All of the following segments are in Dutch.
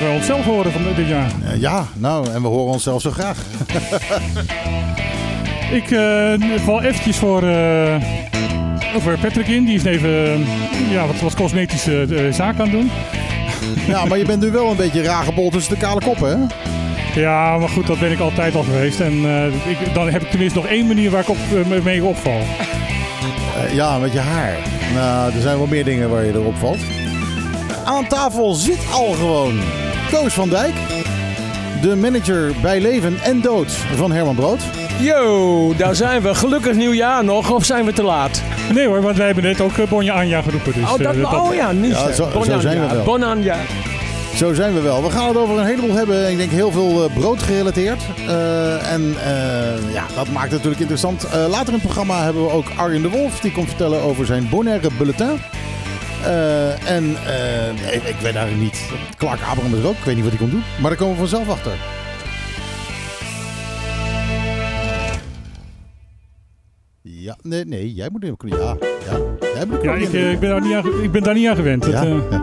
dat we onszelf horen van dit jaar. Uh, ja, nou, en we horen onszelf zo graag. Ik uh, val eventjes voor, uh, voor Patrick in. Die is even ja, wat, wat cosmetische uh, zaken aan het doen. Ja, maar je bent nu wel een beetje raar tussen de kale koppen, hè? Ja, maar goed, dat ben ik altijd al geweest. En ik, dan heb ik tenminste nog één manier waar ik op, mee opval. ja, met je haar. Nou, er zijn wel meer dingen waar je erop valt. Aan tafel zit al gewoon Koos van Dijk. De manager bij leven en dood van Herman Brood. Yo, daar zijn we. Gelukkig nieuwjaar nog, of zijn we te laat? Nee hoor, want wij hebben net ook Bonja Anja geroepen. Dus, oh, dat, uh, dat, oh ja, niet ja, zo, bon zo zijn we wel. Bon Anja. Zo zijn we wel. We gaan het over een heleboel hebben. Ik denk heel veel uh, brood gerelateerd. Uh, en ja, dat maakt het natuurlijk interessant. later in het programma hebben we ook Arjen de Wolf. Die komt vertellen over zijn Bonaire Bulletin. Uh, en uh, ik, ik, weet eigenlijk niet. Clark Abraham is er ook. Ik weet niet wat hij komt doen. Maar daar komen we vanzelf achter. Ja, nee, nee, jij moet even Ja, ja, jij moet ja ik, uh, ik, ben daar niet aan, ik ben daar niet aan gewend. Ja, het, ja.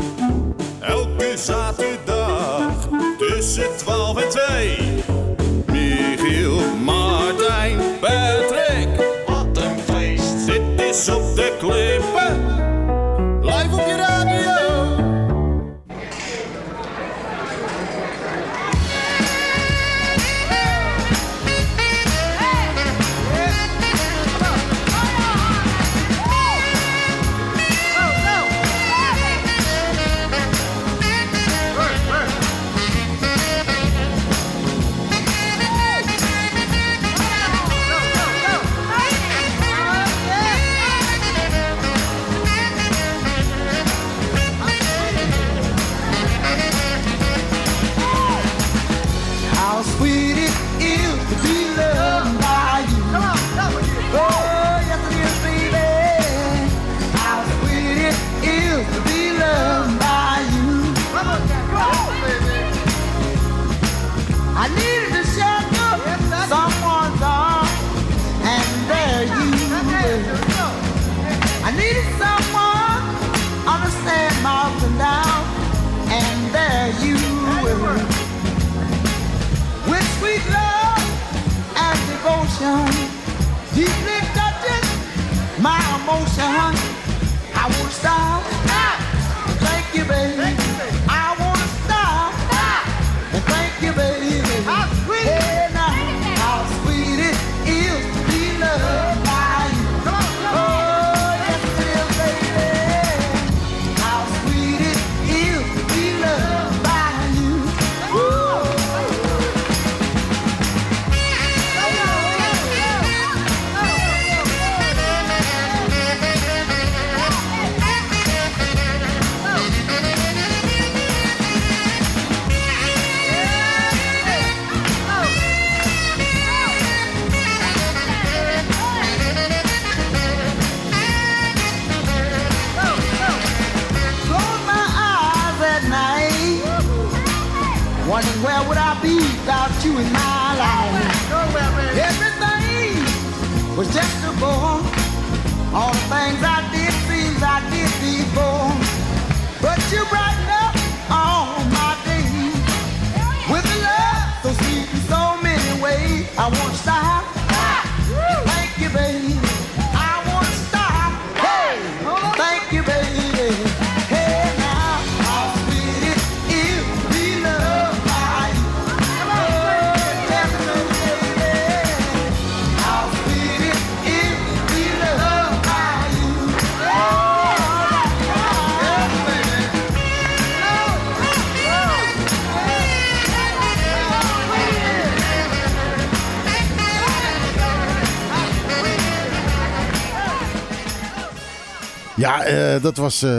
Ja, eh, dat was... eh,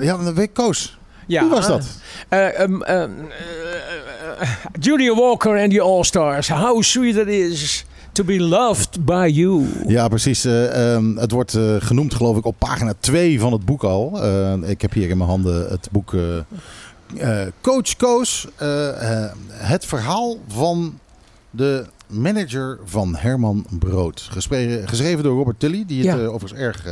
ja, een week Koos. Ja, Wie was dat? Julia Walker and the All-Stars. How sweet it is to be loved by you. Ja, precies. Eh, ehm, het wordt genoemd, geloof ik, op pagina 2 van het boek al. Ik heb hier in mijn handen het boek Coach Koos. het verhaal van de manager van Herman Brood. Gespre- geschreven door Robert Tully, die het Ja. overigens erg,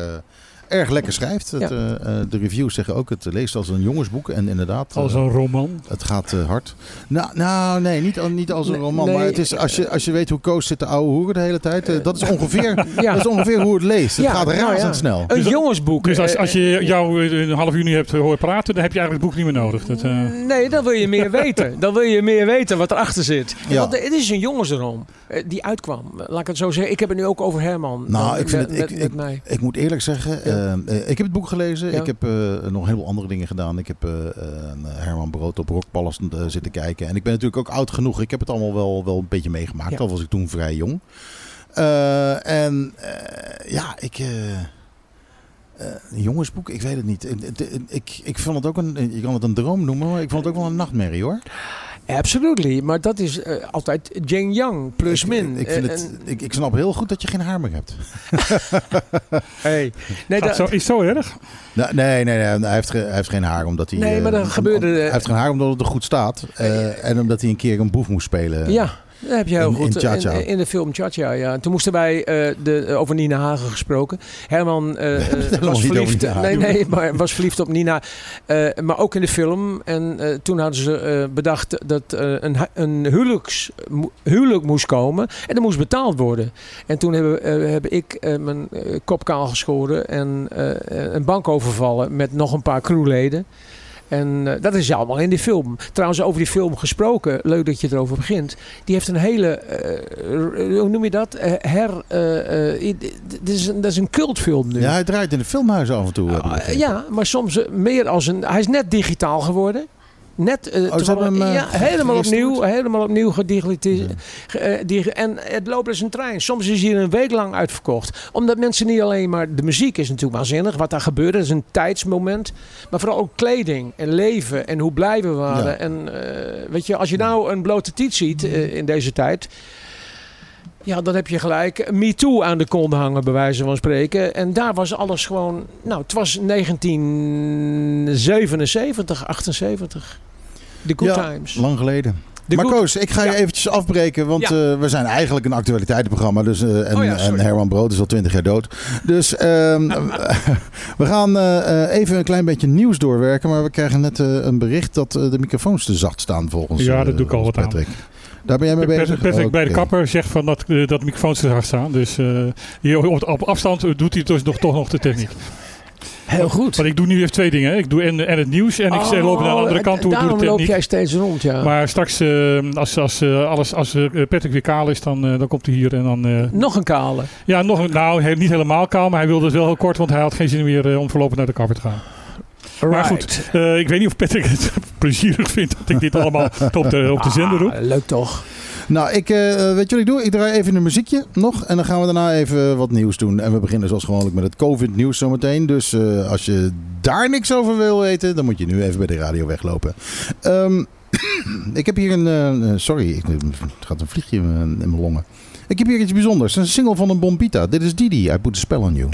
erg lekker schrijft. Het, Ja. eh, eh, de reviews zeggen ook, het leest als een jongensboek. En inderdaad, Als eh, een roman. het gaat eh, hard. Nou, nou, nee, niet, al- niet als een Nee, roman. nee, maar het is, als, je, als je weet hoe Koos zit te ouwe hoeren de hele tijd. eh, dat, is ongeveer, Ja. dat is ongeveer hoe het leest. Het Ja, gaat nou ja. razendsnel. Een Dus jongensboek. Dus als, eh, als je jou eh, een half uur nu hebt horen praten, dan heb je eigenlijk het boek niet meer nodig. Dat, eh, Nee, dan wil je meer weten. Dan wil je meer weten wat erachter zit. Ja. Want het is een jongensroom eh, die uitkwam. Laat ik het zo zeggen. Ik heb het nu ook over Herman. Nou, eh, ik vind met, het- ik- met, met mij. Ik moet eerlijk zeggen, Ja. eh, ik heb het boek gelezen. Ja. Ik heb eh, nog heel veel andere dingen gedaan. Ik heb eh, Herman Brood op Rockpalast zitten kijken. En ik ben natuurlijk ook oud genoeg. Ik heb het allemaal wel, wel een beetje meegemaakt. Ja. Al was ik toen vrij jong. En ja, ik... een jongensboek, ik weet het niet. Ik, ik, ik, ik vond het ook een, je kan het een droom noemen, maar ik vond het ook wel een nachtmerrie hoor. Absolutely. Maar dat is eh, altijd Jane Young, plus ik, min. Ik, vind Eh, het, en- ik, ik snap heel goed dat je geen haar meer hebt. hey. Nee, dat- zo, is het zo erg? Nou, nee, nee, nee, hij heeft, ge- hij heeft geen haar omdat hij. Nee, maar eh, dan gebeurde- Hij heeft geen haar omdat het er goed staat. eh, en omdat hij een keer een boef moest spelen. Ja, dat heb je heel In- goed. in Cha-Cha. In, in de film Cha-Cha, ja. En Toen moesten wij, eh, de, over Nina Hagen gesproken. Herman eh, eh, was verliefd. Nee, nee, maar was verliefd op Nina. Eh, maar ook in de film. En eh, toen hadden ze eh, bedacht dat eh, een, een huwelijks, huwelijk moest komen. En dat moest betaald worden. En toen hebben, eh, heb ik eh, mijn eh, kop kaal geschoren. En eh, een bank overvallen met nog een paar crewleden. En eh, dat is allemaal in die film. Trouwens, over die film gesproken, leuk dat je erover begint. Die heeft een hele, eh, hoe noem je dat? Eh, her, eh, eh, dit is een, dat is een cultfilm nu. Ja, hij draait in de filmhuizen af en toe. Ah, ja, maar soms eh, meer als een. Hij is net digitaal geworden. Net, eh, Oh, toevallig- hem, eh, ja, helemaal opnieuw, helemaal opnieuw gedigitaliseerd. ge- eh, en het loopt als een trein. Soms is hij een week lang uitverkocht. Omdat mensen niet alleen maar... De muziek is natuurlijk waanzinnig. Wat daar gebeurde, dat is een tijdsmoment. Maar vooral ook kleding en leven en hoe blij we waren. Ja. En weet je, als je nou een blote tiet ziet eh, in deze tijd... Ja, dan heb je gelijk Me Too aan de kont hangen, bij wijze van spreken. En daar was alles gewoon... Nou, het was 1977, 78. The Good Ja, Times. Lang geleden. The maar good- Koos, ik ga je Ja. eventjes afbreken, want Ja. eh, we zijn eigenlijk een actualiteitenprogramma. Dus, eh, en, Oh ja, en Herman Brood is al twintig jaar dood. Dus ehm, we gaan eh, even een klein beetje nieuws doorwerken. Maar we krijgen net eh, een bericht dat de microfoons te zacht staan volgens Ja, dat doe ik al wat aan. Patrick. Daar ben jij mee Patrick, bezig? Patrick bij de kapper zegt van dat, dat de microfoons te hard staan. Dus eh, hier op, op afstand doet hij dus nog, toch nog de techniek. Heel goed. Want ik doe nu even twee dingen. Ik doe en, en het nieuws en ik Oh, loop naar de andere kant toe. Doe de Daarom loop jij steeds rond, ja. Maar straks, eh, als, als, eh, alles, als eh, Patrick weer kaal is, dan, dan komt hij hier en dan... Nog een kale. ja, nog een, nou, he- niet helemaal kaal, maar hij wilde het wel heel kort, want hij had geen zin meer om voorlopig naar de kapper te gaan. Maar goed, ik weet niet of Patrick het plezierig vindt dat ik dit allemaal op de, op de zender roep. Ah, leuk toch? Nou, ik, eh, weet je wat ik doe? Ik draai even een muziekje nog. En dan gaan we daarna even wat nieuws doen. En we beginnen zoals gewoonlijk met het COVID-nieuws zometeen. Dus eh, als je daar niks over wil weten, dan moet je nu even bij de radio weglopen. Ehm, ik heb hier een... eh, eh, sorry, ik, er gaat een vliegje in, mijn- in mijn longen. Ik heb hier iets bijzonders. Een single van een Bombita. Dit is Didi. I Put a Spell on You.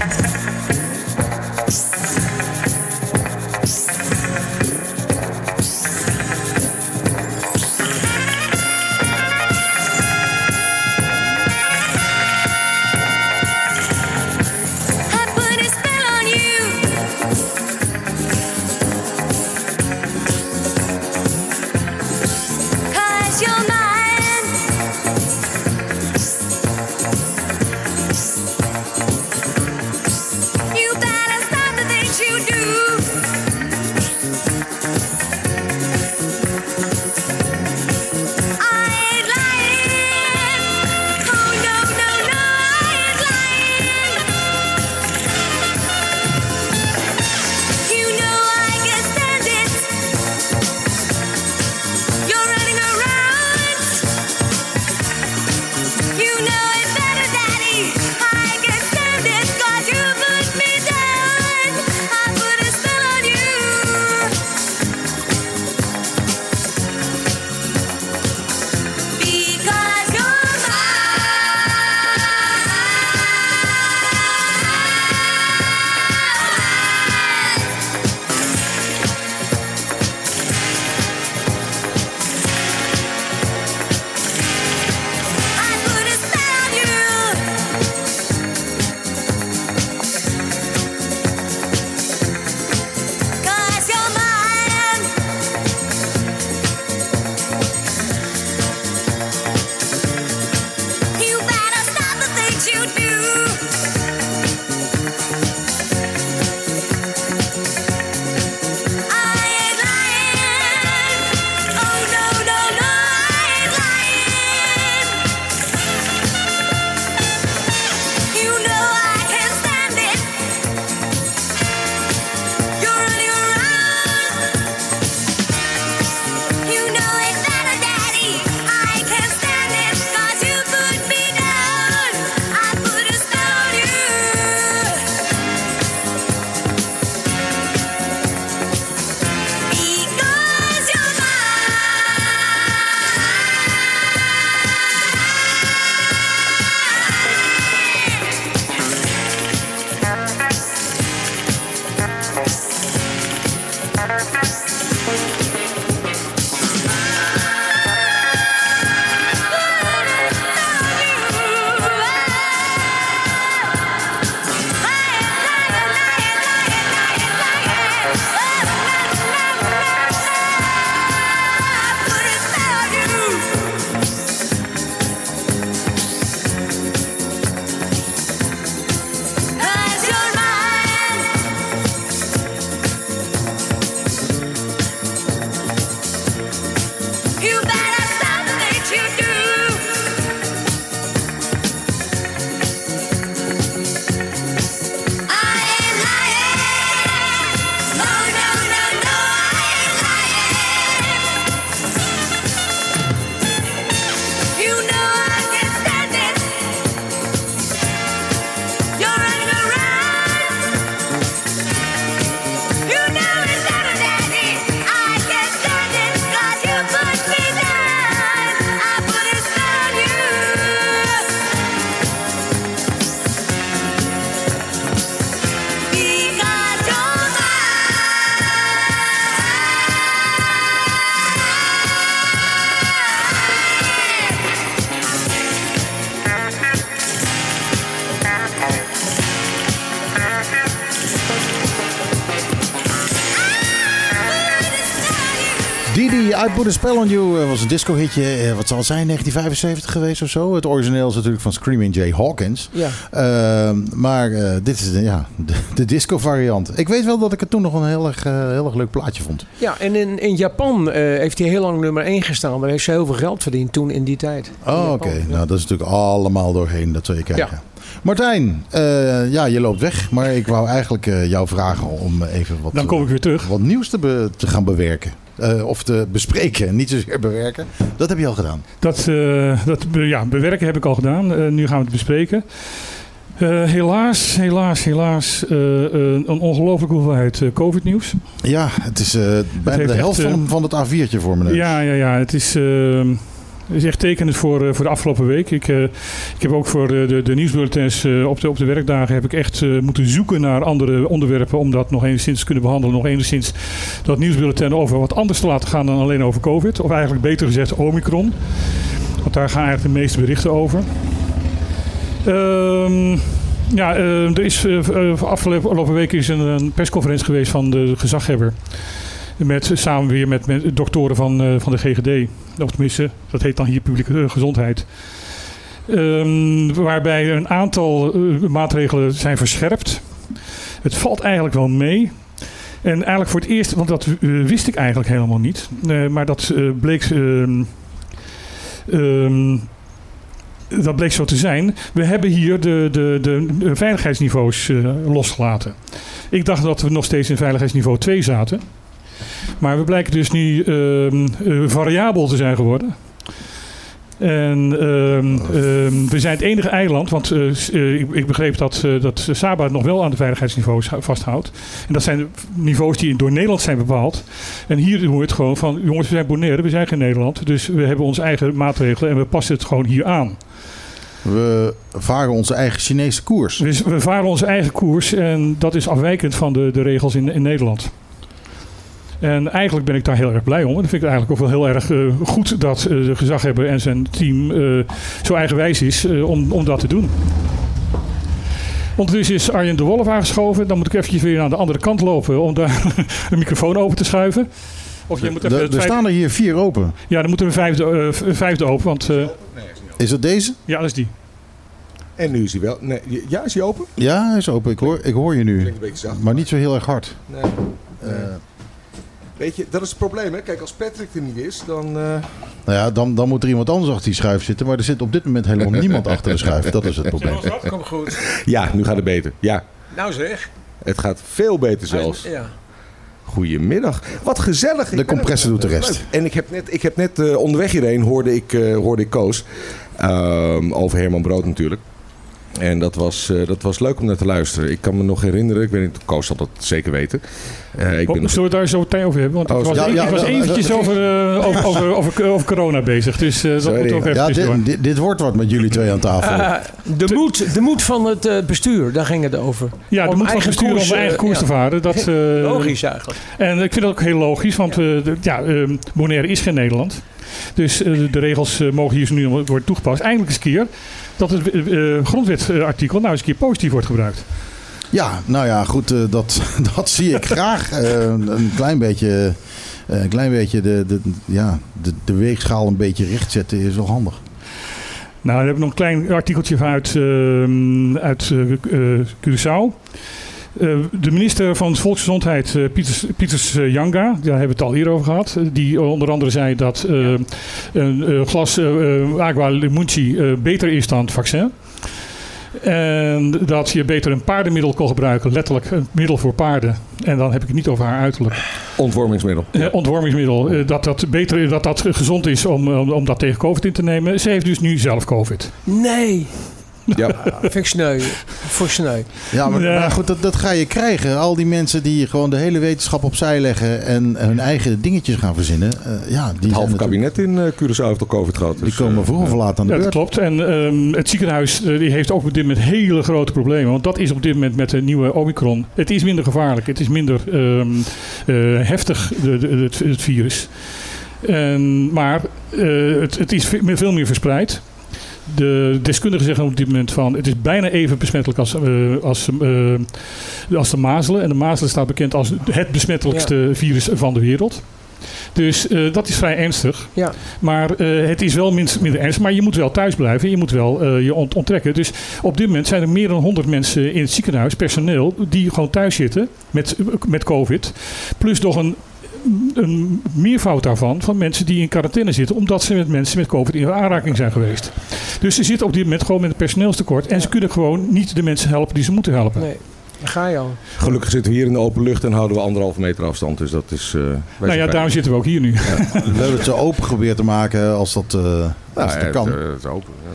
I Put a Spell on You eh, was een disco-hitje. eh, wat zal het zijn, 1975 geweest of zo? Het origineel is natuurlijk van Screaming Jay Hawkins. Ja. Ehm, maar eh, dit is de, ja, de, de disco-variant. Ik weet wel dat ik het toen nog een heel erg, heel erg leuk plaatje vond. Ja, en in, in Japan eh, heeft hij heel lang nummer 1 gestaan. Maar heeft ze heel veel geld verdiend toen in die tijd. Oh, oké. ja. Nou, dat is natuurlijk allemaal doorheen. Dat zul je krijgen. Martijn, eh, ja, je loopt weg. Maar ik wou eigenlijk eh, jou vragen om even wat, Dan kom ik weer terug. wat nieuws te, be- te gaan bewerken. Eh, of te bespreken, niet zozeer bewerken. Dat heb je al gedaan. Dat, eh, dat ja, bewerken heb ik al gedaan. Eh, nu gaan we het bespreken. Helaas, helaas, helaas een ongelofelijke hoeveelheid COVID-nieuws. Ja, het is bijna de helft echt, van, van het A4'tje voor me. Ja, ja, ja. Het is, eh, het is echt tekenend voor, eh, voor de afgelopen week. Ik, eh, ik heb ook voor de, de, de nieuwsbulletins eh, op, de, op de werkdagen heb ik echt eh, moeten zoeken naar andere onderwerpen om dat nog enigszins te kunnen behandelen. Nog enigszins dat nieuwsbulletin over wat anders te laten gaan dan alleen over COVID. Of eigenlijk beter gezegd Omicron. Want daar gaan eigenlijk de meeste berichten over. Ehm, ja, eh, er is eh, eh, afgelopen week is een persconferentie geweest van de gezaghebber. Met, samen weer met, doktoren van, eh, van de GGD. Of tenminste, dat heet dan hier publieke eh, gezondheid. Ehm, waarbij een aantal eh, maatregelen zijn verscherpt. Het valt eigenlijk wel mee. En eigenlijk voor het eerst, want dat wist ik eigenlijk helemaal niet. Maar dat bleek. ehm, ehm, dat bleek zo te zijn. We hebben hier de, de, de, veiligheidsniveaus losgelaten. Ik dacht dat we nog steeds in veiligheidsniveau 2 zaten. Maar we blijken dus nu ehm, eh, variabel te zijn geworden. En ehm, ehm, we zijn het enige eiland, want eh, eh, ik, ik begreep dat, eh, dat Saba nog wel aan de veiligheidsniveaus hou- vasthoudt. En dat zijn niveaus die door Nederland zijn bepaald. En hier doen we het gewoon van, jongens, we zijn Bonaire, we zijn geen Nederland. Dus we hebben onze eigen maatregelen en we passen het gewoon hier aan. We varen onze eigen Chinese koers. Dus we varen onze eigen koers en dat is afwijkend van de, de regels in, in Nederland. En eigenlijk ben ik daar heel erg blij om. En dat vind ik eigenlijk ook wel heel erg eh, goed dat eh, de gezaghebber en zijn team eh, zo eigenwijs is om, om dat te doen. Ondertussen is Arjen de Wolf aangeschoven. Dan moet ik eventjes weer aan de andere kant lopen om daar een microfoon open te schuiven. Of je moet even Er er staan er hier vier open. Ja, dan moet er een vijfde, vijfde open. Want eh, Is het deze? ja, dat is die. En nu is hij wel. Nee, ja, is hij open? Ja, hij is open. Ik hoor, ik hoor je nu. Klinkt een beetje zacht. Maar niet zo heel erg hard. Nee. Eh, Weet je, dat is het probleem, hè? Kijk, als Patrick er niet is, dan. eh, nou ja, dan, dan moet er iemand anders achter die schuif zitten. Maar er zit op dit moment helemaal niemand achter de schuif. Dat is het probleem. Kom goed. Ja, nu gaat het beter. Ja, Nou zeg. het gaat veel beter zelfs. Ja. Goedemiddag. Wat gezellig. Ben compressor doet de rest. En ik heb net, ik heb net eh, onderweg hierheen hoorde ik, eh, hoorde ik Koos. Ehm, over Herman Brood natuurlijk. En dat was, eh, dat was leuk om naar te luisteren. Ik kan me nog herinneren, ik weet niet, Koos zal dat zeker weten. Eh, ik ben nog- zullen we het daar zo meteen over hebben? Want Oh, ik was, ja, ik was ja, eventjes ja. over, eh, over, over, over, over corona bezig. Dus eh, dat moet ook even Ja, tussendoor. dit, dit, dit wordt wat met jullie twee aan tafel. De, moed, de moed van het eh, bestuur, daar ging het over. Ja, de Om moet van eigen bestuur om koers, de eigen koers te varen. Dat, eh, Logisch eigenlijk. En ik vind dat ook heel logisch, want eh, de- ja, eh, Bonaire is geen Nederland. Dus de regels mogen hier nu worden toegepast. Eindelijk eens een keer dat het eh, grondwetartikel nou eens een keer positief wordt gebruikt. Ja, nou ja, goed. eh, dat, dat zie ik graag. Eh, een klein beetje, eh, een klein beetje de, de, ja, de, de weegschaal een beetje recht zetten is wel handig. Nou, dan heb ik nog een klein artikeltje vanuit uit, uit eh, eh, Curaçao. Eh, de minister van Volksgezondheid, eh, Pieters, Pieters eh, Janga, daar hebben we het al eerder over gehad. eh, die onder andere zei dat een eh, glas agua limonci eh, beter is dan het vaccin. En dat je beter een paardenmiddel kon gebruiken, letterlijk een middel voor paarden. En dan heb ik het niet over haar uiterlijk. Ontwormingsmiddel. Ontwormingsmiddel, dat dat, beter, dat dat gezond is om, om, om dat tegen COVID in te nemen. Ze heeft dus nu zelf COVID. Nee. Ja. Vind ik sneu. Voor sneu. Ja, maar, Ja. maar goed, dat, dat ga je krijgen. Al die mensen die gewoon de hele wetenschap opzij leggen en hun eigen dingetjes gaan verzinnen. eh, ja, die, Het zijn halve kabinet in eh Curaçao heeft al COVID gehad. die dus, komen eh, vroeg of laat aan de Ja, dat beurt. klopt. En ehm, het ziekenhuis die heeft ook op dit moment hele grote problemen. Want dat is op dit moment met de nieuwe Omicron. Het is minder gevaarlijk. Het is minder ehm, eh, heftig, de, de- het, het virus. En, maar eh, het, het is ve- veel meer verspreid. De deskundigen zeggen op dit moment van het is bijna even besmettelijk als, eh, als, eh, als de mazelen. En de mazelen staat bekend als het besmettelijkste virus van de wereld. Dus eh, dat is vrij ernstig. Ja. Maar het is wel minst, minder ernstig. Maar je moet wel thuis blijven. Je moet wel je ont- onttrekken. Dus op dit moment zijn er meer dan 100 mensen in het ziekenhuis, personeel, die gewoon thuis zitten met, met COVID. Plus nog een, een meervoud daarvan van mensen die in quarantaine zitten, omdat ze met mensen met COVID in aanraking zijn geweest. Dus ze zitten op dit moment gewoon met een personeelstekort. En ze kunnen gewoon niet de mensen helpen die ze moeten helpen. Nee, ga je al. Gelukkig zitten we hier in de open lucht en houden we anderhalve meter afstand. Dus dat is... eh, wij nou ja, daarom zitten we ook hier nu. We hebben het zo open geprobeerd te maken als dat, eh, Nou, als dat kan. Het, eh, het is open. ja.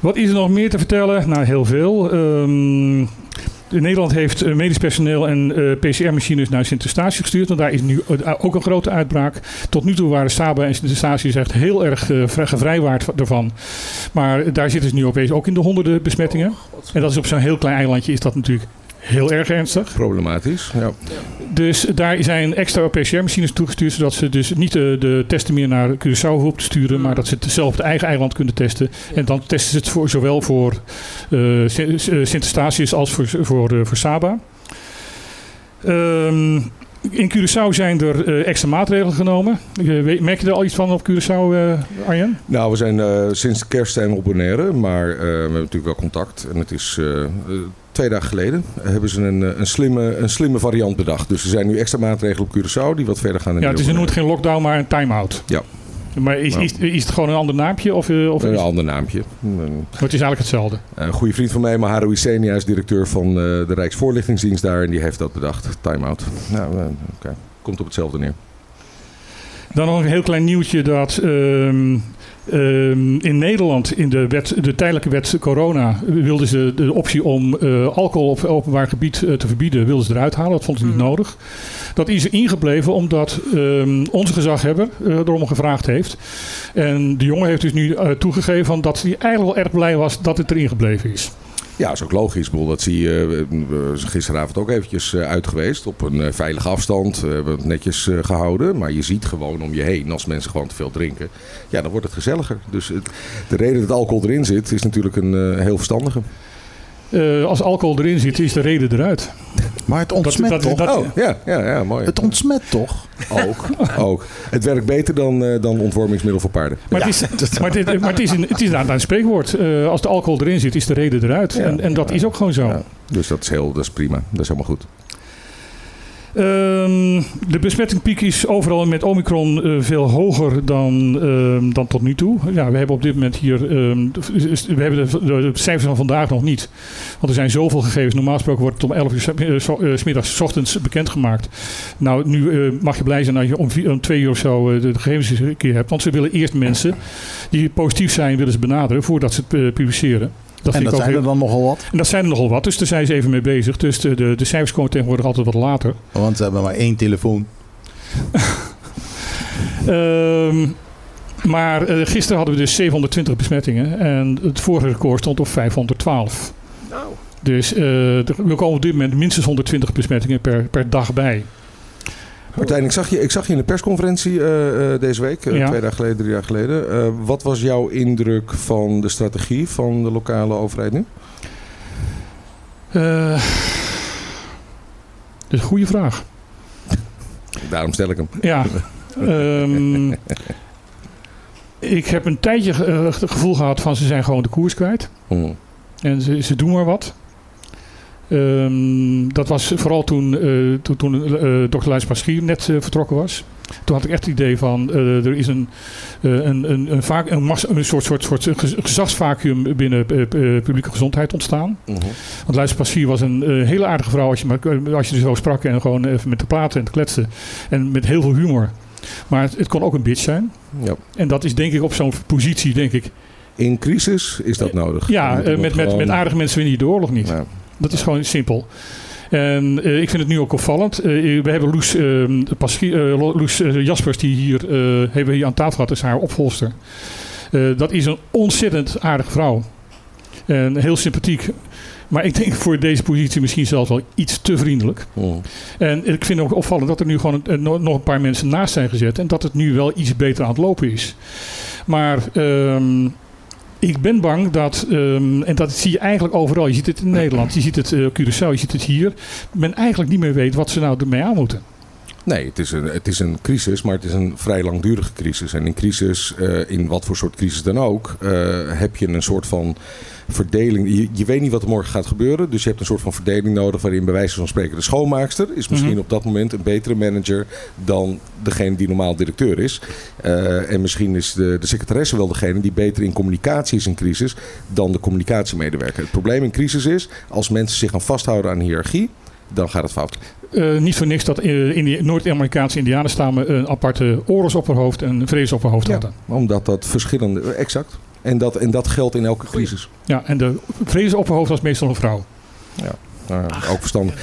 Wat is er nog meer te vertellen? Nou, heel veel. Ehm, Nederland heeft eh, medisch personeel en eh, PCR-machines naar Sint-Eustatius gestuurd. Want daar is nu eh, ook een grote uitbraak. Tot nu toe waren Saba en Sint-Eustatius echt heel erg vrij- gevrijwaard ervan. Maar daar zitten ze nu opeens ook in de honderden besmettingen. En dat is op zo'n heel klein eilandje is dat natuurlijk heel erg ernstig. Problematisch. Ja. Dus daar zijn extra PCR-machines toegestuurd, zodat ze dus niet de, de testen meer naar Curaçao hoeven te sturen, maar dat ze het zelf op het eigen eiland kunnen testen. En dan testen ze het voor, zowel voor eh, Sint- eh, Sint-Eustatius als voor, voor, eh, voor Saba. Ehm, in Curaçao zijn er eh, extra maatregelen genomen. Eh, merk je er al iets van op Curaçao, eh, Arjen? Nou, we zijn eh, sinds kerst zijn we op Bonaire, maar eh, we hebben natuurlijk wel contact. En het is eh, eh, twee dagen geleden hebben ze een, eh, een, slimme, een slimme variant bedacht. Dus er zijn nu extra maatregelen op Curaçao die wat verder gaan. dan Ja, het is op nooit geen lockdown, maar een time-out. Ja. Maar is, Nou. is, is het gewoon een ander naampje? Of, eh, of Een ander naampje. Maar het is eigenlijk hetzelfde. een goede vriend van mij, Maharu Isenia, is directeur van eh, de Rijksvoorlichtingsdienst daar. En die heeft dat bedacht. Time-out. Nou, eh, oké. Komt op hetzelfde neer. Dan nog een heel klein nieuwtje dat ehm, in Nederland in de, wet, de tijdelijke wet corona wilden ze de optie om eh, alcohol op openbaar gebied eh, te verbieden, wilden ze eruit halen. Dat vonden ze niet Mhm. nodig. Dat is er ingebleven omdat ehm, onze gezaghebber eh, erom gevraagd heeft. En de jongen heeft dus nu toegegeven dat hij eigenlijk wel erg blij was dat het erin gebleven is. Ja, is ook logisch. Bedoel, dat zie je eh, we gisteravond ook eventjes eh, uit geweest. Op een eh, veilige afstand. We hebben het netjes eh, gehouden. Maar je ziet gewoon om je heen, als mensen gewoon te veel drinken. Ja, dan wordt het gezelliger. Dus de reden dat alcohol erin zit, is natuurlijk een heel verstandige. Eh, als alcohol erin zit, is de reden eruit. Maar het ontsmet dat- toch? dat- Oh, ja, ja, ja, mooi. Het ontsmet toch? Ook, ook. Het werkt beter dan, eh, dan ontwormingsmiddel voor paarden. Maar, het, is, maar, het, maar het is een, het is inderdaad een spreekwoord. Eh, als de alcohol erin zit, is de reden eruit. Ja. en, en dat is ook gewoon zo. Ja. Dus dat is, heel, dat is prima. Dat is helemaal goed. Ehm, de besmettingpiek is overal met Omicron eh, veel hoger dan, ehm, dan tot nu toe. Ja, we hebben op dit moment hier. ehm, we hebben de, cijfers van vandaag nog niet. Want er zijn zoveel gegevens. Normaal gesproken wordt het om 11 uur 's- eh, 's middags ochtends bekendgemaakt. Nou, nu mag je blij zijn als je om, om twee uur of zo de, gegevens een keer hebt. Want ze willen eerst mensen die positief zijn, willen ze benaderen voordat ze het publiceren. Dat en dat zijn er dan nogal wat. en dat zijn er nogal wat, dus daar zijn ze even mee bezig. Dus de, de, de cijfers komen tegenwoordig altijd wat later. Want ze hebben maar één telefoon. Ehm, maar eh, gisteren hadden we dus 720 besmettingen en het vorige record stond op 512. Nou, Dus eh, er- we komen op dit moment minstens 120 besmettingen per, per dag bij. Martijn, ik zag je, ik zag je in de persconferentie eh, eh, deze week, eh, Ja. twee dagen geleden, drie dagen geleden. Wat was jouw indruk van de strategie van de lokale overheid nu? Dat is een goede vraag. Daarom stel ik hem. Ja. ehm, ik heb een tijdje het gevoel gehad van ze zijn gewoon de koers kwijt. Hm. En ze, ze doen maar wat. Ehm, dat was vooral toen, eh, toen, toen eh, Dr. Luijs Paschier net eh, vertrokken was. Toen had ik echt het idee van er is een, een, een, een, vaak, een, soort, soort, soort gez- gezagsvacuum binnen publieke gezondheid ontstaan. Mhm. Want Luijs Paschier was een hele aardige vrouw als je, maar, als je er zo sprak en gewoon even met te praten en te kletsen. En met heel veel humor. Maar het, het kon ook een bitch zijn. Ja. En dat is denk ik op zo'n positie, denk ik. In crisis is dat nodig. Ja, met, met, met aardige mensen win je de oorlog niet. Ja. Dat is gewoon simpel. En eh, ik vind het nu ook opvallend. Eh, we hebben Loes, eh, Paschi- eh, Loes Jaspers, die hier, hebben we hier aan tafel gehad, is haar opvolster. Dat is een ontzettend aardige vrouw. En heel sympathiek. Maar ik denk voor deze positie misschien zelfs wel iets te vriendelijk. Hm. En ik vind ook opvallend dat er nu gewoon een- nog nog een paar mensen naast zijn gezet. En dat het nu wel iets beter aan het lopen is. Maar ehm, ik ben bang dat, ehm, en dat zie je eigenlijk overal. Je ziet het in Nederland, je ziet het uh, Curaçao, je ziet het hier. Men eigenlijk niet meer weet wat ze nou ermee aan moeten. Nee, het is, een, het is een crisis, maar het is een vrij langdurige crisis. En in crisis, eh, in wat voor soort crisis dan ook, eh, heb je een soort van verdeling. Je, je weet niet wat er morgen gaat gebeuren, dus je hebt een soort van verdeling nodig waarin bij wijze van spreken de schoonmaakster is misschien Mhm. op dat moment een betere manager dan degene die normaal directeur is. Eh, en misschien is de, de secretaresse wel degene die beter in communicatie is in crisis dan de communicatiemedewerker. Het probleem in crisis is, als mensen zich gaan vasthouden aan hiërarchie, dan gaat het fout. Eh, niet voor niks dat eh, in die Noord-Amerikaanse indianenstammen een aparte oorlogsopperhoofd en een vredesopperhoofd Ja. hadden. Omdat dat verschillende, exact. En dat, en dat geldt in elke crisis. Ja, en de vredesopperhoofd was meestal een vrouw. Nou, ook verstandig.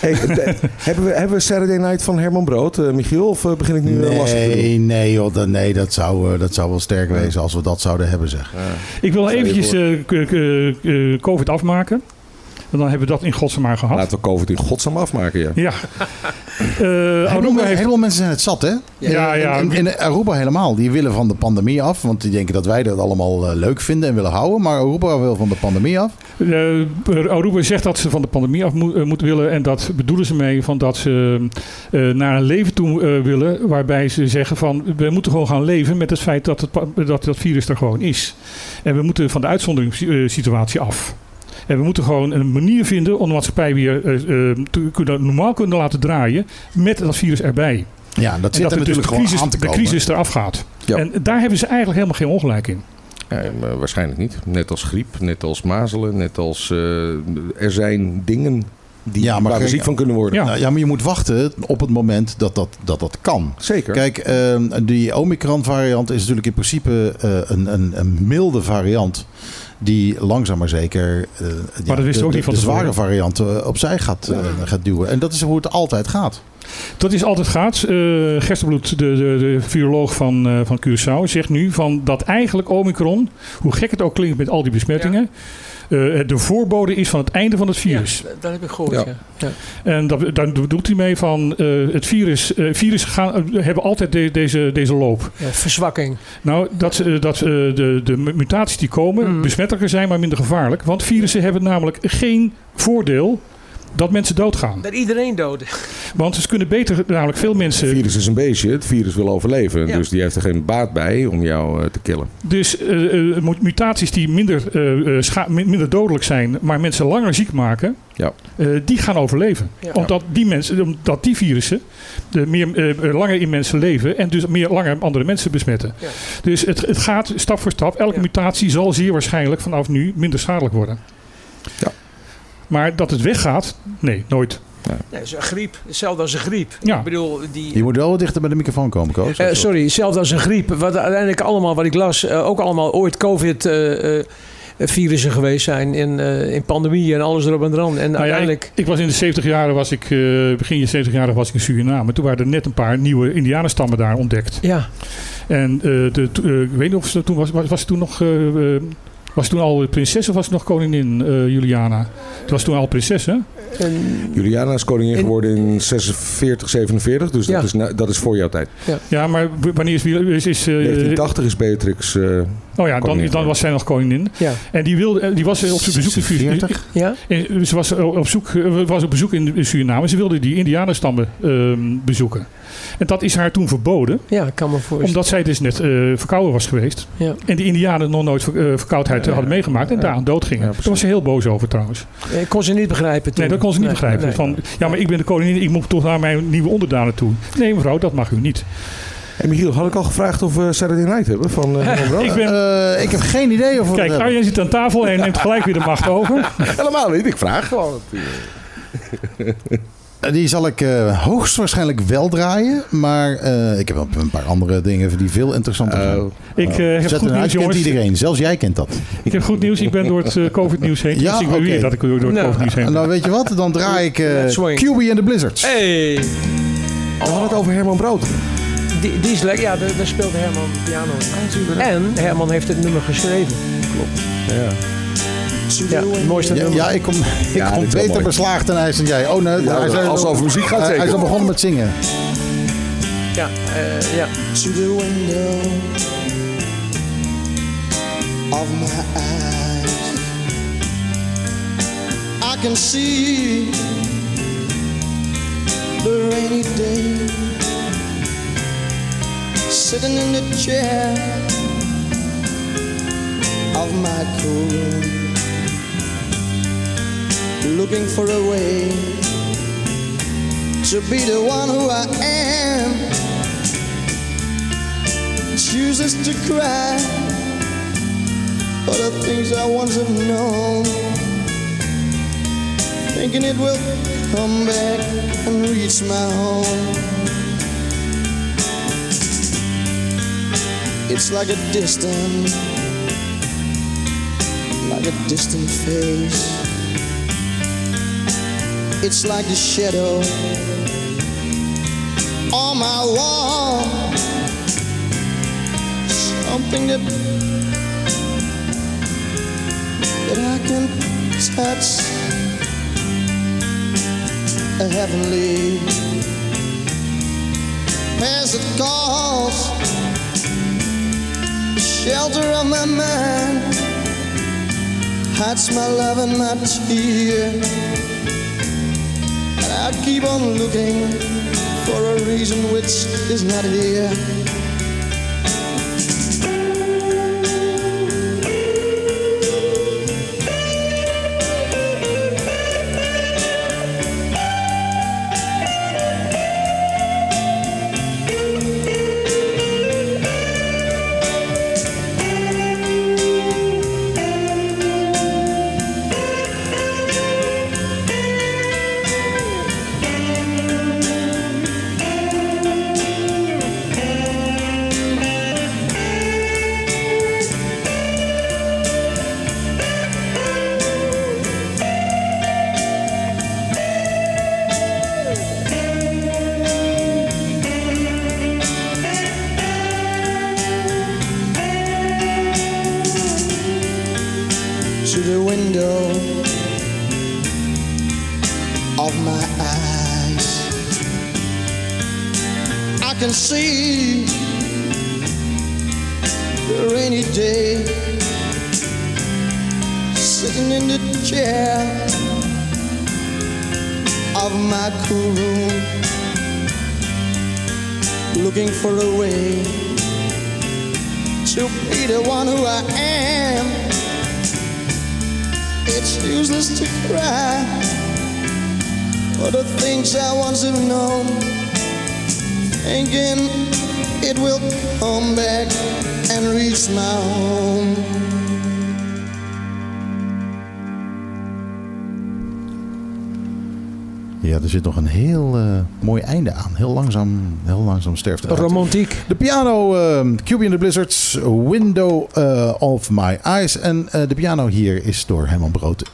Hey, de- hebben, we, hebben we Saturday Night van Herman Brood, eh, Michiel? Of eh, begin ik nu eh, lastig te doen? Nee, nee, joh, dat, nee dat, zou, eh, dat zou wel sterk wezen als we dat zouden hebben, zeg. Ik wil eventjes eh, eh, COVID afmaken. En dan hebben we dat in godsnaam maar gehad. Laten we COVID in godsnaam afmaken, ja. Ja. Eh Heel Aruba veel, heeft... heel veel mensen zijn het zat, hè? Ja, ja. In, in Aruba helemaal. Die willen van de pandemie af. Want die denken dat wij dat allemaal eh, leuk vinden en willen houden. Maar Aruba wil van de pandemie af. eh, Aruba zegt dat ze van de pandemie af moet, moeten willen. En dat bedoelen ze mee van dat ze eh, naar een leven toe willen. Waarbij ze zeggen van we moeten gewoon gaan leven met het feit dat het, dat, dat virus er gewoon is. En we moeten van de uitzonderingssituatie af. En we moeten gewoon een manier vinden om de maatschappij weer eh, eh, te kunnen, normaal kunnen laten draaien. Met dat virus erbij. Ja, dat En zit dat er dus natuurlijk de gewoon crisis, aan te de crisis eraf gaat. Ja. En daar hebben ze eigenlijk helemaal geen ongelijk in. Ja, maar waarschijnlijk niet. Net als griep, net als mazelen, net als... eh, er zijn dingen die, Ja, maar waar we ziek van kunnen worden. Ja. Nou, ja, maar je moet wachten op het moment dat dat, dat, dat kan. Zeker. Kijk, ehm, die Omicron-variant is natuurlijk in principe eh, een, een, een milde variant. Die langzaam maar zeker eh, ja, dat wisten we de, ook niet van de, de zware variant eh, opzij gaat, eh, gaat duwen. En dat is hoe het altijd gaat. Dat is altijd gaat. Eh Gerstenbloed, de, de, de viroloog van, eh, van Curaçao, zegt nu van dat eigenlijk Omicron, hoe gek het ook klinkt met al die besmettingen, eh, de voorbode is van het einde van het virus. Ja, dat heb ik gehoord, Ja. ja. ja. En dat, daar bedoelt hij mee van eh, het virus. eh virussen gaan, hebben altijd de- deze, deze loop. Ja, verzwakking. Nou, dat, ze- dat de, de mutaties die komen Mm. besmettelijker zijn, maar minder gevaarlijk. Want virussen hebben namelijk geen voordeel dat mensen doodgaan. Dat iedereen doden. Want ze kunnen beter, namelijk veel mensen Het virus is een beestje. Het virus wil overleven. Ja. Dus die heeft er geen baat bij om jou eh, te killen. Dus eh, eh, mu- mutaties die minder, scha- mi- minder dodelijk zijn, maar mensen langer ziek maken, Ja. eh, die gaan overleven. Ja. Omdat die mensen, omdat die virussen de meer, langer in mensen leven en dus meer langer andere mensen besmetten. Ja. Dus het, het gaat stap voor stap. Elke Ja. mutatie zal zeer waarschijnlijk vanaf nu minder schadelijk worden. Maar dat het weggaat, nee, nooit. Nee, is een griep. Hetzelfde als een griep. Ja. Ik bedoel, die... Je moet wel wat dichter bij de microfoon komen, Koos. Eh, sorry, hetzelfde als een griep. Wat uiteindelijk allemaal, wat ik las, eh, ook allemaal ooit COVID-virussen geweest zijn. In, eh, in pandemie en alles erop en eraan. En Nou ja, uiteindelijk... ik, ik was in de 70 jaren, was ik, eh, begin je 70 jaren was ik in Suriname. Toen waren er net een paar nieuwe indianenstammen daar ontdekt. Ja, En eh, de, ik weet niet of ze toen was, was, was toen nog. Was ze toen al prinses of was ze nog koningin eh, Juliana? Het was toen al prinses, hè? en, Juliana is koningin In- geworden in 46, 47. Dus Ja. dat, is, na- dat is voor jouw tijd. Ja, maar w- wanneer is. is, is eh, 1980 is Beatrix... eh, oh ja, dan, dan was zij nog koningin. ja, En die, wilde, eh, die was op zijn bezoek in Suriname. 46? ja. En Ze was op, zoek, eh, was op bezoek in Suriname. Ze wilde die Indianenstammen ehm, bezoeken. En dat is haar toen verboden, Ja, ik kan me voorstellen. omdat zij dus net eh, verkouden was geweest. Ja. En die Indianen nog nooit ver- eh, verkoudheid Ja, hadden meegemaakt en ja. daaraan doodgingen. Ja, Daar was ze heel boos over trouwens. Ik kon ze niet begrijpen toen. Nee, dat kon ze niet Nee, begrijpen. nee. Van, ja, maar ik ben de koningin, ik moet toch naar mijn nieuwe onderdanen toe. Nee, mevrouw, dat mag u niet. En Michiel, had ik al gevraagd of we Saturday Night hebben van eh, Brood? Ik ben, Eh, ik heb geen idee of we kijk. Arjen zit aan tafel en neemt gelijk weer de macht over. Helemaal niet, ik vraag gewoon. Eh, Die zal ik eh, hoogstwaarschijnlijk wel draaien. Maar eh, ik heb wel een paar andere dingen die veel interessanter zijn. Oh, Ik eh, heb Zet goed nieuws, jongens. iedereen. Zelfs jij kent dat. Ik heb goed nieuws. Ik ben door het COVID-nieuws heen. Ja, dus ik dat ik door, het Nou, COVID-nieuws heen dan weet je wat? Dan draai ik. QB en de Blizzards. Hey, we hadden het over Herman Brood. die, die is lekker. Ja, daar, daar speelde Herman piano in. En Herman heeft het nummer geschreven. Ja. Ja, het mooiste Ja, nummer. ja, ik kom, ik Ja, kom beter beslaagd dan hij is dan jij. Oh nee, Ja, hij is, als het over muziek gaat, hij- Hij is al begonnen met zingen. Ja, eh, ja. to the window of my eyes. I can see the rainy day, sitting in the chair of my cool room, looking for a way to be the one who I am. Chooses to cry for the things I once have known, thinking it will come back and reach my home. It's like a distant, like a distant face. It's like the shadow on my wall. Something that that I can touch. A heavenly as it calls the shelter of my mind hides my love and my tear and I keep on looking for a reason which is not here er zit nog een heel eh, mooi einde aan. Heel langzaam, heel langzaam sterft het uit. Romantiek. De piano, uh, QB and the Blizzards, Window eh, of My Eyes. En eh, de piano hier is door Herman Brood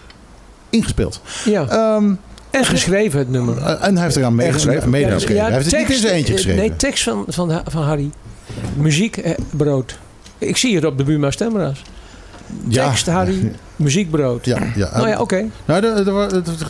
ingespeeld. Ja. Ehm, En geschreven het nummer. en hij heeft eraan meegeschreven. meegeschreven. hij heeft het niet in zijn eentje geschreven. Nee, tekst van, van, van Harry. Muziek, eh, brood. Ik zie het op de Buma Stemra's. Ja. Tekst, Harry, muziekbrood. Ja, ja. Nou ja, oké. Nou, het-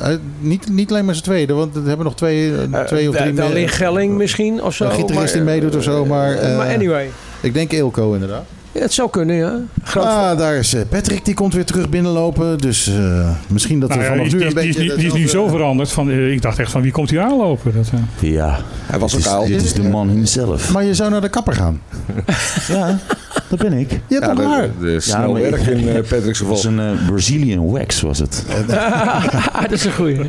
eh, niet, niet alleen maar z'n tweeën, want we hebben nog twee, eh, twee of Eh, drie in Gelling misschien of zo. Een gitarist die meedoet of zo, maar, eh, eh, maar anyway. Ik denk Ilko inderdaad. Ja, het zou kunnen, ja. Groot Ah, daar is eh, Patrick, die komt weer terug binnenlopen. Dus eh, misschien dat we Nou ja, vanaf die, nu die, een die, beetje... niet- die is nu zo veranderd. Van, eh, ik dacht echt van wie komt hier aanlopen? Dat, eh. Ja. Hij was dit ook is, oud. Dit is de man himself. Maar je zou naar de kapper gaan. Ja, dat ben ik. Je hebt Ja, haar? de, de snel maar ik- werk in eh, Patrick's Dat is geval. een eh, Brazilian wax was het. dat is een goeie.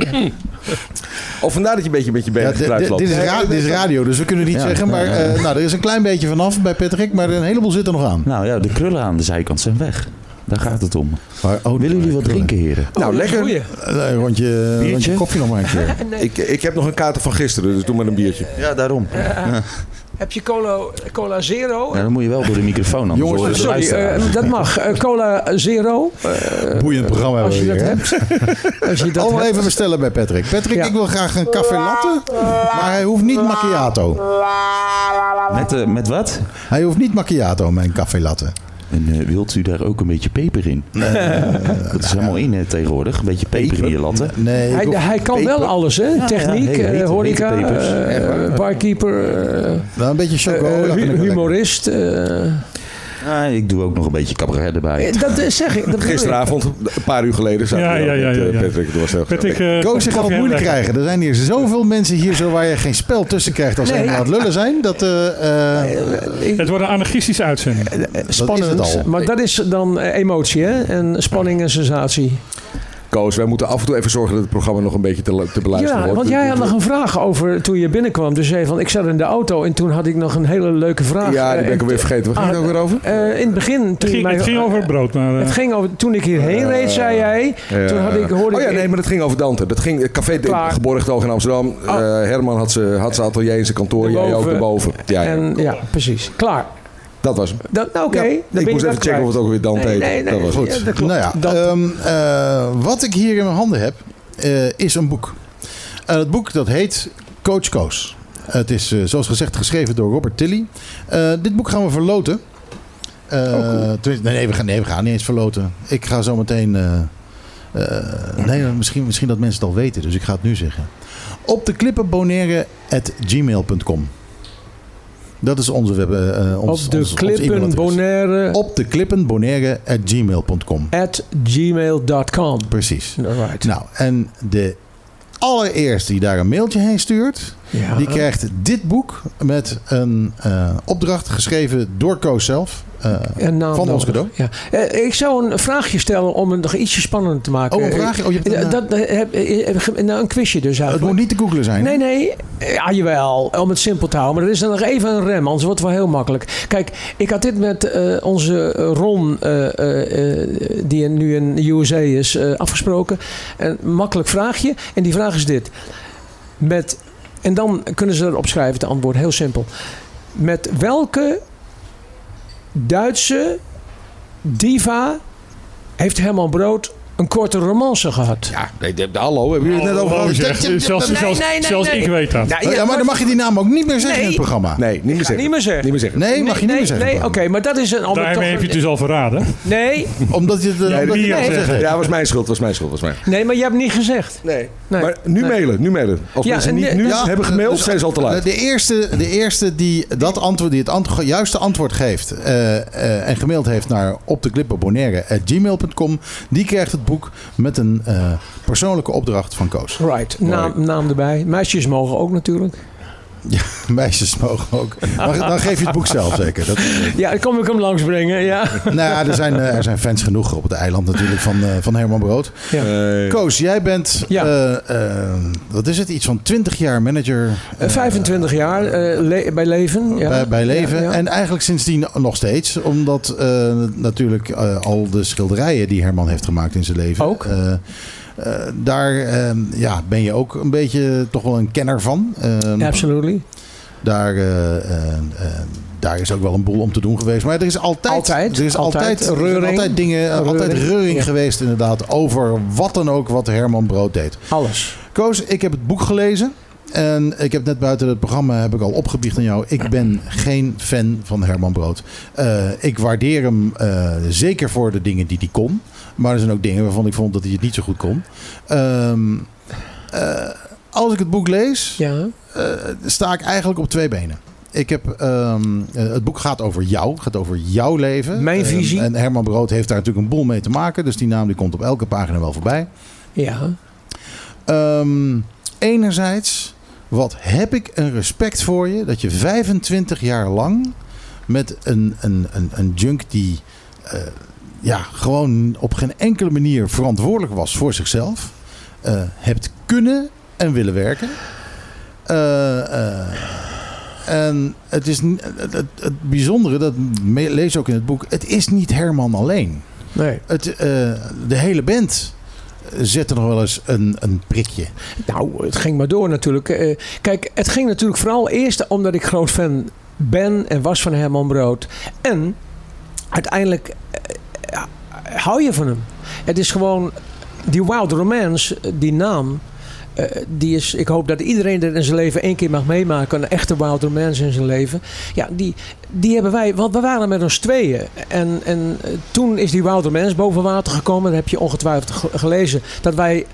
Of vandaar dat je een beetje met je Ja, benen dit- gekruid dit, is ra- dit is radio, dus we kunnen niet Ja, zeggen. Maar ja, ja. eh, nou, er is een klein beetje vanaf bij Patrick, maar een heleboel zit er nog aan. Nou ja, de krullen aan de zijkant zijn weg. Daar gaat het om. Maar, oh, Willen jullie wat drinken, heren? Nou, lekker. Goeie. Eh, Een rondje koffie nog maar een keer. Ik, ik heb nog een kater van gisteren, dus doe maar een biertje. Ja, daarom. Heb je cola, cola zero? Ja, dan moet je wel door de microfoon, anders Jongens, Sorry, eh, dat mag. Eh, cola zero. eh, Boeiend programma als je hebben we dat hebt. Als je dat Allemaal hebt. even bestellen bij Patrick. Patrick, Ja. ik wil graag een café latte, maar hij hoeft niet macchiato. Met, met wat? Hij hoeft niet macchiato, mijn café latte. En eh, wilt u daar ook een beetje peper in? dat is helemaal in tegenwoordig. Een beetje peper in je latten. Nee, Hij, kan wel alles, hè? ja, Techniek, hele eh, horeca, eh, barkeeper, eh, wel een beetje choco. dat vind ik hu- wel lekker. humorist. Eh, Ja, ik doe ook nog een beetje cabaret erbij. Eh, Dat eh, zeg ik. Dat. Gisteravond, een paar uur geleden, zaten Ja, ja, ook ja, met, ja, eh, ja. Patrick. Dat eh, Koos, je gaat het moeilijk krijgen. Er zijn hier zoveel mensen hier zo waar je geen spel tussen krijgt als ze aan het lullen zijn. Dat, eh, eh, Het wordt een anarchistische uitzending. Spannend. is het al. Maar dat is dan eh, emotie, hè? En spanning en sensatie. Koos, wij moeten af en toe even zorgen dat het programma nog een beetje te, te beluisteren Ja, wordt. want jij had nog een vraag over toen je binnenkwam. Dus zei van, ik zat in de auto en toen had ik nog een hele leuke vraag. Ja, die ben ik Eh, alweer vergeten. Waar ging het ah, ook weer over? eh, in het begin, toen Het ging, mij- het ging over het brood, maar... eh, Het ging over, toen ik hierheen reed, zei jij. Toen had ik, hoorde oh ja, ik... nee, maar dat ging over Dante. Dat ging, het café Klaar. Geborgtoog in Amsterdam. Oh. Eh, Herman had zijn had atelier in zijn kantoor. Jij ook Erboven. erboven. Ja, ja. En, ja, precies. Klaar. Dat was hem. Dat- nou, Oké, Ja, ik moest even checken of het ook weer Dante Nee, heet. nee, nee. Dat was Ja, goed. dat nou ja, Dat- ehm, eh, wat ik hier in mijn handen heb, eh, is een boek. En het boek dat heet Coach Koos. Het is, eh, zoals gezegd, geschreven door Robert Tilly. Eh, dit boek gaan we verloten. Eh, tenminste, nee, nee, we gaan, nee, we gaan niet eens verloten. Ik ga zo meteen... eh, eh, nee, misschien, misschien dat mensen het al weten, dus ik ga het nu zeggen. Op de klippen gmail.com. Dat is onze web. eh, ons, op de ons- klippen bonaire Op de klippen gmail.com. at gmail.com. Precies. Nou, en de allereerste die daar een mailtje heen stuurt, Ja. die krijgt dit boek met een eh, opdracht geschreven door Koos zelf. Eh, van ons cadeau. Ja. Eh, ik zou een vraagje stellen om het nog ietsje spannender te maken. Oh, een vraagje? Oh, je hebt een, Eh, dat, heb- heb- nou, een quizje dus het moet niet te googlen zijn. Nee, nee. Ja, jawel. Om het simpel te houden. Maar er is dan nog even een rem. Anders wordt het wel heel makkelijk. Kijk, ik had dit met onze Ron, die nu in de USA is, afgesproken. Een makkelijk vraagje. En die vraag is dit. Met, en dan kunnen ze erop schrijven, het antwoord. Heel simpel. Met welke Duitse diva heeft Herman Brood een korte romance gehad? Ja, nee, de- de- hallo, hebben jullie het net over Oh, gehad? Zelfs, nee, zelfs, nee, nee, zelfs nee. ik weet dat. Nou, ja, maar dan mag je die naam ook niet meer zeggen in het programma. Nee, niet meer zeggen. niet meer zeggen. Niet meer zeggen. Nee, mag je niet meer zeggen. Nee, oké, maar dat is een ander Daarmee heb je het dus al verraden. Nee, Omdat je het Nee, omdat je het zeggen. zegt. Ja, was mijn schuld, was mijn schuld, was mijn. nee, maar je hebt niet gezegd. Nee. Nee. Maar nu Nee. mailen, nu mailen. Als Ja, mensen en niet nu hebben gemaild, dus- zijn ze al te laat. De eerste, de eerste die dat antwoord, die het juiste antwoord geeft eh, eh, en gemaild heeft naar op de gmail.com, die krijgt het boek met een eh, persoonlijke opdracht van Koos. Right, naam, naam erbij. Meisjes mogen ook natuurlijk. Meisjes mogen ook. Maar dan geef je het boek zelf zeker. Dat, Ja, dan kom ik hem langsbrengen. Ja. nou ja, er zijn, eh, er zijn fans genoeg op het eiland natuurlijk van, eh, van Herman Brood. Eh, Koos, jij bent, Ja. eh, wat is het, iets van 20 jaar manager Eh, 25 jaar eh, le- bij Leven. Ja. bij, bij Leven. Ja, ja. En eigenlijk sindsdien nog steeds. Omdat eh, natuurlijk eh, al de schilderijen die Herman heeft gemaakt in zijn leven. Ook. Eh, daar eh, ja, ben je ook een beetje toch wel een kenner van. Eh, Absolutely. daar, eh, eh, daar is ook wel een boel om te doen geweest. Maar er is altijd, Altijd, er is altijd, Reuring. altijd dingen, altijd Reuring, ja. geweest inderdaad. Over wat dan ook wat Herman Brood deed. Alles. Koos, ik heb het boek gelezen. En ik heb net buiten het programma heb ik al opgebiecht aan jou. Ik ben geen fan van Herman Brood. Ik waardeer hem zeker voor de dingen die hij kon. Maar er zijn ook dingen waarvan ik vond dat hij het niet zo goed kon. Ehm, eh, als ik het boek lees, Ja. eh, sta ik eigenlijk op twee benen. Ik heb, ehm, eh, het boek gaat over jou, het gaat over jouw leven. Mijn Ehm, visie. en Herman Brood heeft daar natuurlijk een boel mee te maken. Dus die naam die komt op elke pagina wel voorbij. Ja. Enerzijds, wat heb ik een respect voor je dat je 25 jaar lang met een, een, een, een junk die ja, gewoon op geen enkele manier verantwoordelijk was voor zichzelf, eh, hebt kunnen en willen werken. Eh, eh, en het is het, het, het bijzondere, dat lees ook in het boek, het is niet Herman alleen. Nee. Het, de hele band zet er nog wel eens een, een prikje. Nou, het ging maar door natuurlijk. Kijk, het ging natuurlijk vooral eerst omdat ik groot fan ben en was van Herman Brood. En uiteindelijk hou je van hem. Het is gewoon die Wild Romance, eh, die naam. eh, die is, ik hoop dat iedereen er in zijn leven één keer mag meemaken. Een echte Wild Romance in zijn leven. Ja, die, die hebben wij, want we waren met ons tweeën. En, en eh, toen is die Wild Romance boven water gekomen. Dat heb je ongetwijfeld ge- gelezen. Dat wij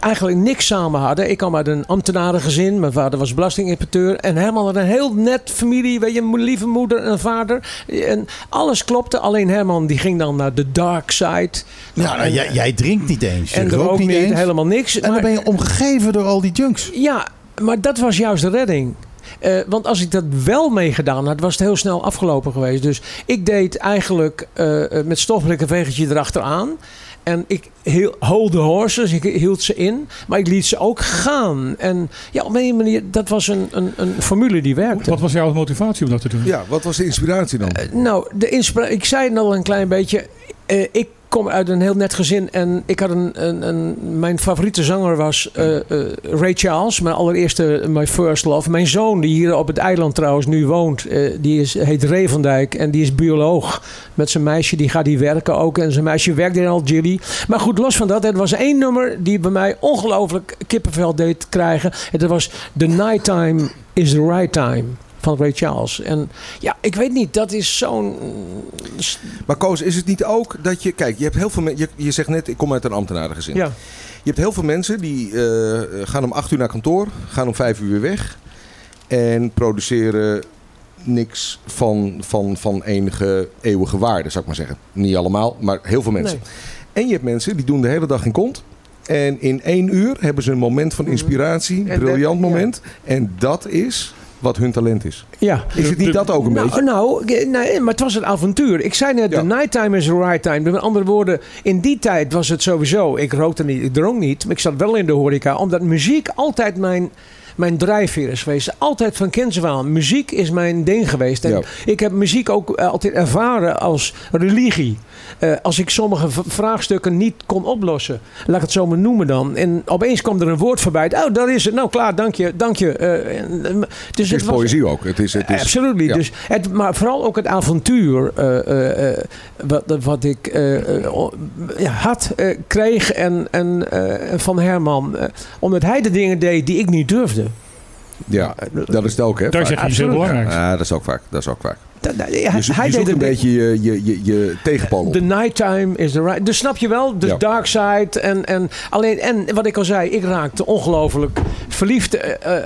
eigenlijk niks samen hadden. Ik kwam uit een ambtenarengezin. Mijn vader was belastinginspecteur. En Herman had een heel net familie. Weet je, een lieve moeder en vader. En alles klopte. Alleen Herman die ging dan naar de dark side. Ja, nou, jij, jij drinkt niet eens. Je en rookt ook niet eens. helemaal niks. En dan Maar- ben je omgegeven door al die junks. ja, maar dat was juist de redding. Eh, want als ik dat wel meegedaan had, was het heel snel afgelopen geweest. Dus ik deed eigenlijk eh, eh, met stofblik een vegertje erachteraan. En ik hold the horses, ik hield ze in. Maar ik liet ze ook gaan. En ja, op een manier, dat was een, een, een formule die werkte. Wat was jouw motivatie om dat te doen? Ja, wat was de inspiratie dan? Nou, de inspira- ik zei het al een klein beetje. Eh, ik kom uit een heel net gezin en ik had een, een, mijn favoriete zanger was eh, Ray Charles, mijn allereerste My First Love. Mijn zoon die hier op het eiland trouwens nu woont, die is, heet Ray van Dijk en die is bioloog. Met zijn meisje die gaat die werken ook en zijn meisje werkt in Algerie. Maar goed, los van dat, er was één nummer die bij mij ongelooflijk kippenvel deed krijgen. En dat was The Nighttime is the Right Time. Van Ray Charles. En ja, ik weet niet, dat is zo'n Maar Koos, is het niet ook dat je... Kijk, je hebt heel veel mensen... Je, je zegt net, ik kom uit een ambtenarengezin. Ja. Je hebt heel veel mensen die eh, gaan om acht uur naar kantoor, gaan om vijf uur weer weg en produceren niks van, van, van enige eeuwige waarde, zou ik maar zeggen. Niet allemaal, maar heel veel mensen. En je hebt mensen die doen de hele dag in kont. En in één uur hebben ze een moment van inspiratie, Mhm. En briljant moment. En dat is wat hun talent is. Ja. Is het niet dat ook een nou, beetje? Nou, nee, maar het was een avontuur. Ik zei net, Ja. the nighttime is the right time. Met andere woorden, in die tijd was het sowieso... Ik rookte niet, ik dronk niet, maar ik zat wel in de horeca. Omdat muziek altijd mijn, mijn drijfveer is geweest. Altijd van kinds af aan. Muziek is mijn ding geweest. En Ja. ik heb muziek ook eh, altijd ervaren als religie. Eh, als ik sommige vraagstukken niet kon oplossen. Laat ik het zo maar noemen dan. En opeens kwam er een woord voorbij. Oh, daar is het. Nou, klaar, dank je. Dank je. Eh, eh, dus Het is was- poëzie ook. Het is, het is, Absoluut. ja. Dus het, maar vooral ook het avontuur eh, eh, eh, wat, wat ik had, eh, kreeg en, en, eh, van Herman. omdat hij de dingen deed die ik niet durfde. Ja, dat is het ook, hè? Daar vaak. zeg je heel Absoluut. belangrijks. Ja, dat is ook vaak. Dat is ook vaak. Dat- dat- hij, deed een beetje je, je, je, je op. The nighttime is the right. Dus snap je wel, de Ja. dark side. En, en, alleen, en wat ik al zei, ik raakte ongelooflijk verliefd eh, eh,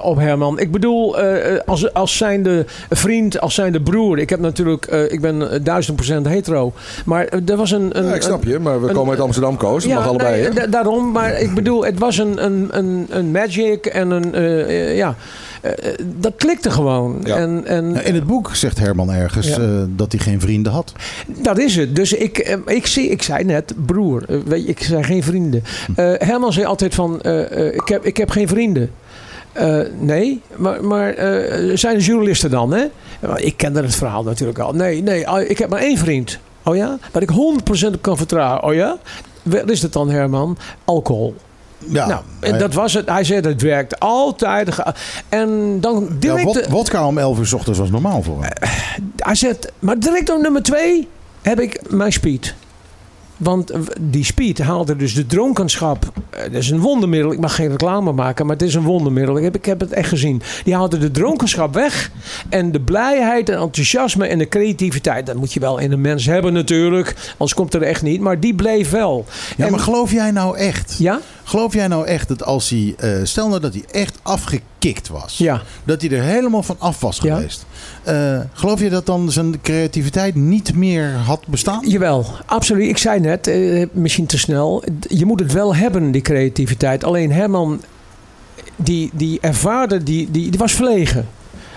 op Herman. Ik bedoel, eh, als, als zijnde vriend, als zijnde broer. Ik heb natuurlijk, ik ben duizend procent hetero. Maar er was een. een Ja, ik snap je, maar we een- komen uit Amsterdam, Koos. Mag allebei, nee, da- daarom. Maar ik bedoel, het was een, een, een, een magic en een, ja, dat klikte gewoon. Ja. En, en, Ja, In het boek zegt Herman ergens Ja. eh, dat hij geen vrienden had. dat is het. Dus ik, eh, ik, zie, ik zei net, broer, eh, weet je, ik zei geen vrienden. Eh, Herman zei altijd van, eh, eh, ik, heb, ik heb geen vrienden. Eh, nee, maar, maar eh, zijn er journalisten dan, hè? Ik kende het verhaal natuurlijk al. Nee, nee, ah, ik heb maar één vriend. Oh ja? Waar ik 100% op kan vertrouwen. Oh ja? Wat is het dan, Herman? Alcohol. Ja, nou, en hij- dat was het. Hij zei, het werkt altijd. En dan ja, direct... wod- wodka om 11 uur 's ochtends was normaal voor hem. Hij zegt, maar direct op nummer twee heb ik mijn speed. Want eh, die speed haalde dus de dronkenschap. eh, Dat is een wondermiddel. Ik mag geen reclame maken, maar het is een wondermiddel. Ik heb, ik heb het echt gezien. Die haalde de dronkenschap weg. En de blijheid en enthousiasme en de creativiteit. Dat moet je wel in een mens hebben natuurlijk. Anders komt er echt niet. Maar die bleef wel. Ja, En- maar geloof jij nou echt? Ja? Geloof jij nou echt dat als hij, eh, stel nou dat hij echt afgekikt was, Ja. dat hij er helemaal van af was Ja. geweest, eh, geloof je dat dan zijn creativiteit niet meer had bestaan? Jawel, absoluut. Ik zei net, eh, misschien te snel. Je moet het wel hebben, die creativiteit. Alleen Herman, die, die ervaarde, die, die, die was verlegen.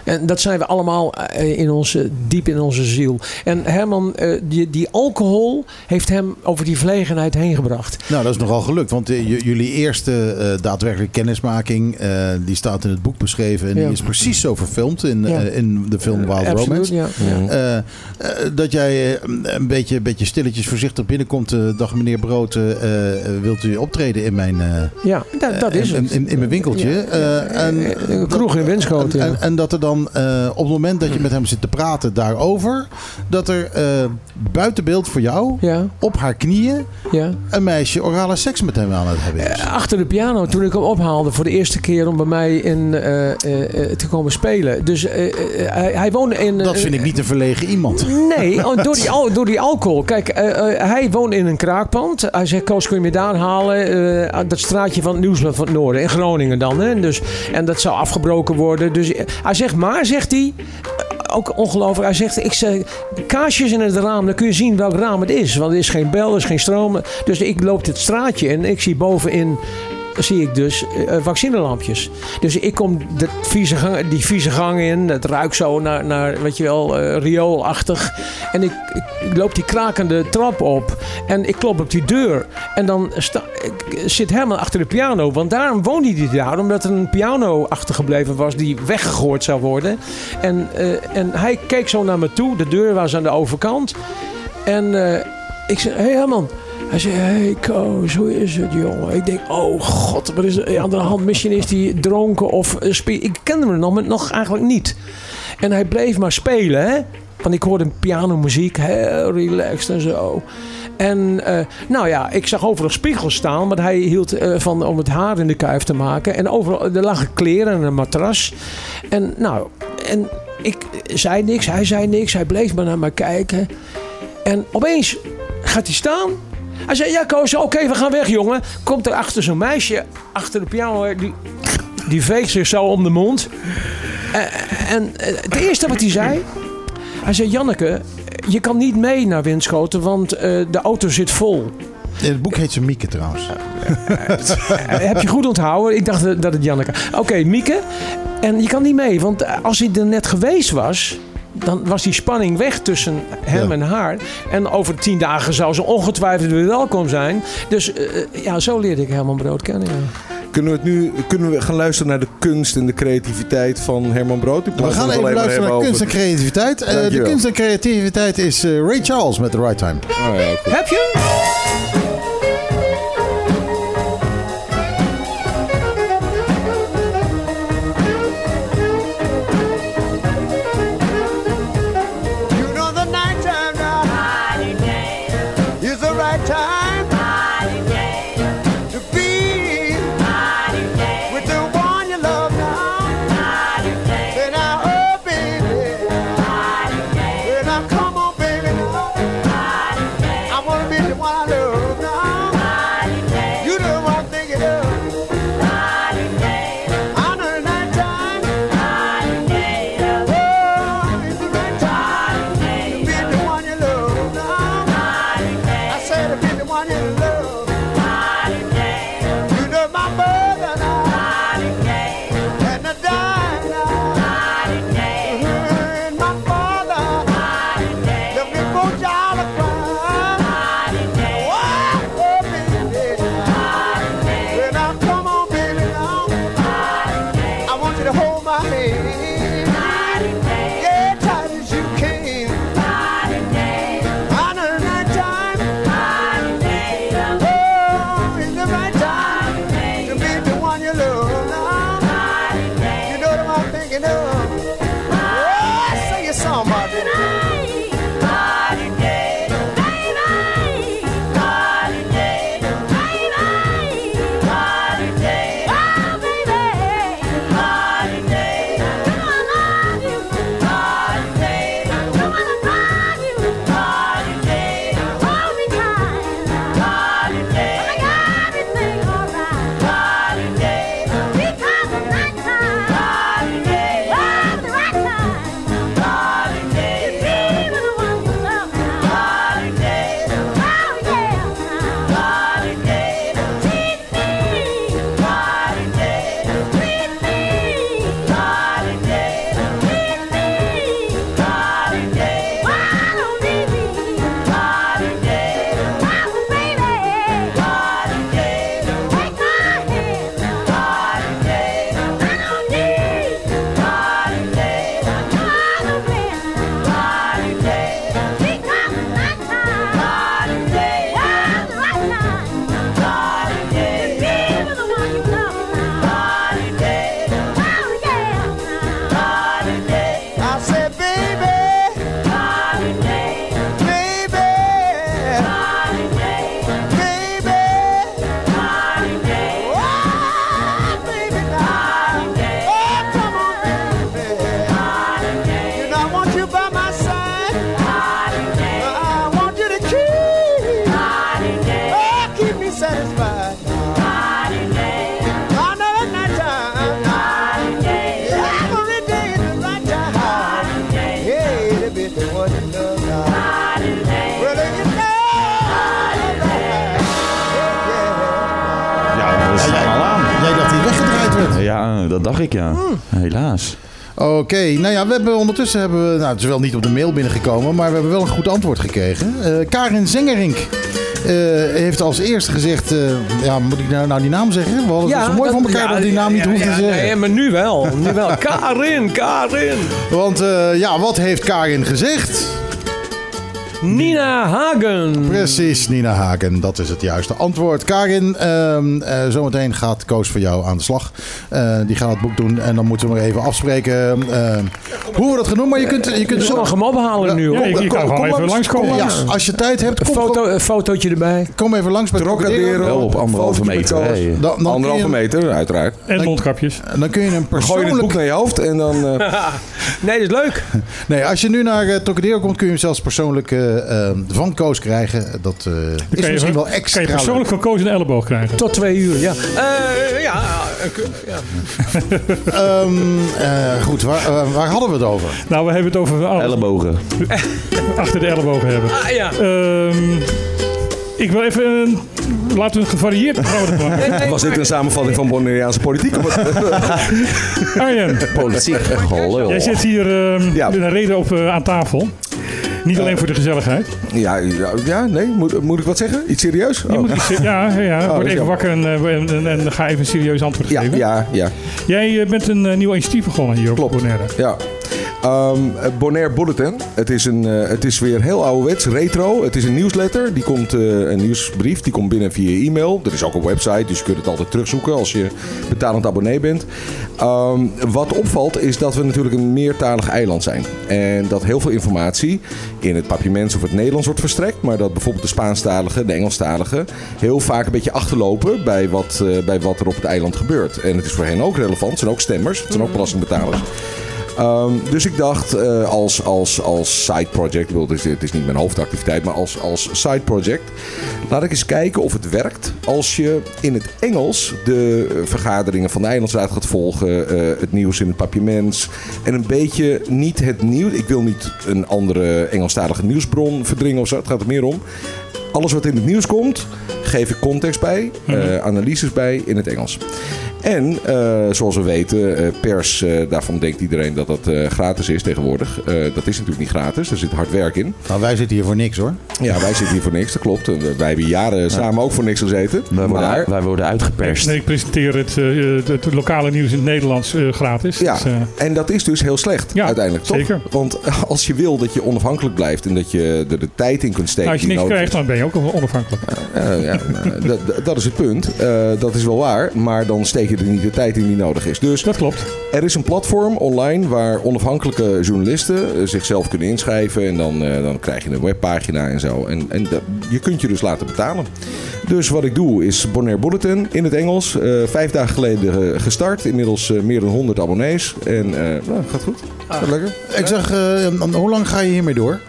En dat zijn we allemaal eh, in onze, diep in onze ziel. En Herman, eh, die, die alcohol heeft hem over die verlegenheid heen gebracht. Nou, dat is nogal gelukt, want eh, jullie eerste eh, daadwerkelijke kennismaking, die staat in het boek beschreven en Ja. die is precies zo verfilmd in, Ja. in de film Wild Romance. ja. ja. Dat jij een beetje, een beetje stilletjes voorzichtig binnenkomt. dag meneer Brood, wilt u optreden in mijn, Ja, dat, dat is in, het. in, in mijn winkeltje? En, een kroeg in Winschoten, ja. En, en dat er dan dan eh, op het moment dat je met hem zit te praten daarover, dat er eh, buiten beeld voor jou, Ja, op haar knieën, ja. een meisje orale seks met hem aan het hebben is? Achter de piano, toen ik hem ophaalde voor de eerste keer om bij mij in, eh, eh, eh, te komen spelen. Dus eh, eh, hij, hij woonde in... Dat vind ik niet een verlegen iemand. Nee, oh, door, die, al- door die alcohol. Kijk, eh, eh, hij woont in een kraakpand. Hij zegt, Koos, kun je me daar halen? Eh, dat straatje van het Nieuwsblad van het Noorden. In Groningen dan. Hè? Dus, en dat zou afgebroken worden. Dus eh, hij zegt, maar, zegt hij... Ook ongelooflijk. Hij zegt, ik zeg, kaarsjes in het raam. Dan kun je zien welk raam het is. Want er is geen bel, er is geen stroom. Dus ik loop dit straatje en ik zie bovenin zie ik dus eh, vaccinelampjes. Dus ik kom de gang, die vieze gang in. Het ruikt zo naar, naar weet je wel, eh, rioolachtig. En ik, ik loop die krakende trap op. En ik klop op die deur. En dan sta, ik zit helemaal achter de piano. Want daarom woonde hij daar. Omdat er een piano achtergebleven was die weggegooid zou worden. En, eh, en hij keek zo naar me toe. De deur was aan de overkant. En eh, ik zei, hé hey, Herman. Hij zei, hey Koos, hoe is het jongen? Ik denk, oh god, wat is er aan hand? Misschien is hij dronken of eh, Ik kende hem nog, nog eigenlijk niet. En hij bleef maar spelen, hè. Want ik hoorde pianomuziek, heel relaxed en zo. En eh, nou ja, ik zag overal spiegels staan, want hij hield eh, van om het haar in de kuif te maken. En overal, er lagen kleren en een matras. En nou, en ik zei niks, hij zei niks, hij bleef maar naar me kijken. En opeens gaat hij staan. Hij zei, ja Koos, oké, we gaan weg jongen. Komt er achter zo'n meisje, achter de piano, die, die veegt zich zo om de mond. Eh, en eh, het eerste wat hij zei, hij zei, Janneke, je kan niet mee naar Winschoten, want eh, de auto zit vol. In het boek heet ze Mieke trouwens. Eh, heb je goed onthouden? Ik dacht dat- het Janneke. Oké, Mieke. En je kan niet mee, want eh, als hij er net geweest was. Dan was die spanning weg tussen hem Ja. en haar. En over tien dagen zou ze ongetwijfeld weer welkom zijn. Dus eh, ja, zo leerde ik Herman Brood kennen. ja. Kunnen we, het nu, kunnen we gaan luisteren naar de kunst en de creativiteit van Herman Brood? We gaan even luisteren naar kunst en creativiteit. Eh, de kunst en creativiteit is eh, Ray Charles met The Right Time. Oh ja. Heb je? Ik ja. Helaas. Oké, nou ja, we hebben ondertussen hebben we, nou, het is wel niet op de mail binnengekomen, maar we hebben wel een goed antwoord gekregen. Eh, Karin Zengerink eh, heeft als eerste gezegd, eh, ja, moet ik nou, nou die naam zeggen? We hadden het zo mooi van elkaar dat die naam niet ja, hoeven ja, te zeggen. Nee, maar nu wel. Nu wel. Karin, Karin. Want eh, ja, wat heeft Karin gezegd? Nina Hagen. Precies, Nina Hagen. Dat is het juiste antwoord. Karin, ehm, eh, zometeen gaat Koos voor jou aan de slag. Eh, die gaat het boek doen en dan moeten we maar even afspreken ehm, hoe we dat gaan doen. Maar je kunt, je kunt ophalen nu. Ja, hoor. ik, ik kan gewoon even langskomen. Ja, als je tijd hebt, Een, kom, foto, een fotootje erbij. kom even langs bij Trocadero. Wel op anderhalve meter. Dan, dan, Anderhalve meter, uiteraard. En mondkapjes. dan kun je een Gooi je het persoonlijk... boek naar je hoofd en dan... eh, Nee, dat is leuk. Nee, als je nu naar uh, Trocadero komt, kun je hem zelfs persoonlijk van Koos krijgen. Dat eh, is kan je, misschien wel kan extra je persoonlijk leuk. van Koos een elleboog krijgen. Tot twee uur, ja. Eh, ja, eh, ja. Ehm, eh, goed, waar, eh, waar hadden we het over? Nou, we hebben het over Ellebogen. achter de ellebogen hebben. Ah, ja. Ehm, ik wil even een, laten we een gevarieerd programma maken. Nee, nee, was dit een samenvatting van Bonaireaanse politiek? Arjen, Politiek jij zit hier ehm, Ja. met een reden op, eh, aan tafel. Niet alleen voor de gezelligheid. ja, ja, ja, nee, moet, moet ik wat zeggen? Iets serieus? Je Oh. moet iets, ja, ja, dat word even wakker en, eh, en, en, en ga even een serieus antwoord geven. ja, ja, Jij eh, bent een eh, nieuw initiatief begonnen hier Klopt. op Bonaire. ja. Ehm, Bonaire Bulletin. Het is, een, eh, het is weer heel ouderwets, retro. Het is een nieuwsletter. Die komt, eh, een nieuwsbrief. Die komt binnen via e-mail. Er is ook een website, dus je kunt het altijd terugzoeken als je betalend abonnee bent. Ehm, wat opvalt is dat we natuurlijk een meertalig eiland zijn. En dat heel veel informatie in het papiaments of het Nederlands wordt verstrekt. Maar dat bijvoorbeeld de Spaanstaligen, de Engelstaligen heel vaak een beetje achterlopen bij wat, eh, bij wat er op het eiland gebeurt. En het is voor hen ook relevant. Het zijn ook stemmers. Het zijn ook belastingbetalers. Ehm, dus ik dacht eh, als, als, als side project, bedoel, het is, niet mijn hoofdactiviteit, maar als, als side project, laat ik eens kijken of het werkt als je in het Engels de eh, vergaderingen van de Eilandsraad gaat volgen, eh, het nieuws in het papiaments en een beetje niet het nieuws. Ik wil niet een andere Engelstalige nieuwsbron verdringen of zo, het gaat er meer om. Alles wat in het nieuws komt, geef ik context bij, eh, analyses bij in het Engels. En eh, zoals we weten, eh, pers, eh, daarvan denkt iedereen dat dat eh, gratis is tegenwoordig. Eh, dat is natuurlijk niet gratis, er zit hard werk in. Nou, wij zitten hier voor niks hoor. Ja, wij zitten hier voor niks, dat klopt. En wij hebben jaren samen ook voor niks gezeten. Wij worden, Maar wij worden uitgeperst. Nee, ik presenteer het, eh, het, lokale nieuws in het Nederlands eh, gratis. Ja, Dus, en dat is dus heel slecht Ja, uiteindelijk, toch? zeker. Want als je wil dat je onafhankelijk blijft en dat je er de tijd in kunt steken... nou, als je niks nodig krijgt, dan ben je ook onafhankelijk. Eh, ja, dat- dat- dat is het punt. Eh, dat is wel waar, maar dan steek je er niet de tijd in die nodig is. Dus Dat klopt. er is een platform online waar onafhankelijke journalisten eh, zichzelf kunnen inschrijven. En dan, eh, dan krijg je een webpagina en zo. En, en dat- je kunt je dus laten betalen. Dus wat ik doe is Bonaire Bulletin in het Engels. Eh, vijf dagen geleden gestart. Inmiddels meer dan 100 abonnees. En eh, nou, gaat goed. Gaat lekker. Ik zeg, eh, hoe lang ga je hiermee door?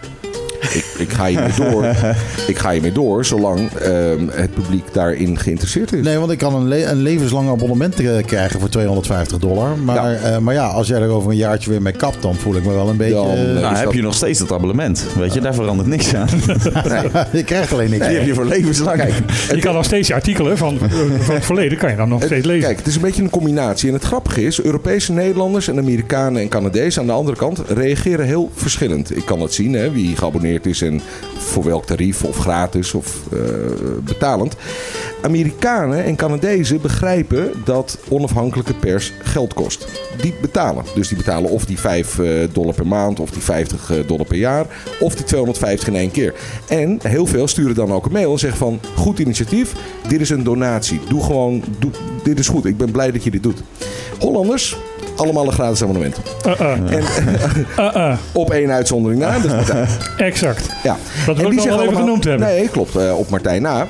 Ik, ik ga hiermee door. ik ga hiermee door zolang ehm, het publiek daarin geïnteresseerd is. Nee, want ik kan een, le- een levenslang abonnement eh, krijgen voor 250 dollar. Maar Ja. ja. maar ja, als jij er over een jaartje weer mee kapt, dan voel ik me wel een beetje... Dan, eh, eh, Nou, heb dat- je nog steeds dat abonnement. Weet je, daar verandert niks aan. je krijgt alleen niks. Die heb je voor levenslang. Kijk, Je kan nog steeds je artikelen van, eh, van het verleden kan je dan nog Het- steeds lezen. Kijk, het is een beetje een combinatie. En het grappige is, Europese Nederlanders en Amerikanen en Canadezen aan de andere kant reageren heel verschillend. Ik kan het zien, hè, wie geabonneerd is en voor welk tarief, of gratis of eh, betalend. Amerikanen en Canadezen begrijpen dat onafhankelijke pers geld kost. Die betalen. Dus die betalen of die 5 eh, dollar per maand, of die 50 eh, dollar per jaar, of die 250 in één keer. En heel veel sturen dan ook een mail en zeggen van, goed initiatief, dit is een donatie. Doe gewoon, doe, dit is goed. Ik ben blij dat je dit doet. Hollanders, allemaal een gratis abonnement. Uh, uh, En uh, uh. op één uitzondering na, dat is Martijn. Exact. Ja. Dat wil ik die wel zeggen even genoemd hebben. Nee, klopt. eh, op Martijn na.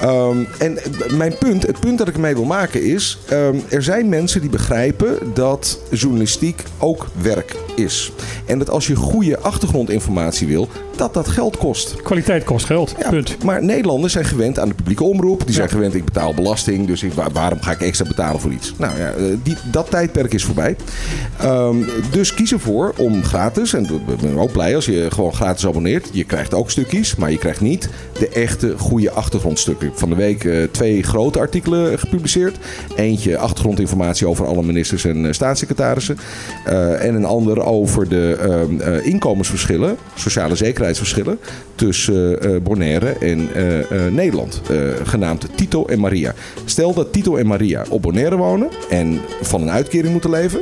Ehm, en mijn punt, het punt dat ik ermee wil maken is... ehm, er zijn mensen die begrijpen dat journalistiek ook werk is. En dat als je goede achtergrondinformatie wil... dat dat geld kost. Kwaliteit kost geld. Ja, Punt. Maar Nederlanders zijn gewend aan de publieke omroep. Die zijn gewend, ik betaal belasting, dus ik, waarom ga ik extra betalen voor iets? Nou ja, eh, die, dat tijdperk is voorbij. Ehm, dus kies ervoor om gratis, en ik ben ook blij als je gewoon gratis abonneert. Je krijgt ook stukjes, maar je krijgt niet de echte goede achtergrondstukken. Van de week eh, twee grote artikelen gepubliceerd. Eentje achtergrondinformatie over alle ministers en eh, staatssecretarissen. Eh, en een ander over de ehm, eh, inkomensverschillen, sociale zekerheidsverschillen tussen Bonaire en Nederland. genaamd Tito en Maria. Stel dat Tito en Maria op Bonaire wonen en van een uitkering moeten leven.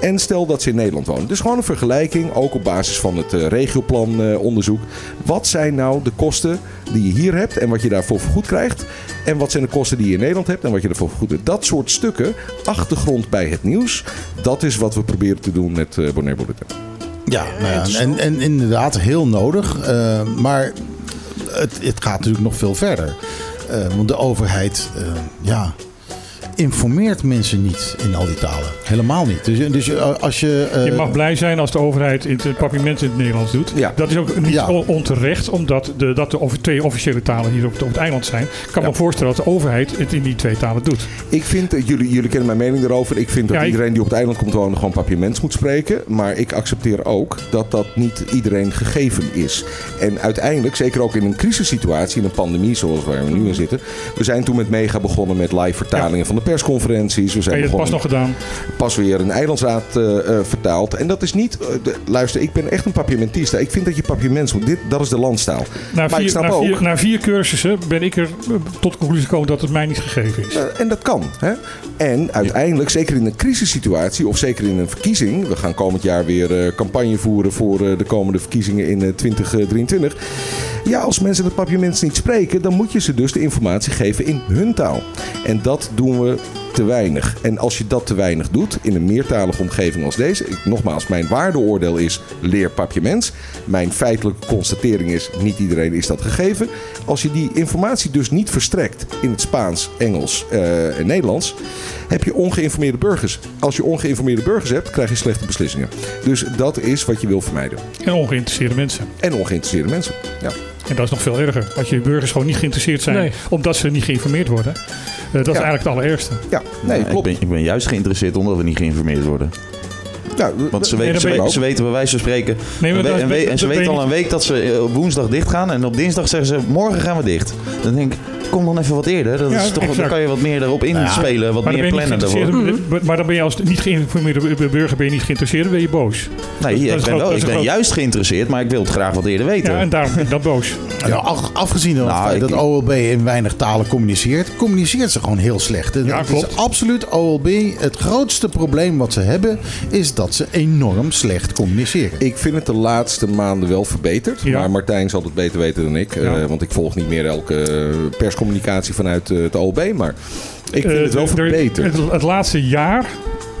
En stel dat ze in Nederland wonen. Dus gewoon een vergelijking, ook op basis van het regioplanonderzoek. wat zijn nou de kosten die je hier hebt en wat je daarvoor vergoed krijgt? En wat zijn de kosten die je in Nederland hebt en wat je ervoor vergoed hebt? Dat soort stukken, achtergrond bij het nieuws, dat is wat we proberen te doen met eh Bonaire Bulletin. Ja, nou ja en, en inderdaad heel nodig. eh, maar het, het gaat natuurlijk nog veel verder. Eh, want de overheid, eh, ja, informeert mensen niet in al die talen. Helemaal niet. Dus, dus eh, als je... eh, Je mag blij zijn als de overheid het papierment in het Nederlands doet. Ja. Dat is ook niet Ja. on- onterecht, omdat de, dat de twee officiële talen hier op het, op het eiland zijn. Ik kan Ja. me voorstellen dat de overheid het in die twee talen doet. Ik vind, eh, jullie, jullie kennen mijn mening erover. Ik vind dat Ja, ik- iedereen die op het eiland komt wonen gewoon papiermens moet spreken. Maar ik accepteer ook dat dat niet iedereen gegeven is. En uiteindelijk, zeker ook in een crisissituatie, in een pandemie zoals waar we nu in zitten. We zijn toen met Mega begonnen met live vertalingen van de persconferenties. We zijn pas nog gedaan? pas weer een eilandsraad eh, eh, vertaald. En dat is niet... eh, de- luister, ik ben echt een papiermentista. Ik vind dat je papiermens moet. Dit, dat is de landstaal. Na maar ik vier, na, ook... vier, na vier cursussen ben ik er tot de conclusie gekomen dat het mij niet gegeven is. Eh, en dat kan. Hè? En uiteindelijk, zeker in een crisissituatie of zeker in een verkiezing. We gaan komend jaar weer campagne voeren voor de komende verkiezingen in eh, 2023. Ja, als mensen het papiermens niet spreken, dan moet je ze dus de informatie geven in hun taal. En dat doen we te weinig. En als je dat te weinig doet in een meertalige omgeving als deze. Ik, nogmaals, mijn waardeoordeel is leer papiermens. Mijn feitelijke constatering is niet iedereen is dat gegeven. Als je die informatie dus niet verstrekt in het Spaans, Engels eh, en Nederlands, heb je ongeïnformeerde burgers. Als je ongeïnformeerde burgers hebt, krijg je slechte beslissingen. Dus dat is wat je wil vermijden. En ongeïnteresseerde mensen. En ongeïnteresseerde mensen. Ja. En dat is nog veel erger. Als je burgers gewoon niet geïnteresseerd zijn Nee. omdat ze niet geïnformeerd worden. Eh, dat is eigenlijk het allerergste. Ja, nee, ik, klopt. ben, ik ben juist geïnteresseerd omdat we niet geïnformeerd worden. Nou, Want ze, Nee, weten, ze, weten, ook. ze weten bij wijze van spreken. Nee, maar we- we- en dat ze weten al een week dat ze eh, op woensdag dicht gaan. En op dinsdag zeggen ze: morgen gaan we dicht. Dan denk ik: kom dan even wat eerder. Dat Ja, is toch, dan kan je wat meer erop inspelen, wat meer plannen ervoor. geïnteresseerd- maar dan ben je als niet geïnformeerde burger ben je niet geïnteresseerd, dan ben je boos. Nee, dat ik ben, groot- wel, ik ben juist geïnteresseerd, maar ik wil het graag wat eerder weten. Ja, en daarom ben ik dan boos. Ja, af- afgezien van Nou, het feit ik- dat OLB in weinig talen communiceert, communiceert ze gewoon heel slecht. En Ja, het klopt. is absoluut OLB. Het grootste probleem wat ze hebben, is dat ze enorm slecht communiceren. Ik vind het de laatste maanden wel verbeterd. Ja. Maar Martijn zal het beter weten dan ik. eh, want ik volg niet meer elke eh, perscommunicatie vanuit eh, het OLB. Maar ik vind Eh, het wel er- verbeterd. Het, het laatste jaar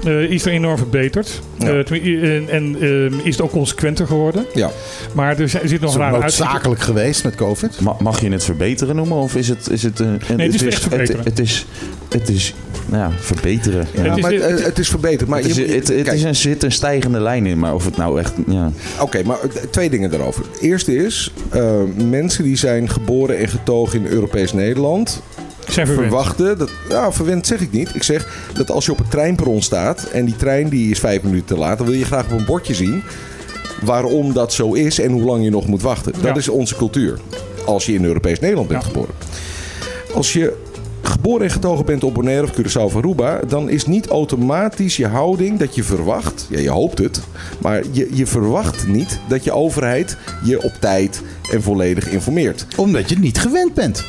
eh, is er enorm verbeterd. Ja. Eh, en en eh, is het ook consequenter geworden. Ja. Maar er zit nog Is een het rare uitzicht. noodzakelijk geweest met COVID? Ma- Mag je het verbeteren noemen? Of is het... Is het, een- Nee, het is echt verbeteren. Het, het is, het is ja, verbeteren. Ja. Het Ja, is- maar het, het is verbeterd. Maar het is, je- het, is een, zit een stijgende lijn in, maar of het nou echt... Ja. Oké, maar twee dingen daarover. Het eerste is, eh, mensen die zijn geboren en getogen in Europees Nederland... zijn verwachten, dat, nou verwend zeg ik niet. Ik zeg dat als je op het treinperron staat en die trein die is vijf minuten te laat... dan wil je graag op een bordje zien waarom dat zo is en hoe lang je nog moet wachten. Dat Ja. is onze cultuur. Als je in Europees Nederland bent Ja. geboren. Als je geboren en getogen bent op Bonaire of Curaçao of Aruba... dan is niet automatisch je houding dat je verwacht... ja, je hoopt het... maar je, je verwacht niet dat je overheid je op tijd en volledig informeert. Omdat je het niet gewend bent.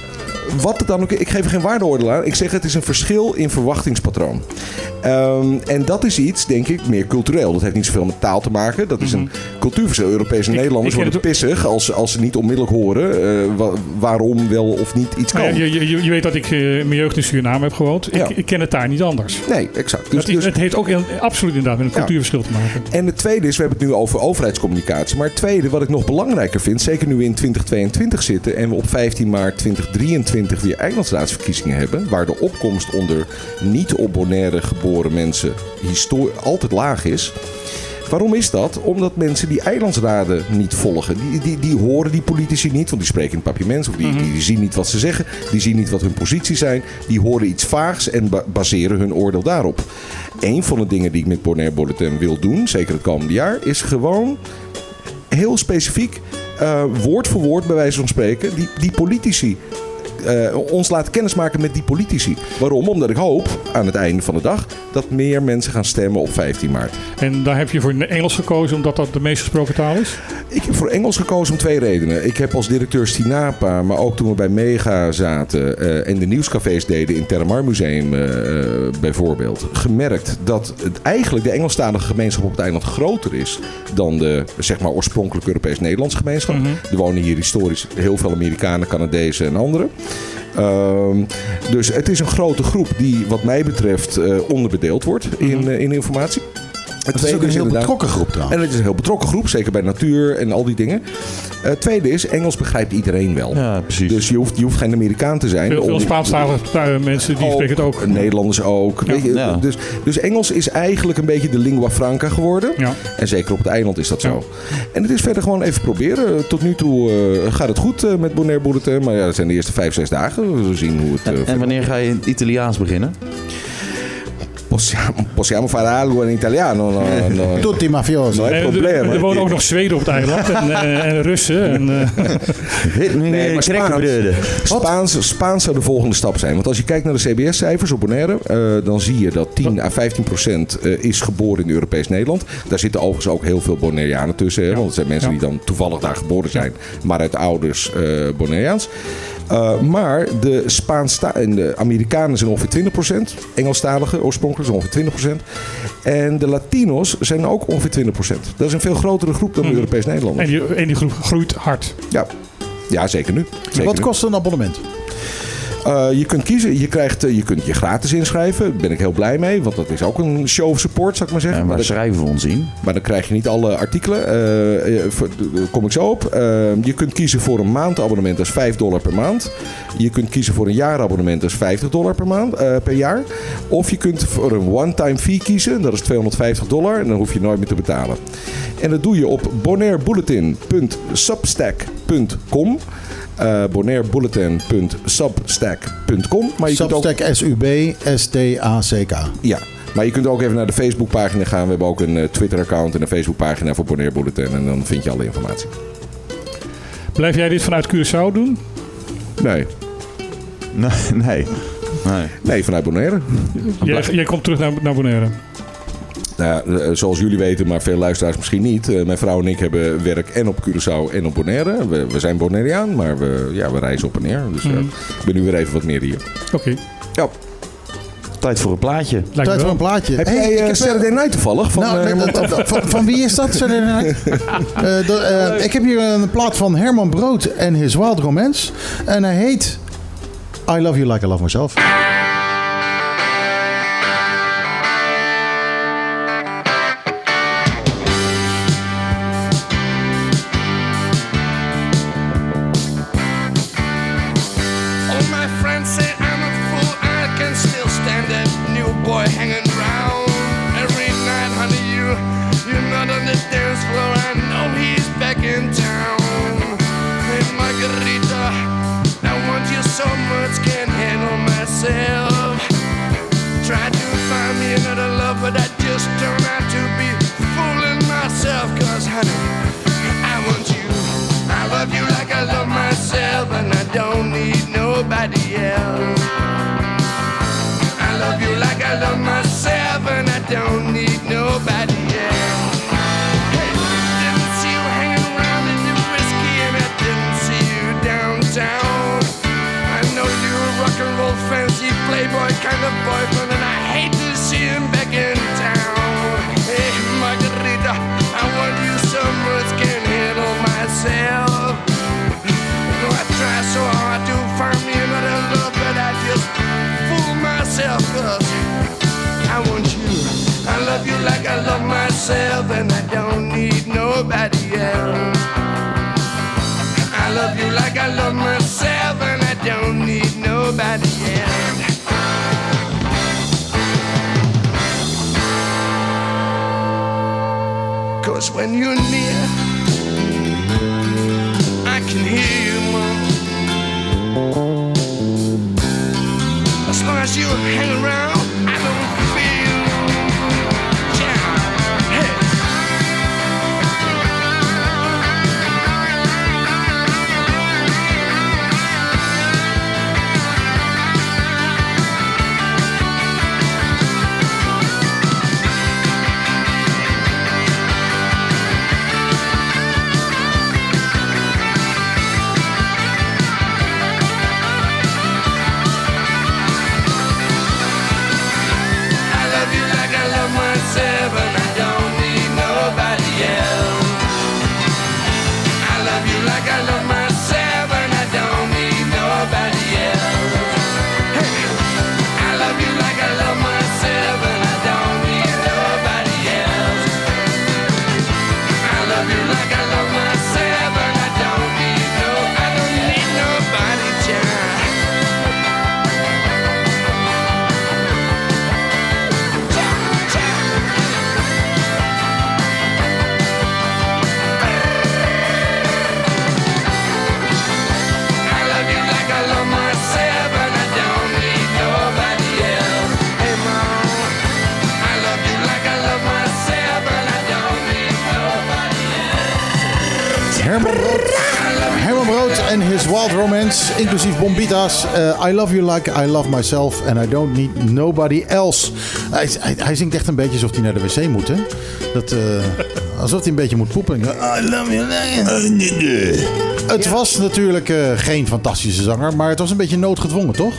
Wat het dan ook ik geef er geen waardeoordeel aan. Ik zeg het is een verschil in verwachtingspatroon. Ehm, en dat is iets, denk ik, meer cultureel. Dat heeft niet zoveel met taal te maken. Dat is een cultuurverschil. Europese Ik- Nederlanders ik worden pissig als, als ze niet onmiddellijk horen eh, wa- waarom wel of niet iets Nou kan. ja, je, je, je weet dat ik eh, mijn jeugd in Suriname heb gewoond. Ja. Ik, ik ken het daar niet anders. Nee, exact. Dus, is- dus- het heeft ook in- absoluut inderdaad met een Ja. cultuurverschil te maken. En het tweede is, we hebben het nu over overheidscommunicatie. Maar het tweede, wat ik nog belangrijker vind, zeker nu we in 2022 zitten en we op 15 maart 2023 weer eilandsraadsverkiezingen hebben, waar de opkomst onder niet op Bonaire geboren mensen altijd laag is. Waarom is dat? Omdat mensen die eilandsraden niet volgen. Die, die, die horen die politici niet, want die spreken in het papiaments. Of die, die, die zien niet wat ze zeggen. Die zien niet wat hun posities zijn. Die horen iets vaags en ba- baseren hun oordeel daarop. Een van de dingen die ik met Bonaire Bulletin wil doen, zeker het komende jaar, is gewoon heel specifiek, eh, woord voor woord bij wijze van spreken, die, die politici. Eh, ons laten kennismaken met die politici. Waarom? Omdat ik hoop aan het einde van de dag dat meer mensen gaan stemmen op 15 maart. En daar heb je voor Engels gekozen omdat dat de meest gesproken taal is? Ik heb voor Engels gekozen om twee redenen. Ik heb als directeur Stinapa, maar ook toen we bij Mega zaten eh, en de nieuwscafés deden in het Terramar Museum eh, bijvoorbeeld, gemerkt dat het eigenlijk de Engelstalige gemeenschap op het eiland groter is dan de zeg maar oorspronkelijk Europees-Nederlandse gemeenschap. Er wonen hier historisch heel veel Amerikanen, Canadezen en anderen. Ehm, dus het is een grote groep die wat mij betreft eh, onderbedeeld wordt in, eh, in informatie. Het is ook een heel betrokken groep trouwens. En het is een heel betrokken groep, zeker bij natuur en al die dingen. Eh tweede is, Engels begrijpt iedereen wel. Ja, precies. Dus je hoeft, je hoeft geen Amerikaan te zijn. Veel, veel Spaanstalige eh, mensen die ook, spreken het ook. Nederlanders ook. Weet je, Ja. Dus, dus Engels is eigenlijk een beetje de lingua franca geworden. Ja. En zeker op het eiland is dat zo. Ja. En het is verder gewoon even proberen. Tot nu toe eh, gaat het goed eh, met Bonaire Bulletin. Maar ja, dat zijn de eerste vijf, zes dagen. We zullen zien hoe het... En, en wanneer ga je in het Italiaans beginnen? Possiamo, possiamo fare algo in italiano. No, no, Tutti mafiosi. no hay En er- er wonen ook nog Zweden op het eiland en, eh, en Russen. En, eh, Nee, maar Spaans, Spaans, Spaans zou de volgende stap zijn. Want als je kijkt naar de CBS-cijfers op Bonaire, eh, dan zie je dat 10 à 15 procent eh, is geboren in Europees Nederland. Daar zitten overigens ook heel veel Bonaireanen tussen. Hè, want het zijn mensen Ja. die dan toevallig daar geboren zijn, maar uit ouders eh Bonaireaans. Eh, maar de Spaansta en de Amerikanen zijn ongeveer 20 procent. Engelstaligen oorspronkelijk zijn ongeveer 20 procent. En de Latino's zijn ook ongeveer 20 procent. Dat is een veel grotere groep dan de Mhm. Europees Nederlanders. en, die, en die groep groeit hard. Ja. ja, zeker nu. Zeker Wat kost een abonnement? Uh, je kunt kiezen, je, krijgt, uh, je kunt je gratis inschrijven. Daar ben ik heel blij mee, want dat is ook een show of support, zou ik maar zeggen. En waar maar, schrijven we ons in? maar dan krijg je niet alle artikelen. Daar kom ik zo op. Je kunt kiezen voor een maandabonnement, dat is 5 dollar per maand. Je kunt kiezen voor een jaarabonnement, dat is 50 dollar per, maand, per jaar. Of je kunt voor een one-time fee kiezen, dat is 250 dollar. En dan hoef je nooit meer te betalen. En dat doe je op bonairebulletin.substack.com. Uh, bonairebulletin.substack.com. Maar je kunt ook Substack S-U-B-S-T-A-C-K. ja, maar je kunt ook even naar de Facebookpagina gaan. We hebben ook een eh, Twitter-account en een Facebookpagina voor Bonaire Bulletin. En dan vind je alle informatie. Blijf jij dit vanuit Curaçao doen? Nee, Nee, nee. nee. nee vanuit Bonaire. Jij, jij komt terug naar, naar Bonaire. Nou, ja, eh, zoals jullie weten, maar veel luisteraars misschien niet. eh, mijn vrouw en ik hebben werk en op Curaçao en op Bonaire. We, we zijn Bonaireaan, maar we, ja, we reizen op en neer. Dus eh, Mhm. ik ben nu weer even wat meer hier. Oké, Ja. Tijd voor een plaatje. lijkt Tijd voor een plaatje. Heb Hey, jij uh, Saturday Night toevallig? Van, nou, dat- dat- van, van wie is dat? Saturday Night? Eh, eh, ik heb hier een plaat van Herman Brood en His Wild Romance. En hij heet I Love You Like I Love Myself. Herman Brood. Herman Brood en His Wild Romance, inclusief Bombita's. Eh, I love you like I love myself and I don't need nobody else. Hij, hij, hij zingt echt een beetje alsof hij naar de wc moet, hè? Dat, eh, alsof hij een beetje moet poepen. I love you like... Het was natuurlijk eh, geen fantastische zanger, maar het was een beetje noodgedwongen, toch?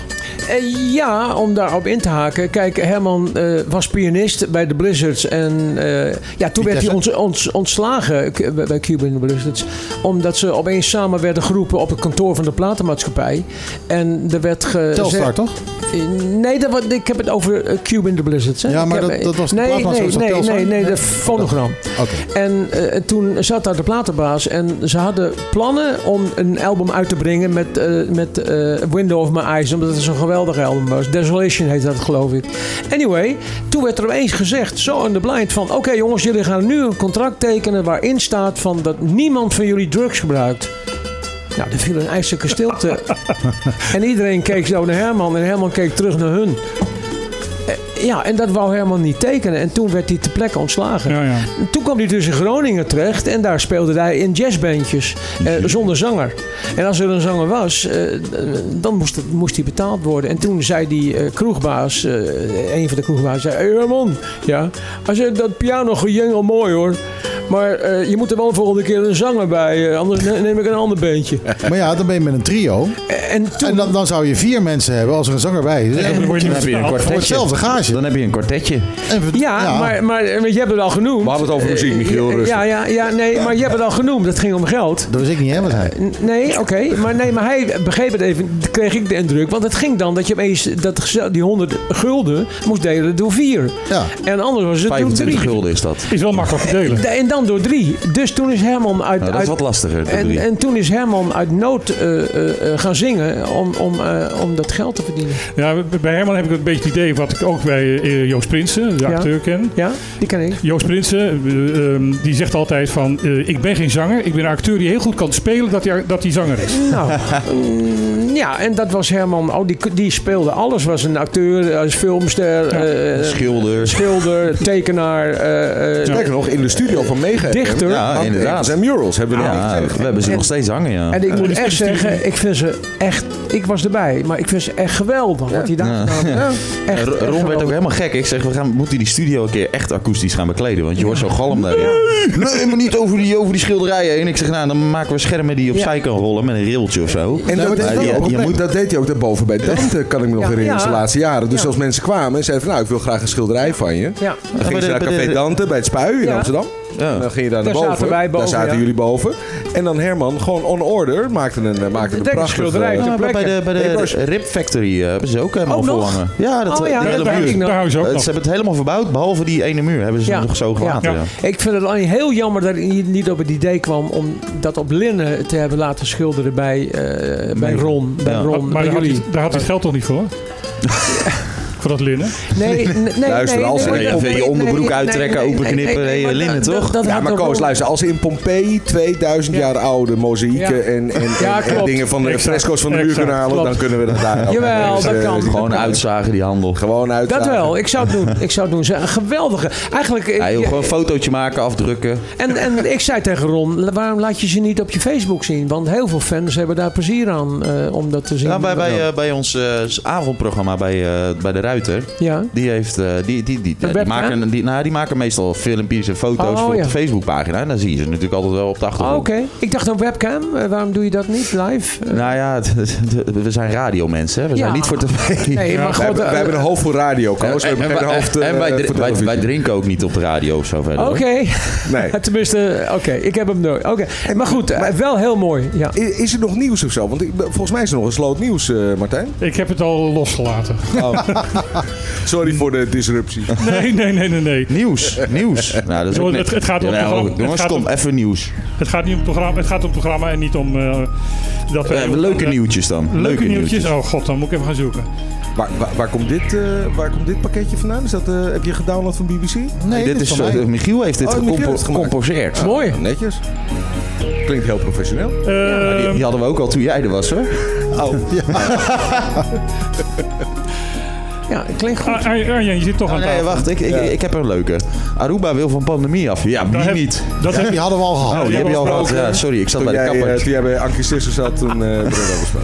Eh, ja, om daarop in te haken. Kijk, Herman eh, was pianist bij de Blizzards. En eh, ja, toen werd hij ont- ontslagen bij Cuban Blizzards. Omdat ze opeens samen werden geroepen op het kantoor van de platenmaatschappij. En er werd gezegd... Telstar, toch? Nee, dat, ik heb het over Cuban the Blizzards. Hè? Ja, maar heb- dat- dat was de nee, nee, nee, nee, nee, de fonogram. En toen zat daar de platenbaas en ze hadden plannen om een album uit te brengen met, met Window of My Eyes, omdat het zo'n geweldig album was. Desolation heet dat, geloof ik. Anyway, toen werd er opeens gezegd, zo in de blind, van oké jongens, jullie gaan nu een contract tekenen waarin staat van dat niemand van jullie drugs gebruikt. Nou, er viel een ijzerlijke stilte. en iedereen keek zo naar Herman en Herman keek terug naar hun. Ja, en dat wou Herman niet tekenen. En toen werd hij ter plekke ontslagen. Ja, ja. Toen kwam hij dus in Groningen terecht en daar speelde hij in jazzbandjes eh, zonder zanger. En als er een zanger was, eh, dan moest, het, moest hij betaald worden. En toen zei die eh, kroegbaas, eh, een van de kroegbaas, zei: Herman, ja, als je dat piano gejengel mooi hoor. Maar eh, je moet er wel volgende keer een zanger bij, eh, anders ne- neem ik een ander beentje. Maar ja, dan ben je met een trio. En, En dan, dan zou je vier mensen hebben als er een zanger bij is. dan En word je Dan heb je een voor kwartetje. hetzelfde gage. Dan heb je een kwartetje. En Ja, Maar, maar je hebt het al genoemd. We hadden het over muziek, Michiel. Eh, Rustig. Ja, ja, ja, nee, maar je hebt het al genoemd. Het ging om geld. Dat was ik niet, hè, wat hij. Nee, oké. Maar, nee, maar hij begreep het even, kreeg ik de indruk. Want het ging dan dat je opeens dat, die 100 gulden moest delen door vier. Ja. En anders was het door 25 drie. gulden is dat. Is wel makkelijk verdelen. Da- En dan door drie. Dus toen is Herman uit... Nou, dat is wat lastiger. en, drie. en toen is Herman uit nood eh, eh, eh, gaan zingen om, om, eh, om dat geld te verdienen. Ja, bij Herman heb ik een beetje het idee wat ik ook bij Joost Prinsen, de Ja. acteur, ken. Ja, die ken ik. Joost Prinsen, eh, ehm, die zegt altijd van... eh, ik ben geen zanger, ik ben een acteur die heel goed kan spelen dat hij, dat hij zanger is. Nou, mm, ja, en dat was Herman. Oh, die, die speelde alles. Was een acteur, als filmster, eh, Schilder. schilder, tekenaar, eh, eh, Sterker nog, in de studio van Dichter. Ja, inderdaad. Er zijn murals, hebben we nog Ja, we hebben ze En- nog steeds hangen, ja. En ik moet echt zeggen, ik vind ze echt... Ik was erbij, maar ik vind ze echt geweldig. Wat hij daar Ja. gedaan heeft. Ron werd ook helemaal gek. Ik zeg, we gaan, moeten die studio een keer echt akoestisch gaan bekleden. Want je hoort zo galm daarin. Nee, maar niet over die, over die schilderijen heen. Ik zeg, nou, dan maken we schermen die opzij kan rollen met een railtje of zo. En dat, dat deed ook, probleem. dat deed hij ook daarboven bij Dante, kan ik me nog Ja, herinneren, ja. laatste jaren. Dus Ja. als mensen kwamen en zeiden van, nou, ik wil graag een schilderij van je. Ja. Dan gingen ze de- naar Café de- Dante bij het Spui in. Amsterdam. Ja. En dan ging je daar, Daar naar boven. zaten wij boven, Daar zaten ja. jullie boven. En dan Herman, gewoon on order, maakte een, eh, maakte een prachtig... eh, bij de, bij de Rip Factory eh, hebben ze ook helemaal verlangen. Ja, dat, Oh ja, hele muur. daar ze ook nog. Ze hebben het helemaal verbouwd, behalve die ene muur hebben ze Ja. nog zo gelaten. Ja. Ja. Ik vind het alleen heel jammer dat ik niet- niet op het idee kwam om dat op linnen te hebben laten schilderen bij, eh, bij. Ron. Bij Ja. Ron maar bij daar had, jullie. hij, daar had hij het geld toch niet voor? Voor dat linnen. Nee, nee, nee. Luister, als- je onderbroek uittrekken, openknippen, linnen, toch? Ja, maar Koos, luister, als in Pompeii 2000 Ja. jaar oude mozaïeken en, dingen van de fresco's van de muur kunnen halen, dan kunnen we dat daar ook. Jawel, Dus, dat eh, kan. Gewoon uitzagen die handel. Gewoon uit. Dat wel, ik zou het doen. Ik zou het doen. Een geweldige. Eigenlijk. Gewoon een fotootje maken, afdrukken. en, en ik zei tegen Ron, waarom laat je ze niet op je Facebook zien? Want heel veel fans hebben daar plezier aan eh, om dat te zien. Ja, bij, bij, eh, bij ons eh, avondprogramma bij, eh, bij de Ruiter. Ja. Die, heeft, eh, die, die, die, die, maken, die, nou, die maken meestal filmpjes en foto's Oh, voor ja. op de Facebookpagina. En dan zie je ze natuurlijk altijd wel op de Oh, achtergrond. Oké, ik dacht een webcam. Eh, waarom doe je dat niet live? Eh, Nou ja, we zijn radiomensen. hè. We zijn niet voor tv. nee, maar We god, hebben, wij hebben een hoofd voor radio, Koos. We En, hoofd en wij, drinken ook niet op de radio of zo verder. Oké, Nee. tenminste, oké, ik heb hem nooit. Oké, maar goed, eh, wel heel mooi. Ja. Is er nog nieuws of zo? Want ik, volgens mij is er nog een sloot nieuws, eh, Martijn. Ik heb het al losgelaten. Sorry voor de disruptie. Nee, nee, nee, nee. nee. Nieuws, nieuws. Nou, dat is ook Jongen, net- het- het gaat om programma- het Jongens, gaat kom, om- even nieuws. Het gaat, niet om het, programma, het gaat om het programma en niet om eh, dat we... Leuke nieuwtjes dan. Leuke, nieuwtjes? Oh god, dan moet ik even gaan zoeken. Waar, waar, waar komt dit, eh, waar komt dit pakketje vandaan? Is dat, eh, heb je gedownload van BBC? Nee, dit is, van mij. eh, Michiel heeft dit Oh, het gecomposeerd. Mooi. Ah, netjes. Klinkt heel professioneel. Eh, Die, die hadden we ook al toen jij er was hoor. Oh. Ja, het klinkt goed. Ah, Ar- Arjen, je zit toch aan Oh, nee, tafel. wacht, ik, ik, ik heb een leuke. Aruba wil van pandemie af. Ja, Dat wie heb- niet? Dat Ja, heb, die hadden we al gehad. Oh, die heb je al gehad. Ja, sorry, ik zat Toen bij de kapper. eh, toen jij bij Ankie Sissers zat, toen eh hebben.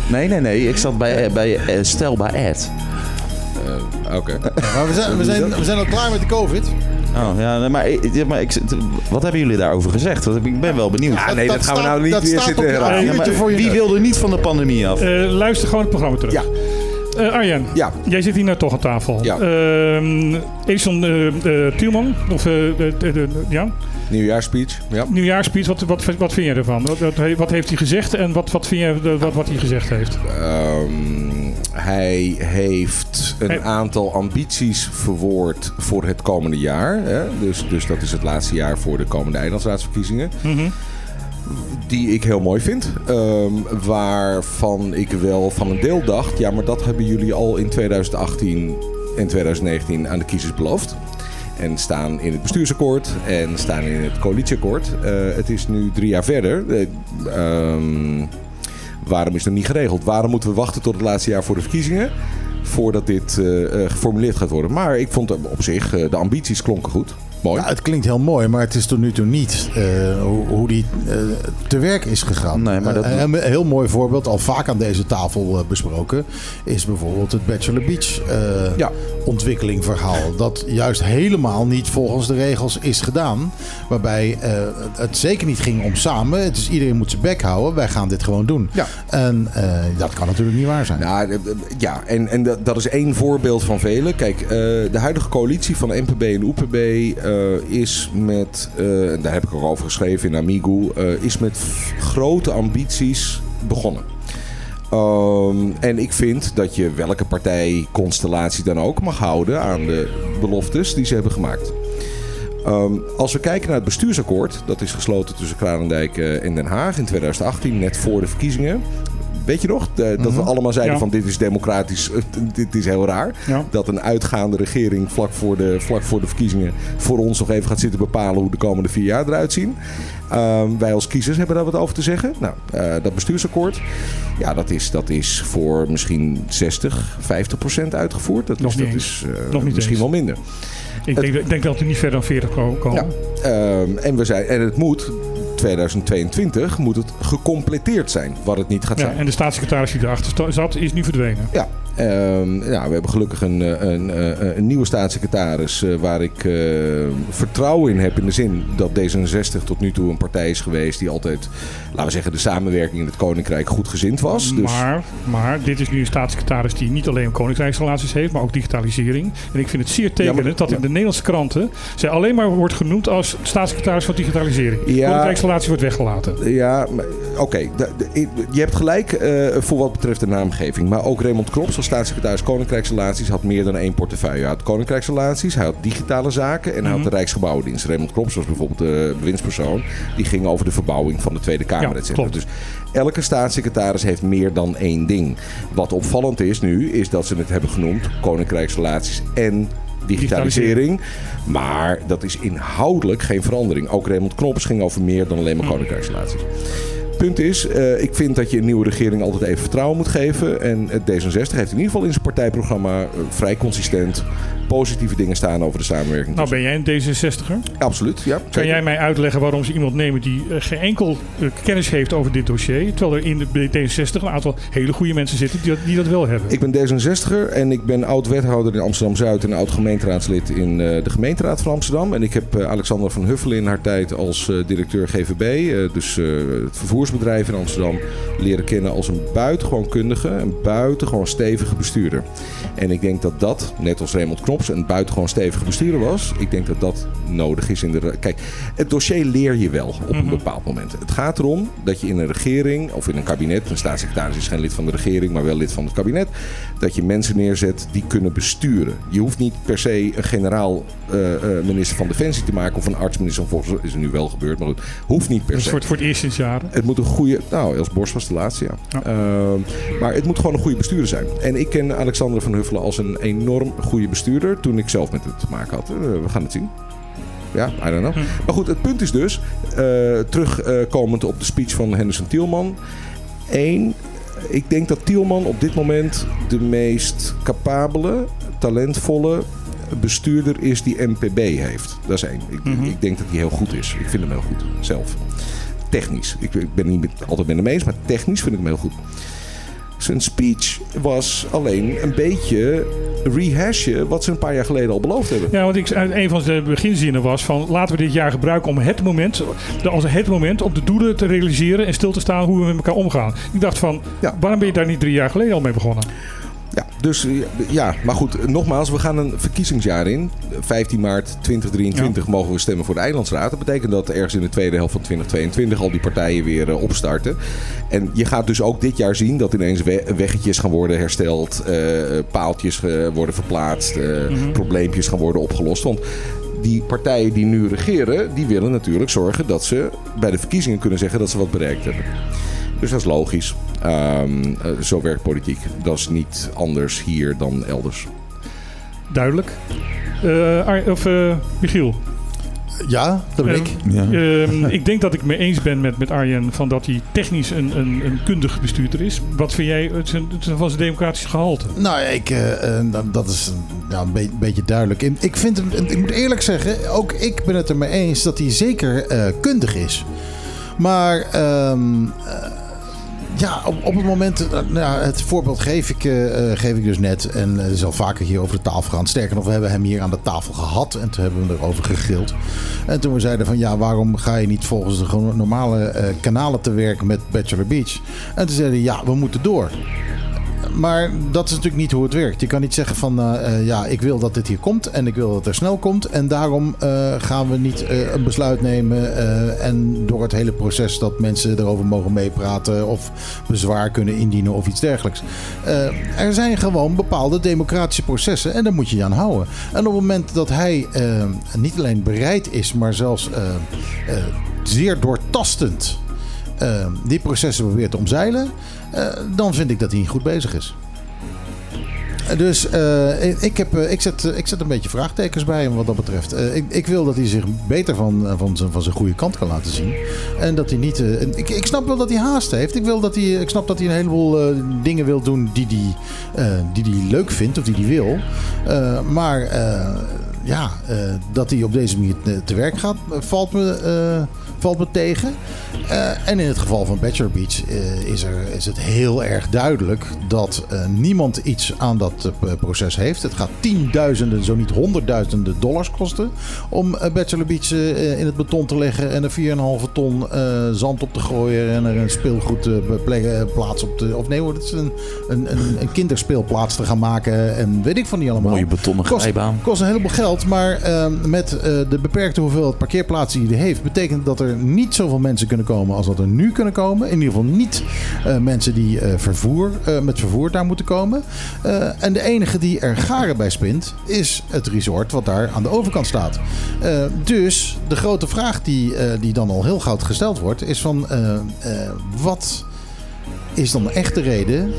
Nee, nee, nee. Ik zat bij, eh, bij eh, Stel bij Ed. Oké. Maar we zijn, we, zijn, we zijn al klaar met de COVID. Oh, ja, maar, ik- ja, maar ik, wat hebben jullie daarover gezegd? Want Ik ben wel benieuwd. Ja, nee, dat, gaan we nou niet weer zitten op je herhalen. A4'tje Ja, maar voor je wie wilde niet van de pandemie af? eh, luister gewoon het programma terug. Ja. Eh, Arjen, Ja. jij zit hier nou toch aan tafel. Ja. Edison eh, Tielman, of ja, Nieuwjaarspeech. Ja. nieuwjaarspeech, wat, wat, wat vind jij ervan? Wat, wat, heeft hij gezegd en wat, wat vind de- wat, wat hij gezegd heeft? Ehm, hij heeft een Hij- aantal ambities verwoord voor het komende jaar. Hè? Dus, dus dat is het laatste jaar voor de komende eilandsraadsverkiezingen. Mhm. Die ik heel mooi vind. Ehm, waarvan ik wel van een deel dacht... ja, maar dat hebben jullie al in 2018 en 2019 aan de kiezers beloofd. En staan in het bestuursakkoord en staan in het coalitieakkoord. Eh, het is nu drie jaar verder. Eh, ehm, waarom is het niet geregeld? Waarom moeten we wachten tot het laatste jaar voor de verkiezingen? Voordat dit eh, geformuleerd gaat worden. Maar ik vond op zich, de ambities klonken goed. Mooi. Ja, het klinkt heel mooi, maar het is tot nu toe niet eh, hoe, hoe die eh, te werk is gegaan. Nee, maar dat- Eh, een heel mooi voorbeeld, al vaak aan deze tafel besproken, is bijvoorbeeld het Bachelor Beach Ja. ontwikkeling verhaal. Dat juist helemaal niet volgens de regels is gedaan. Waarbij het zeker niet ging om samen. Het is iedereen moet zijn bek houden. Wij gaan dit gewoon doen. Ja. En dat kan natuurlijk niet waar zijn. Nou, ja, en, en dat, is één voorbeeld van vele. Kijk, de huidige coalitie van NPB en OPB eh, is met, eh, daar heb ik ook over geschreven in Amigo, eh, is met grote ambities begonnen. Ehm, en ik vind dat je welke partijconstellatie dan ook mag houden aan de beloftes die ze hebben gemaakt. Ehm, als we kijken naar het bestuursakkoord, dat is gesloten tussen Kralendijk eh, en Den Haag in 2018, net voor de verkiezingen. Weet je nog? Dat we allemaal zeiden Ja. van dit is democratisch, eh, dit is heel raar. Ja. Dat een uitgaande regering vlak voor, de, vlak voor de verkiezingen voor ons nog even gaat zitten bepalen hoe de komende vier jaar eruit zien. Ehm, wij als kiezers hebben daar wat over te zeggen. Nou, eh, dat bestuursakkoord, ja, dat is, dat is voor misschien 60, 50 procent uitgevoerd. Dat Nog is, niet dat eens. is eh, Nog niet misschien eens. wel minder. Ik denk, ik denk dat we niet verder dan 40 ko- komen. Ja. Ehm, en, we zijn, en het moet, 2022, moet het gecompleteerd zijn. Wat het niet gaat Ja, zijn. en de staatssecretaris die erachter zat, is nu verdwenen. Ja, ehm, ja, we hebben gelukkig een, eh, een, eh, een nieuwe staatssecretaris eh, waar ik vertrouwen in heb. In de zin dat D66 tot nu toe een partij is geweest die altijd, laten we zeggen, de samenwerking in het Koninkrijk goed gezind was. Dus Maar, maar dit is nu een staatssecretaris die niet alleen koninkrijksrelaties heeft, maar ook digitalisering. En ik vind het zeer tekenend maar- dat in de Nederlandse kranten zij alleen maar wordt genoemd als staatssecretaris van digitalisering. Ja. Koninkrijksrelaties wordt weggelaten. Ja, oké. Je hebt gelijk voor wat betreft de naamgeving. Maar ook Raymond Krops als staatssecretaris Koninkrijksrelaties had meer dan één portefeuille. Hij had Koninkrijksrelaties, hij had digitale zaken en hij had de Rijksgebouwendienst. Raymond Krops was bijvoorbeeld de bewindspersoon. Die ging over de verbouwing van de Tweede Kamer, Ja, et cetera. Dus elke staatssecretaris heeft meer dan één ding. Wat opvallend is nu, is dat ze het hebben genoemd Koninkrijksrelaties en digitalisering. Maar dat is inhoudelijk geen verandering. Ook Raymond Knoppers ging over meer dan alleen maar Koninkrijksrelaties. Punt is, eh, ik vind dat je een nieuwe regering altijd even vertrouwen moet geven. En het D66 heeft in ieder geval in zijn partijprogramma eh, vrij consistent positieve dingen staan over de samenwerking. Nou ben jij een D66er. Absoluut, ja. Kan zeker. jij mij uitleggen waarom ze iemand nemen die eh, geen enkel kennis heeft over dit dossier? Terwijl er in de D66 een aantal hele goede mensen zitten die dat, die dat wel hebben. Ik ben D66er en ik ben oud-wethouder in Amsterdam-Zuid en oud-gemeenteraadslid in de gemeenteraad van Amsterdam. En ik heb Alexander van Huffelen in haar tijd als directeur GVB, dus het vervoersbedrijf in Amsterdam, leren kennen als een buitengewoon kundige, een buitengewoon stevige bestuurder. En ik denk dat dat, net als Raymond Knops, een buitengewoon stevige bestuurder was. Ik denk dat dat nodig is in de... Kijk, het dossier leer je wel op een bepaald moment. Het gaat erom dat je in een regering of in een kabinet... een staatssecretaris is geen lid van de regering, maar wel lid van het kabinet... dat je mensen neerzet die kunnen besturen. Je hoeft niet per se een generaal eh, eh, minister van Defensie te maken... of een artsminister van Volks... is er nu wel gebeurd, maar goed. Hoeft niet per se. voor, het- voor het eerst sinds jaren. Het moet een goede. Nou, Els Borst was de laatste, ja. Ja. Ehm, maar het moet gewoon een goede bestuurder zijn. En ik ken Alexander van Huffelen als een enorm goede bestuurder. Toen ik zelf met het te maken had. Eh, we gaan het zien. Ja, I don't know. Maar goed, het punt is dus. eh, terugkomend op de speech van Henderson Tielman. Eén. Ik denk dat Tielman op dit moment de meest capabele, talentvolle bestuurder is die MPB heeft. Dat is één. Ik, Mhm. ik denk dat hij heel goed is. Ik vind hem heel goed, zelf technisch. Ik, ik ben niet met, altijd met hem eens, maar technisch vind ik hem heel goed. Zijn speech was alleen een beetje rehashen wat ze een paar jaar geleden al beloofd hebben. Ja, want ik, een van de beginzinnen was van laten we dit jaar gebruiken om het moment, als het moment om de doelen te realiseren en stil te staan hoe we met elkaar omgaan. Ik dacht van, Ja. waarom ben je daar niet drie jaar geleden al mee begonnen? Dus ja, maar goed, nogmaals, we gaan een verkiezingsjaar in. 15 maart 2023 mogen we stemmen voor de Eilandsraad. Dat betekent dat ergens in de tweede helft van 2022 al die partijen weer eh, opstarten. En je gaat dus ook dit jaar zien dat ineens we- weggetjes gaan worden hersteld, eh, paaltjes worden verplaatst, eh, probleempjes gaan worden opgelost. Want die partijen die nu regeren, die willen natuurlijk zorgen dat ze bij de verkiezingen kunnen zeggen dat ze wat bereikt hebben. Dus dat is logisch. Ehm, eh, zo werkt politiek. Dat is niet anders hier dan elders. Duidelijk. Eh, Ar- of eh, Michiel, Ja, dat ben ik. Ja. Ehm, ik denk dat ik me eens ben met, met Arjen van dat hij technisch een, een, een kundig bestuurder is. Wat vind jij het zijn- het zijn van zijn democratische gehalte? Nou, ik, dat- is ja, een be- beetje duidelijk. Ik, vind hem, ik moet eerlijk zeggen, ook ik ben het er mee eens dat hij zeker eh, kundig is. Maar ehm, eh, ja, op, het moment, eh, nou, het voorbeeld geef ik, eh, eh, geef ik dus net. En eh, is al vaker hier over de tafel gaan. Sterker nog, we hebben hem hier aan de tafel gehad. En toen hebben we erover gegrild. En toen we zeiden van ja, waarom ga je niet volgens de normale kanalen te werk met Bachelor Beach? En toen zeiden ja, we moeten door. Maar dat is natuurlijk niet hoe het werkt. Je kan niet zeggen van eh, ja, ik wil dat dit hier komt en ik wil dat het er snel komt. En daarom eh, gaan we niet een besluit nemen. en door het hele proces dat mensen erover mogen meepraten of bezwaar kunnen indienen of iets dergelijks. Er zijn gewoon bepaalde democratische processen en daar moet je je aan houden. En op het moment dat hij niet alleen bereid is, maar zelfs zeer doortastend die processen probeert te omzeilen, dan vind ik dat hij niet goed bezig is. Eh, Dus eh, ik, heb, eh, ik, zet, eh, ik zet een beetje vraagtekens bij hem wat dat betreft. Eh, ik, ik wil dat hij zich beter van, eh, van, zijn, van zijn goede kant kan laten zien. En dat hij niet. eh, ik, ik snap wel dat hij haast heeft. Ik, wil dat hij, ik snap dat hij een heleboel eh, dingen wil doen die hij eh, die hij leuk vindt of die hij wil. Eh, maar eh, ja, eh, dat hij op deze manier te, werk gaat, eh, valt me, eh, valt me tegen. Eh, en in het geval van Bachelor Beach eh, is, er, is het heel erg duidelijk dat eh, niemand iets aan dat proces heeft. Het gaat tienduizenden, zo niet honderdduizenden dollars kosten om Bachelor Beach in het beton te leggen en er 4,5 ton zand op te gooien en er een speelgoedplaats op te. Of nee hoor, het is een, een, een, een kinderspeelplaats te gaan maken en weet ik van niet allemaal. Mooie betonnen glijbaan. Kost een heleboel geld. Maar met de beperkte hoeveelheid parkeerplaatsen die hij heeft, betekent dat er niet zoveel mensen kunnen komen als dat er nu kunnen komen. In ieder geval niet eh, mensen die eh, vervoer, eh, met vervoer daar moeten komen. En de enige die er garen bij spint, is het resort wat daar aan de overkant staat. Dus de grote vraag die, die dan al heel gauw gesteld wordt, is van wat is dan echt de reden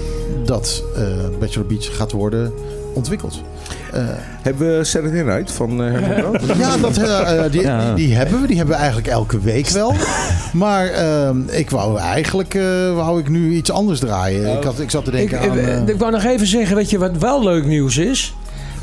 dat Bachelor Beach gaat worden ontwikkeld? Eh, Hebben we Saturday Night van eh, Herman Brood? ja, dat, eh, die, Ja. die, die hebben we. Die hebben we eigenlijk elke week wel. Maar ehm, ik wou eigenlijk eh, wou ik nu iets anders draaien. Ik, had, ik zat te Ik, denken aan... eh, eh, ik wou nog even zeggen, weet je wat wel leuk nieuws is?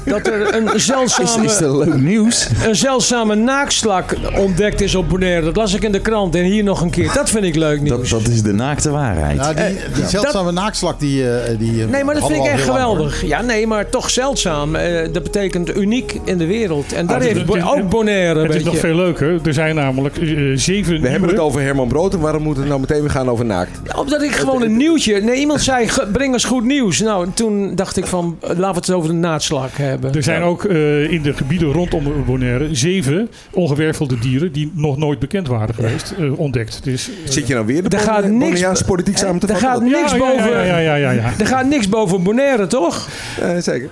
Dat er een zeldzame, is dat leuk nieuws? een zeldzame naakslak ontdekt is op Bonaire. Dat las ik in de krant en hier nog een keer. Dat vind ik leuk Dat, nieuws. dat is de naakte waarheid. nou, die, die zeldzame naakslak die... eh, die eh, Nee, maar dat vind ik we echt geweldig. Ja, nee, maar toch zeldzaam. Eh, dat betekent uniek in de wereld. En daar het is- heeft is- ook Bonaire een Het is nog veel leuker. Er zijn namelijk eh, zeven We hebben het over Herman Brood en waarom moet het nou meteen weer gaan over naakt? Omdat ik gewoon een nieuwtje... Nee, iemand zei, breng eens goed nieuws. Nou, en toen dacht ik van, eh, laten we het over de naadslak hebben. Er zijn ook eh, in de gebieden rondom Bonaire zeven ongewervelde dieren die nog nooit bekend waren geweest, eh, ontdekt. Dus, eh, Zit je nou weer de Er gaat niks- Bonaireaanse politiek samen te Er vatten? gaat niks ja, ja, boven... Ja, ja, ja, ja, ja. Er gaat niks boven Bonaire, toch? Zeker.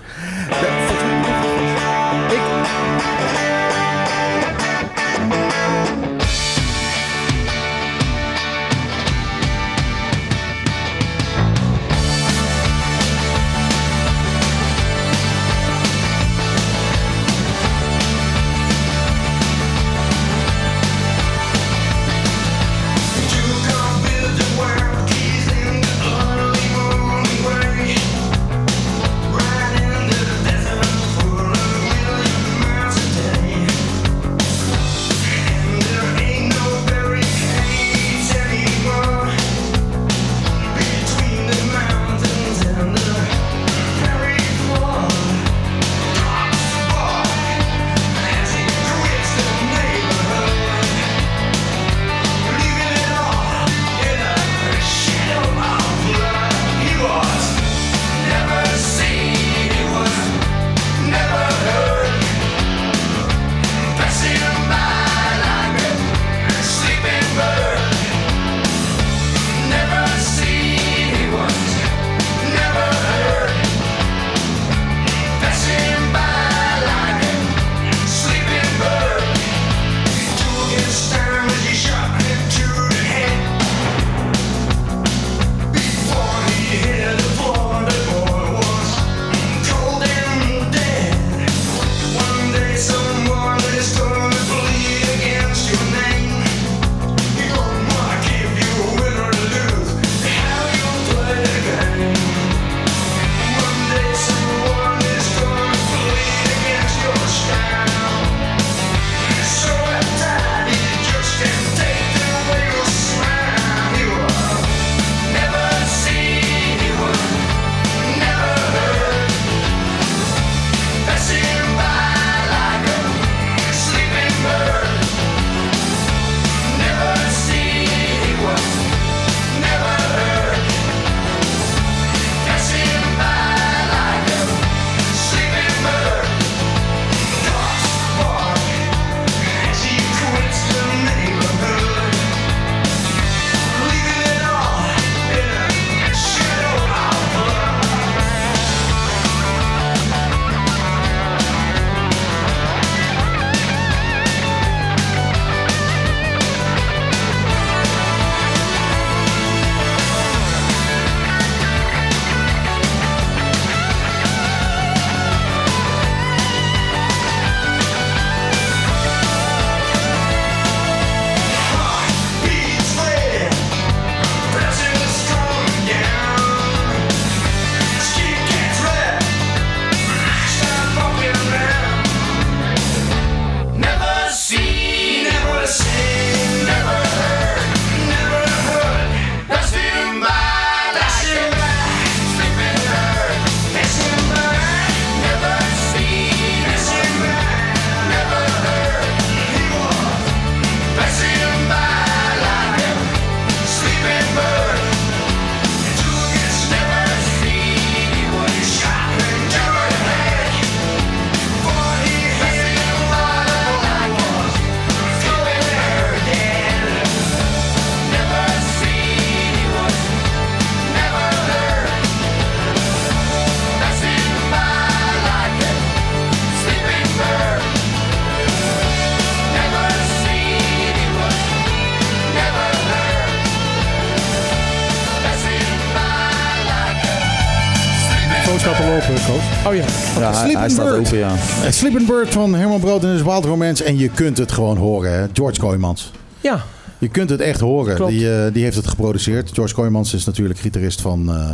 Ja. Ja, hij, staat open, ja. Eh, Sleeping Bird van Herman Brood en his Wild Romance. En je kunt het gewoon horen, hè? George Kooijmans. Ja. Je kunt het echt horen. Klopt. Die, eh, die heeft het geproduceerd. George Kooijmans is natuurlijk gitarist van eh,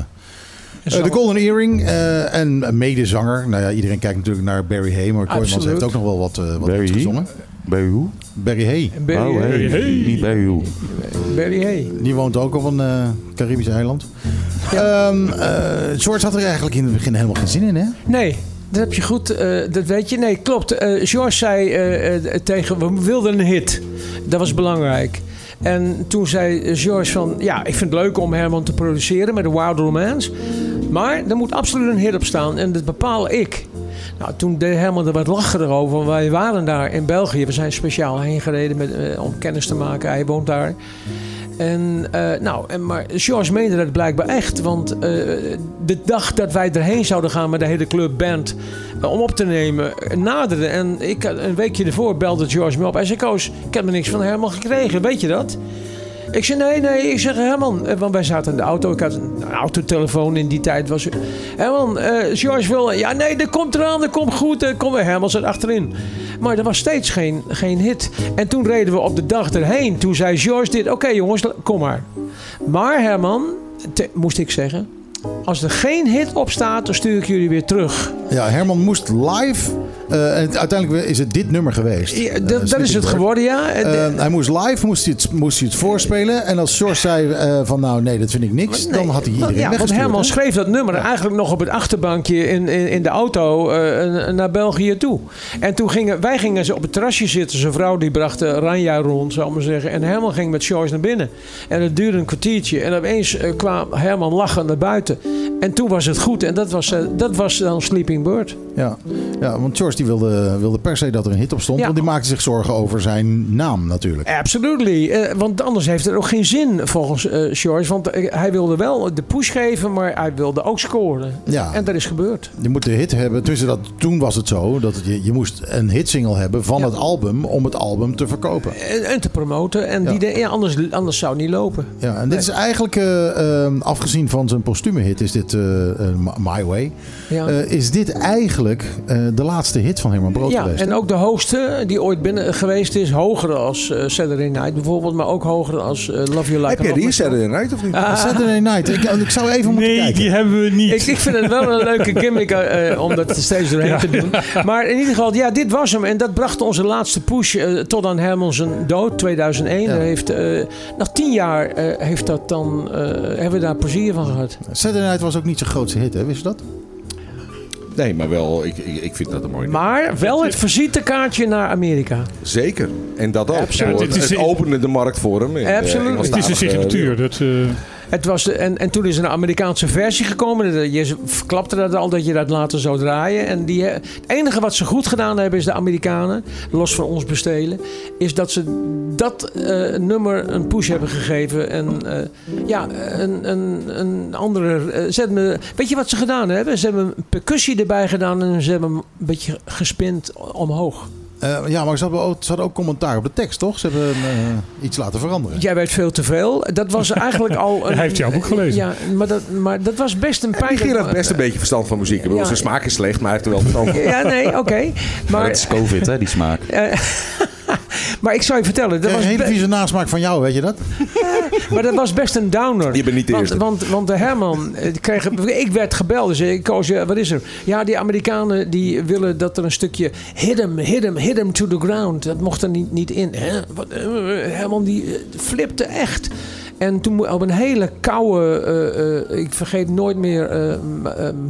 Zo. eh, The Golden Earring. eh, en medezanger. Nou ja, iedereen kijkt natuurlijk naar Barry Hay. Maar Kooijmans heeft ook nog wel wat, wat Barry gezongen. Barry hoe? Barry Hay. Barry, oh, hey. Barry Hay. Niet Barry hoe. Barry Hay. Die woont ook op een Caribisch eiland. Ehm, eh, George had er eigenlijk in het begin helemaal geen zin in, hè? Nee, dat heb je goed, eh, dat weet je. Nee, klopt. Eh George zei eh, tegen, we wilden een hit. Dat was belangrijk. En toen zei George van, ja, ik vind het leuk om Herman te produceren met de Wild Romance. Maar er moet absoluut een hit op staan en dat bepaal ik. Nou, toen deed Herman er wat lacherig over. want Wij waren daar in België. We zijn speciaal heen gereden met, om kennis te maken. Hij woont daar. En, eh, nou, en, maar George meende dat blijkbaar echt. Want eh, de dag dat wij erheen zouden gaan met de hele club band eh, om op te nemen, naderde. En ik, een weekje ervoor belde George me op. Hij zei, Koos, ik heb er niks van Herman gekregen. Weet je dat? Ik zei, nee, nee. Ik zeg, Herman, eh, want wij zaten in de auto. Ik had een, autotelefoon in die tijd. Was, Herman, eh, George wil... Ja, nee, dat komt eraan, dat komt goed. Kom weer. Herman zat achterin. Maar er was steeds geen, geen hit. En toen reden we op de dag erheen. Toen zei George dit. Oké jongens, kom maar. Maar Herman, moest ik zeggen... Als er geen hit op staat, dan stuur ik jullie weer terug. Ja, Herman moest live. Eh, en uiteindelijk is het dit nummer geweest. Ja, Eh, dat, dat is het geworden, ja. Eh, hij moest live, moest hij het, moest hij het voorspelen. En als George zei van nou nee, dat vind ik niks. dan had hij iedereen ja, want Herman hè? schreef dat nummer eigenlijk nog op het achterbankje in, in, in de auto naar België toe. En toen gingen wij gingen ze op het terrasje zitten. Zijn vrouw die bracht Ranja rond, zou ik maar zeggen. En Herman ging met George naar binnen. En het duurde een kwartiertje. En opeens kwam Herman lachend naar buiten. En toen was het goed. En dat was, eh, dat was dan Sleeping Bird. Ja. ja, want George die wilde, wilde per se dat er een hit op stond. Ja. Want die maakte zich zorgen over zijn naam natuurlijk. Absolutely. Eh, want anders heeft het ook geen zin volgens eh, George. Want hij wilde wel de push geven, maar hij wilde ook scoren. Ja. En dat is gebeurd. Je moet de hit hebben. Tussen dat, toen was het zo dat het- je, je moest een hitsingle hebben van Ja. het album om het album te verkopen. En, en te promoten. En Ja. die de- ja, anders, anders zou het niet lopen. Ja, en dit is eigenlijk, afgezien van zijn postume hit, is dit eh, eh, My Way. Ja. Eh, is dit eigenlijk eh, de laatste hit van Herman Brood ja, geweest? en ook de hoogste die ooit binnen geweest is. Hoger als eh, Saturday Night bijvoorbeeld. Maar ook hoger als eh, Love You Like Heb jij die. Saturday Night of niet? Ah, Saturday Night. Ik, ik zou even moeten Nee, kijken. die hebben we niet. ik, ik vind het wel een leuke gimmick eh, eh, om dat steeds doorheen te doen. Maar in ieder geval, ja, dit was hem. En dat bracht onze laatste push eh, tot aan Herman zijn dood, 2001. Ja. Heeft, eh, nog tien jaar eh, heeft dat dan, eh, hebben we daar plezier van gehad. Saturday Night was ook niet zijn grootste hit, hè? Wist je dat? Nee, maar wel, ik, ik, ik vind dat een mooi. Maar wel het visitekaartje naar Amerika. Zeker. En dat ook. Absoluut. Voor- het is- het opende de markt voor hem. in de Absoluut. het is een Engelstalige signatuur. Dat, eh, Het was, en, en toen is er een Amerikaanse versie gekomen. Je verklapte dat al dat je dat later zou draaien. En die, het enige wat ze goed gedaan hebben is de Amerikanen, los van ons bestelen, is dat ze dat eh, nummer een push hebben gegeven. En eh, ja, een, een, een andere. eh, ze hebben, weet je wat ze gedaan hebben? Ze hebben percussie erbij gedaan en ze hebben hem een beetje gespind omhoog. Eh, ja, maar ze hadden, ook, ze hadden ook commentaar op de tekst, toch? Ze hebben eh, iets laten veranderen. Jij weet veel te veel. Dat was eigenlijk al. Een, Hij heeft jouw boek gelezen. Ja, maar dat, maar dat was best een pijn. Gerard heeft best een beetje verstand van muziek. Ik bedoel, Ja. Zijn smaak is slecht, maar hij heeft er wel verstand van. Ja, nee, oké. Maar Maar, het is COVID, hè, die smaak. eh, maar ik zou je vertellen, dat Een was, hele be- vieze nasmaak van jou, weet je dat? maar dat was best een downer. Je bent niet de want, eerste. Want, want de Herman, eh, kreeg, ik werd gebeld. Dus ik koos, ja, wat is er? Ja, die Amerikanen die willen dat er een stukje hit him, hit him, hit him to the ground. Dat mocht er niet, niet in. Hè? Wat, eh, Herman die eh, flipte echt. En toen op een hele koude, eh, eh, ik vergeet nooit meer, eh, eh,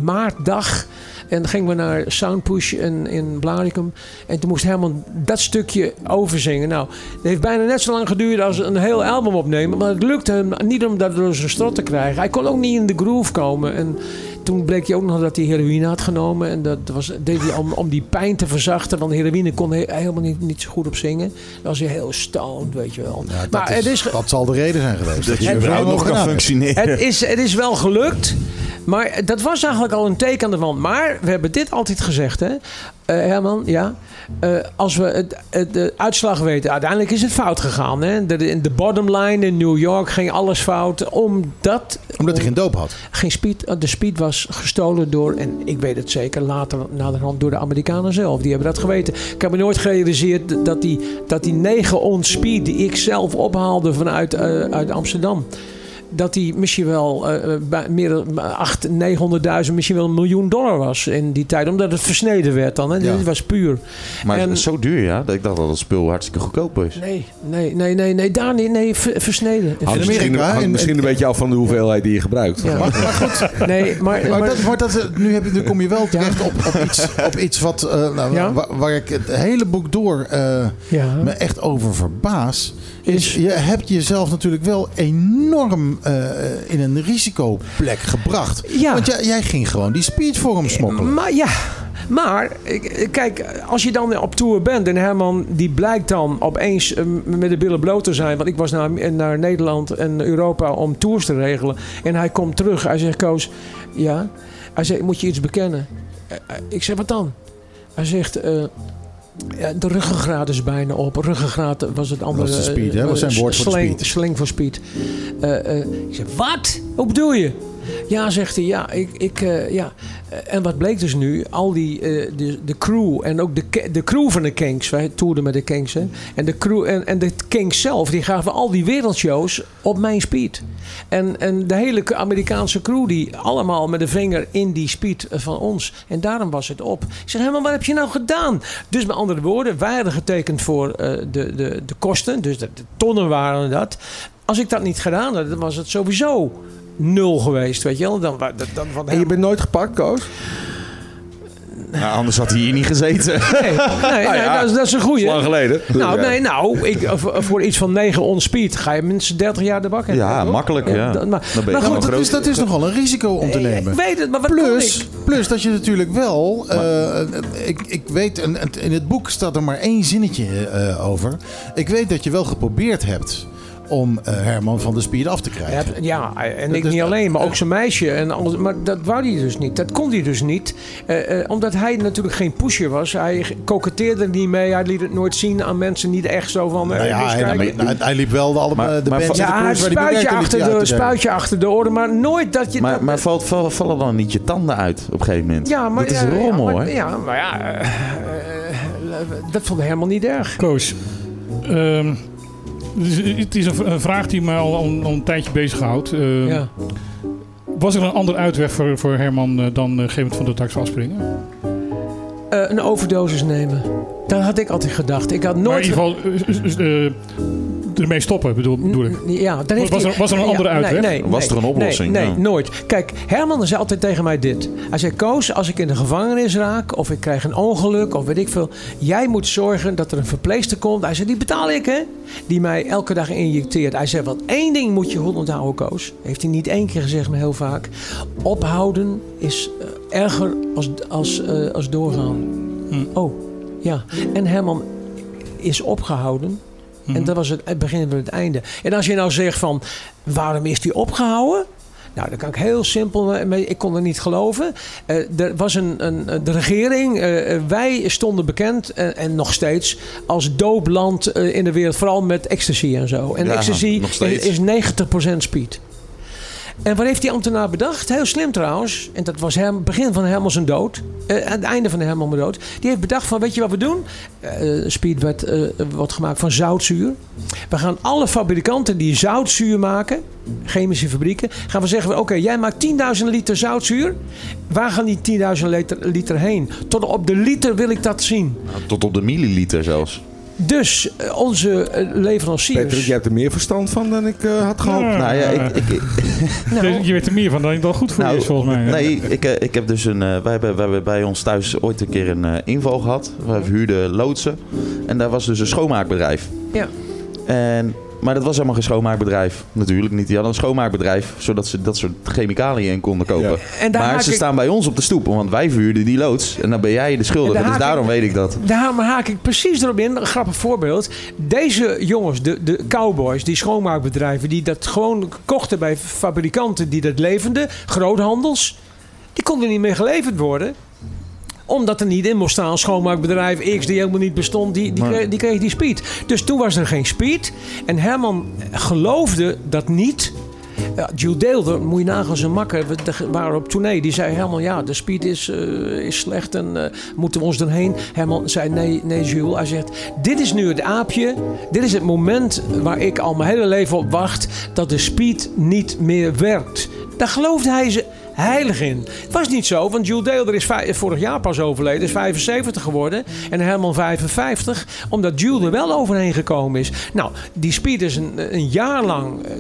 maartdag. En dan gingen we naar Soundpush in, in Blaricum. En toen moest Herman dat stukje overzingen. Nou, het heeft bijna net zo lang geduurd als een heel album opnemen. Maar het lukte hem niet om dat door zijn strot te krijgen. Hij kon ook niet in de groove komen. En toen bleek hij ook nog dat hij heroïne had genomen. En dat was, deed hij om, om die pijn te verzachten. Want heroïne kon hij helemaal niet, niet zo goed op zingen. Dan was hij heel stoned, weet je wel. Ja, dat, maar is, het is, ge- dat zal de reden zijn geweest. Dat je überhaupt wel nog kan functioneren. het is, het is wel gelukt. Maar dat was eigenlijk al een teken aan de wand. Maar we hebben dit altijd gezegd, hè? Eh, Herman, ja. Eh, als we het, het- de uitslag weten, uiteindelijk is het fout gegaan. Hè? De, de, de bottom line in New York ging alles fout. Omdat, Omdat hij geen doop had. geen speed, eh, de speed was gestolen door, en ik weet het zeker, later naderhand door de Amerikanen zelf. Die hebben dat geweten. Ik heb me nooit gerealiseerd dat die, dat die 9 ons speed die ik zelf ophaalde vanuit uit Amsterdam. Dat die misschien wel eh, bij meer dan 800.000, 900.000, misschien wel een miljoen dollar was in die tijd. Omdat het versneden werd dan. Hè? Ja. Dit was puur. Maar En- zo duur, ja. Dat ik dacht dat het spul hartstikke goedkoop is. Nee, nee, nee, nee, nee, daar niet. Nee, ver- versneden. Hangt misschien, Amerika, hangt in- misschien een beetje af van de hoeveelheid die je gebruikt. Ja. Maar, maar goed, Nee, maar, maar, maar- dat, maar dat, nu, heb je, nu kom je wel terecht op, op, iets, op iets wat, eh, nou, Ja? waar, waar ik het hele boek door eh, ja. me echt over verbaas. Is, je hebt jezelf natuurlijk wel enorm eh, in een risicoplek gebracht. Ja. Want jij, jij ging gewoon die speed voor hem smokkelen. Maar ja, maar ik- kijk, als je dan op tour bent en Herman die blijkt dan opeens eh, met de billen bloot te zijn. Want ik was naar, naar Nederland en Europa om tours te regelen. En hij komt terug. Hij zegt, Koos, ja. Hij zegt, moet je iets bekennen? Eh, eh, Ik zeg, wat dan? Hij zegt, eh, ja, de ruggengraat is bijna op. Ruggengraat was het andere. Was de speed, hè? eh, Was zijn woord voor speed. Slang voor speed. Eh, eh, ik zeg, wat? Hoe bedoel je? Ja, zegt hij, ja, ik, ik, eh, ja. Eh, En wat bleek dus nu? Al die, eh, de, de crew en ook de, de crew van de Kinks. Wij toerden met de Kinks, hè. En de crew en, en de Kinks zelf, die gaven al die wereldshows op mijn speed. En, en de hele Amerikaanse crew, die allemaal met de vinger in die speed van ons. En daarom was het op. Ik zeg, helemaal, wat heb je nou gedaan? Dus met andere woorden, wij hadden getekend voor de, de, de kosten. Dus de, de tonnen waren dat. Als ik dat niet gedaan had, dan was het sowieso nul geweest, weet je wel. Dan, dan, dan, van En je bent nooit gepakt, Koos? Nou, anders had hij hier niet gezeten. Nee, nee, nee, dat, is, dat is een goeie. Lang geleden. Nou, nee, nou, ik, voor, iets van 9 on speed ga je minstens 30 jaar de bak in. Ja, makkelijk, ja. dat- maar, Dan goed, dat, is, dat is nogal een risico om te nemen. ik weet het, maar wat kon ik? Plus, plus dat je natuurlijk wel. eh, ik, ik weet, en in het boek staat er maar één zinnetje eh, over. Ik weet dat je wel geprobeerd hebt om eh, Herman van de Speed af te krijgen. Ja, en ik Dus- niet alleen, maar ook zijn meisje. En alles, maar dat wou hij dus niet. Dat kon hij dus niet. Eh, eh, omdat hij natuurlijk geen pusher was. Hij koketteerde er niet mee. Hij liet het nooit zien aan mensen. Niet echt zo van... Nou ja, eens hij, kijken. hij- hij liep wel de, alle, Maar- de maar spuitje achter, de, spuitje achter de oren. Maar nooit dat je... Maar, dat, maar valt, val- vallen dan niet je tanden uit op een gegeven moment? ja, maar, dat is ja, rommel, ja, maar? Ja, maar ja... dat vond hij helemaal niet erg. Koos, ehm, het is- het is een, vraag die mij al, al, al een tijdje bezighoudt. Ja. Was er een andere uitweg voor, voor Herman eh, dan uh, gegeven van de tax afspringen? Eh, een overdosis nemen. Dat had ik altijd gedacht. Ik had Maar in nooit... ieder geval eh, eh, ermee stoppen, bedoel, bedoel ik. Ja, daar heeft Was hij- er- was er een andere uitweg? Nee, Was er een oplossing? Nee, Ja. nee, nooit. Kijk, Herman zei altijd tegen mij dit. Hij zei, Koos, als ik in de gevangenis raak... of ik krijg een ongeluk of weet ik veel... jij moet zorgen dat er een verpleegster komt. Hij zei, die betaal ik, hè? Die mij elke dag injecteert. Hij zei, want één ding moet je goed onthouden, Koos. Heeft hij niet één keer gezegd, maar heel vaak. Ophouden is eh, erger als, als, eh, als doorgaan. Hm. Oh, ja. En Herman is opgehouden... Mhm. En dat was het, het begin van het einde. En als je nou zegt van, waarom is die opgehouden? Nou, daar kan ik heel simpel mee. Ik kon er niet geloven. Eh, er was een, een, de regering, eh, eh, wij stonden bekend en, en nog steeds als doopland eh, in de wereld, vooral met ecstasy en zo. En Ja, ecstasy steeds. is 90% speed. En wat heeft die ambtenaar bedacht? Heel slim trouwens. En dat was het begin van Herman zijn dood. Eh, aan het einde van Herman zijn dood. Die heeft bedacht van, weet je wat we doen? Eh, speed werd, eh, wordt gemaakt van zoutzuur. We gaan alle fabrikanten die zoutzuur maken, chemische fabrieken, gaan we zeggen: oké, jij maakt 10.000 liter zoutzuur. Waar gaan die 10.000 liter, liter heen? Tot op de liter wil ik dat zien. Nou, Tot op de milliliter zelfs. Dus eh, onze eh, leveranciers. Patrick, jij hebt er meer verstand van dan ik eh, had gehoopt. Ja. Nou ja, ik, ik, ik- Nou, Je weet er meer van dan het wel goed voor je Nou, is, volgens mij. nee, ik, ik heb dus een. eh, wij, hebben, wij hebben bij ons thuis ooit een keer een eh, inval gehad. We huurden loodsen. En daar was dus een schoonmaakbedrijf. Ja. En, Maar dat was helemaal geen schoonmaakbedrijf. Natuurlijk niet. Die hadden een schoonmaakbedrijf, zodat ze dat soort chemicaliën in konden kopen. En daar maar ze ik- staan bij ons op de stoep, want wij vuurden die loods. En dan ben jij de En schuldige, daar dus daarom ik- weet ik dat. Daar haak ik precies erop in. Een grappig voorbeeld. Deze jongens, de, de cowboys, die schoonmaakbedrijven, die dat gewoon kochten bij fabrikanten die dat leverden, groothandels, die konden niet meer geleverd worden omdat er niet in moest staan schoonmaakbedrijf X die helemaal niet bestond, die, die, kreeg, die kreeg die speed. Dus toen was er geen speed. En Herman geloofde dat niet. Ja, Jules Deelder, moet je nagaan, zijn makker, we waren op tournee. Die zei helemaal, ja, de speed is, eh, is slecht en eh, moeten we ons erheen? Herman zei, nee, nee Jules. Hij zegt, dit is nu het aapje. Dit is het moment waar ik al mijn hele leven op wacht. Dat de speed niet meer werkt. Daar geloofde hij ze heilig in. Het was niet zo, want Jules Deelder is vorig jaar pas overleden. Is 75 geworden. En Herman 55. Omdat Jules er wel overheen gekomen is. Nou, die speed is een, een jaar lang... eh,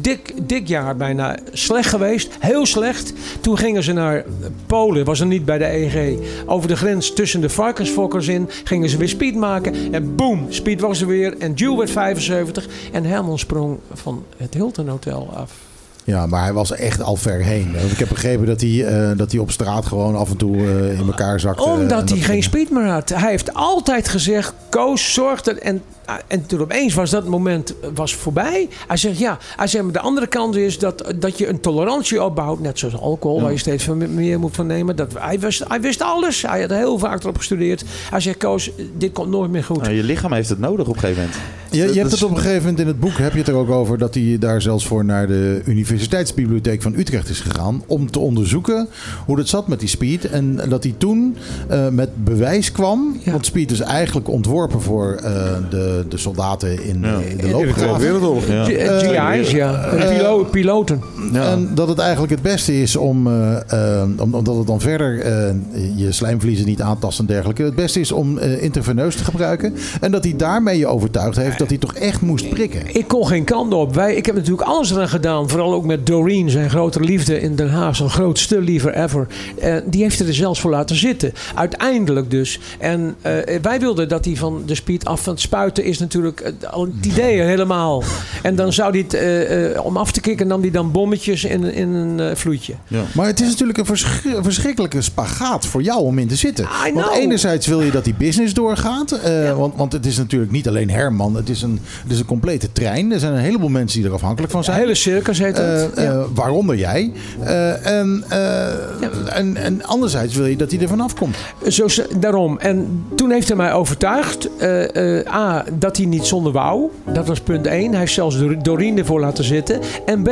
Dik, dik jaar bijna slecht geweest. Heel slecht. Toen gingen ze naar Polen. Was er niet bij de EG. Over de grens tussen de varkensfokkers in. Gingen ze weer speed maken. En boom, speed was er weer. En Jules werd 75. En Herman sprong van het Hilton Hotel af. Ja, maar hij was echt al ver heen. Want ik heb begrepen dat hij, eh, dat hij op straat gewoon af en toe eh, in elkaar zakte. Omdat dat hij geen speed meer had. Hij heeft altijd gezegd, Koos, zorg dat... En, en toen opeens was dat moment was voorbij. Hij zegt, ja. Hij zegt, maar de andere kant is dat, dat je een tolerantie opbouwt. Net zoals alcohol, waar je steeds veel meer moet van nemen. Dat, hij, wist, hij wist alles. Hij had heel vaak erop gestudeerd. Hij zegt, Koos, dit komt nooit meer goed. Nou, je lichaam heeft het nodig op een gegeven moment. Je, je hebt het op een gegeven moment in het boek heb je het er ook over dat hij daar zelfs voor naar de Universiteitsbibliotheek van Utrecht is gegaan om te onderzoeken hoe het zat met die speed en dat hij toen eh, met bewijs kwam, Ja. want speed is eigenlijk ontworpen voor eh, de, de soldaten in, Ja. de- in de loopgraven. Wereldoorlog. Ja. G- eh, GI's, ja. Pilo- piloten. Ja. En dat het eigenlijk het beste is om, eh, eh, om- omdat het dan verder eh, je slijmvliezen niet aantast en dergelijke. Het beste is om eh, intraveneus te gebruiken. En dat hij daarmee je overtuigd heeft dat hij toch echt moest prikken. Ik kon geen kant op. Wij, ik heb natuurlijk alles eraan gedaan. Vooral ook met Doreen, zijn grote liefde in Den Haag. Zijn grootste liever ever. Eh, die heeft er zelfs voor laten zitten. Uiteindelijk dus. En eh, wij wilden dat hij van de speed af van het spuiten is natuurlijk eh, al het idee helemaal. En dan zou hij het, eh, eh, om af te kicken, nam hij dan bommetjes in, in een vloedje. Maar het is natuurlijk een versch- verschrikkelijke spagaat voor jou om in te zitten. Want enerzijds wil je dat die business doorgaat. want, want het is natuurlijk niet alleen Herman. Het is, een, het is een complete trein. Er zijn een heleboel mensen die er afhankelijk van zijn. hele circus heet dat. Ja. eh, waaronder jij. En, en, en anderzijds wil je dat hij er vanaf komt. Zo, daarom. En toen heeft hij mij overtuigd. A, dat hij niet zonder wou. Dat was punt 1. Hij heeft zelfs Dor- Doreen ervoor laten zitten. En B,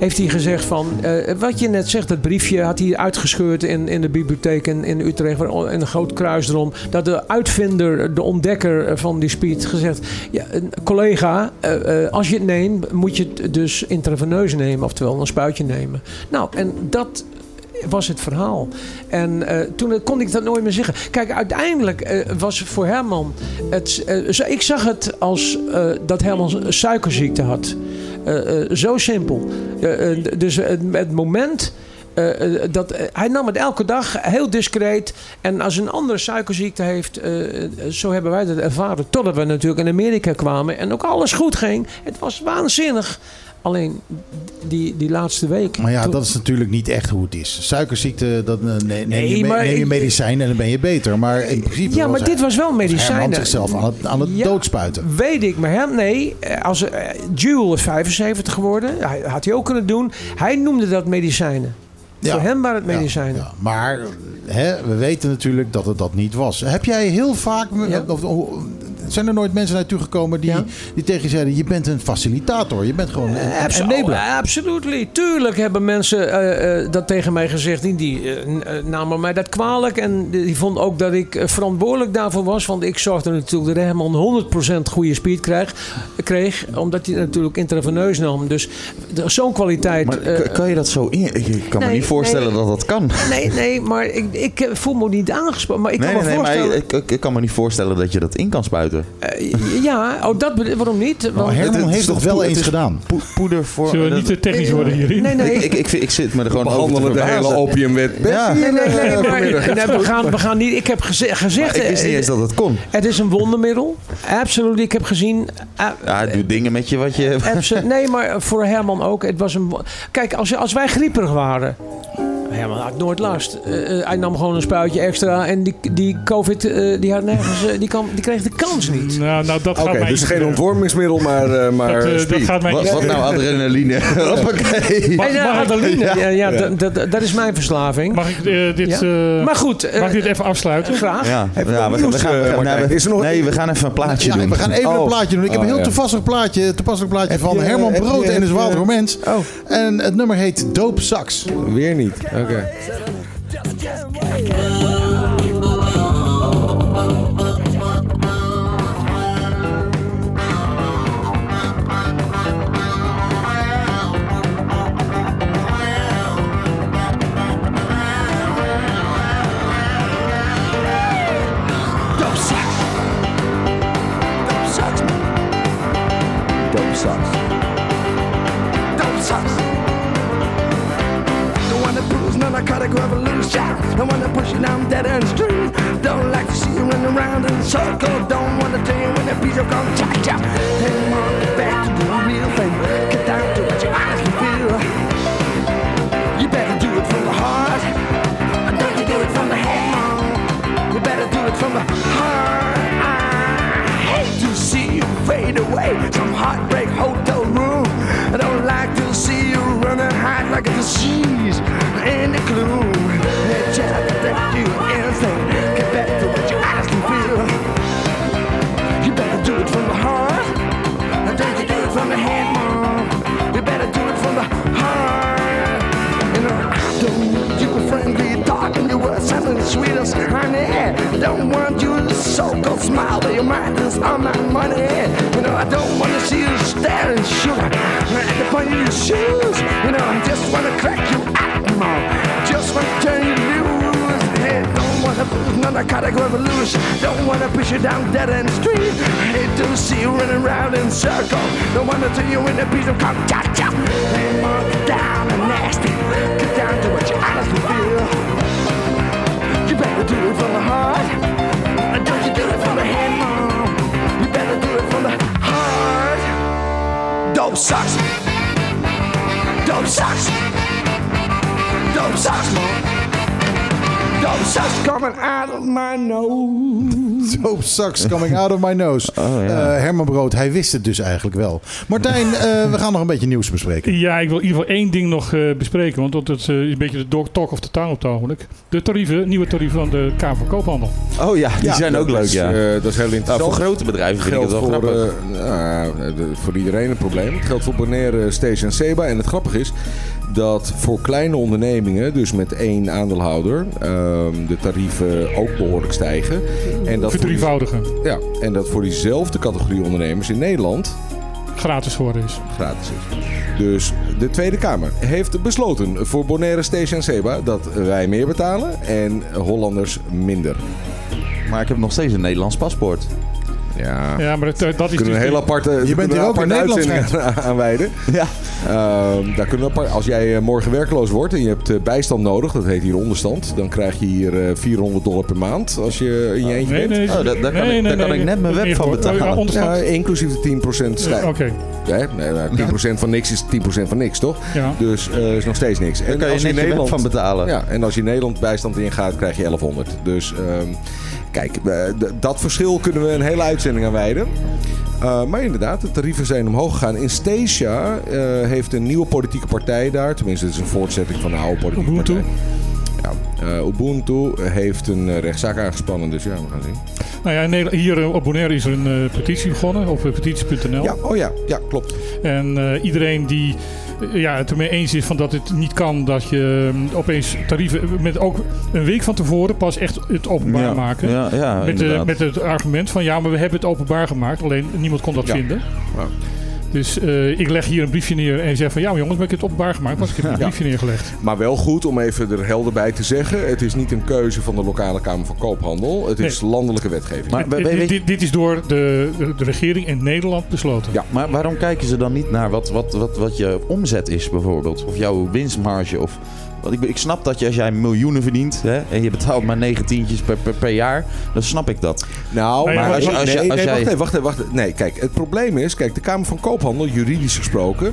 heeft hij gezegd van... eh, wat je net zegt, dat briefje had hij uitgescheurd in, in de bibliotheek in, in Utrecht. En een groot kruis erom. Dat de uitvinder, de ontdekker van die speed gezegd... Ja, collega, eh, eh, als je het neemt, moet je het dus intraveneus nemen. Oftewel een spuitje nemen. Nou, en dat was het verhaal. En eh, toen kon ik dat nooit meer zeggen. Kijk, uiteindelijk eh, was voor Herman... Het, eh, ik zag het als dat Herman suikerziekte had. Zo simpel. Dus het, moment... dat, hij nam het elke dag heel discreet. En als een andere suikerziekte heeft, zo hebben wij dat ervaren. Totdat we natuurlijk in Amerika kwamen en ook alles goed ging. Het was waanzinnig. Alleen die, die laatste week. Maar ja, dat is natuurlijk niet echt hoe het is. Suikerziekte, dat, eh, nee, neem, Nee, je, me- maar neem je medicijn en dan ben je beter. Maar in principe Ja, maar dit was wel medicijn. Herman zichzelf aan het, aan het Ja. doodspuiten. Weet ik, maar hem, nee. eh, Als, uh, Jules is 75 geworden. Hij had hij ook kunnen doen. Hij noemde dat medicijnen. Ja. Voor hem waren het medicijnen. ja. Maar hè, we weten natuurlijk dat het dat niet was. Heb jij heel vaak... Of- zijn er nooit mensen naartoe gekomen die, Ja. die tegen je zeiden... je bent een facilitator, je bent gewoon een, een Abso- enabler. oh, absolutely. Tuurlijk hebben mensen eh, eh, dat tegen mij gezegd. Die, die eh, namen mij dat kwalijk. En die vonden ook dat ik verantwoordelijk daarvoor was. Want ik zorgde natuurlijk dat Herman 100% goede speed kreeg, kreeg. Omdat hij natuurlijk intraveneus nam. Dus zo'n kwaliteit... Maar eh, kan je dat zo in... Ik kan me niet voorstellen nee. dat dat kan. Nee, nee, maar ik, ik voel me niet aangesproken. Maar ik nee, kan nee, me nee, maar voorstellen... ik, ik, ik kan me niet voorstellen dat je dat in kan spuiten. Eh, ja, oh, dat, waarom niet? Nou, Want- Herman het is heeft toch wel eens gedaan. Po- poeder voor... Zullen we niet te technisch worden hierin? Nee, nee. Ik, ik, ik, ik zit me er gewoon over Behandelen de hele opiumwet. Ja. Nee, nee, nee, maar, Vanmiddag. nee, we, gaan, we gaan niet. Ik heb geze- gezegd. Maar ik wist niet eh, eens dat het kon. Het is een wondermiddel. Absoluut. Ik heb gezien. eh, Ja, doe dingen met je wat je... nee, maar voor Herman ook. Het was een. Kijk, als, als wij grieperig waren. Herman had nooit last. Eh, eh, hij nam gewoon een spuitje extra. En die, die COVID, eh, die, had nergens, eh, die, kan, die kreeg de kans niet. Nou, nou dat gaat mij dus geen ontwormingsmiddel, maar, eh, maar Dat, gaat mij Wat, nou adrenaline? Hoppakee. Mag- En, mag ik- Adeline, ja, ja, dat- dat- dat is mijn verslaving. Mag ik dit, Ja. eh, Maar goed, mag ik dit even afsluiten? graag. Ja, we, gaan- we gaan, we gaan, Martijn. nee, we- Is er nog- nee, we gaan even een plaatje Ja, doen. we gaan even Oh. een plaatje doen. Ik heb een Oh, heel ja. toepasselijk plaatje, toepasselijk plaatje van Herman Brood en de je- Zwaardere Mens. Oh. En het nummer heet Dope Sax. Weer niet. Oké. Revolution. The one that push you down dead end street. Don't like to see you running around in a circle. Don't want to tell you when that piece gum cha cha. Hang on, get back to the real thing. Get down to what you honestly feel. You better do it from the heart. Don't you do it from the head. You better do it from the heart. I hate to see you fade away. Some heartbreak hotel room. I don't like to see you running hot like a disease in the gloom. Sounding sweet as honey. Don't want you to so-called smile, but your mind is on my money. You know, I don't want to see you staring sugar at the point of your shoes. You know, I just want to crack you out. Just want to turn you loose. Hey, don't want to lose narcotic revolution. Don't want to push you down dead end street. Hate to see you running around in circles. Don't want to turn you into a piece of cock. Hey, down and nasty. Get down to what you honestly feel. Better do it from the heart. Don't you do it from the head, mom. You better do it from the heart. Dope sucks. Dope sucks. Dope sucks, mom. Dope sucks coming out of my nose. Dope Sax coming out of my nose. Oh, ja. Eh, Herman Brood, hij wist het dus eigenlijk wel. Martijn, eh, we gaan nog een beetje nieuws bespreken. Ja, ik wil in ieder geval één ding nog eh, bespreken. Want dat is een beetje de talk of the town op het ogenblik. De tarieven, nieuwe tarieven van de Kamer van Koophandel. Oh ja, die zijn ook dat leuk, is, ja. eh, dat is heel Nou, interessant. voor grote bedrijven vind ik het geldt wel voor, grappig. eh, nou, voor iedereen een probleem. Het geldt voor Bonaire, Stage en Seba. En het grappige is dat voor kleine ondernemingen, dus met één aandeelhouder, ehm, de tarieven ook behoorlijk stijgen. En dat, voor die, Verdrievoudigen. ja, en dat voor diezelfde categorie ondernemers in Nederland Gratis geworden is. gratis is. Dus de Tweede Kamer heeft besloten voor Bonaire, Stage en Seba dat wij meer betalen en Hollanders minder. Maar ik heb nog steeds een Nederlands paspoort. Ja. Ja, maar eh, dat is kunnen dus een hele aparte, Je bent hier ook in Nederland, aan, aan wijden. Ja. Ehm, daar kunnen we apart, als jij eh, morgen werkloos wordt en je hebt eh, bijstand nodig, dat heet hier onderstand, dan krijg je hier eh, 400 dollar per maand als je in je eentje Nee, bent. nee, Oh, daar- daar kan nee, ik- nee, daar kan nee, ik net mijn web van betalen. Ja, inclusief de 10% Eh, stijg. Oké, Nee, nee, nou, 10% van niks is 10% van niks, toch? ja. Dus eh is nog steeds niks. Daar kan je als je web van betalen. ja, en als je in Nederland bijstand ingaat, krijg je 1100. Dus ehm, kijk, eh, dat verschil kunnen we een hele uitzending aan wijden. Eh, maar inderdaad, de tarieven zijn omhoog gegaan. In Stasia eh, heeft een nieuwe politieke partij daar, tenminste het is een voortzetting van de oude politieke Ubuntu. partij. Ja, eh, Ubuntu heeft een eh, rechtszaak aangespannen, dus ja, we gaan zien. Nou ja, hier eh, op Bonaire is er een eh, petitie begonnen op eh, petitie.nl. Ja, oh ja, ja, klopt. En iedereen die ja, het ermee eens is van dat het niet kan dat je eh, opeens tarieven met ook een week van tevoren pas echt het openbaar ja. maken. Ja, ja Met, de, met het argument van ja, maar we hebben het openbaar gemaakt, alleen niemand kon dat Ja. vinden. Dus eh, ik leg hier een briefje neer en je zegt van ja maar jongens, maar ik heb het openbaar gemaakt, want ik heb een Ja. briefje neergelegd. Maar wel goed om even er helder bij te zeggen. Het is niet een keuze van de lokale Kamer van Koophandel. Het is landelijke wetgeving. Maar Dit- dit, dit is door de, de, de regering in Nederland besloten. Ja. Maar waarom kijken ze dan niet naar wat, wat, wat, wat je omzet is bijvoorbeeld? Of jouw winstmarge? Of, want ik, ik snap dat je als jij miljoenen verdient hè, en je betaalt maar negentientjes per, per, per jaar, dan snap ik dat. Nou, maar maar als je, als je- nee, als nee, jij- wacht even, wacht even, wacht even. Nee, kijk, het probleem is, kijk, de Kamer van Koophandel, juridisch gesproken,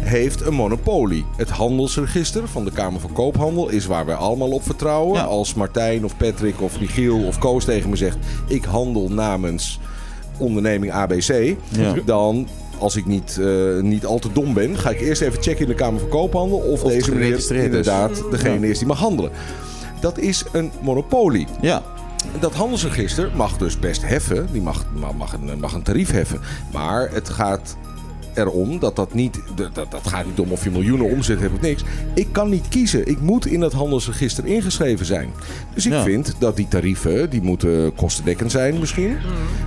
heeft een monopolie. Het handelsregister van de Kamer van Koophandel is waar wij allemaal op vertrouwen. Ja. Als Martijn of Patrick of Michiel of Koos tegen me zegt, ik handel namens onderneming ABC, Ja. dan als ik niet, eh, niet al te dom ben, ga ik eerst even checken in de Kamer van Koophandel of, deze meneer inderdaad degene is die mag handelen. Dat is een monopolie. Ja, Dat handelsregister mag dus best heffen. Die mag, mag, een, mag een tarief heffen. Maar het gaat erom dat dat niet... Dat, dat gaat niet om of je miljoenen omzet hebt of niks. Ik kan niet kiezen. Ik moet in dat handelsregister ingeschreven zijn. Dus ik Ja. vind dat die tarieven... die moeten kostendekkend zijn misschien.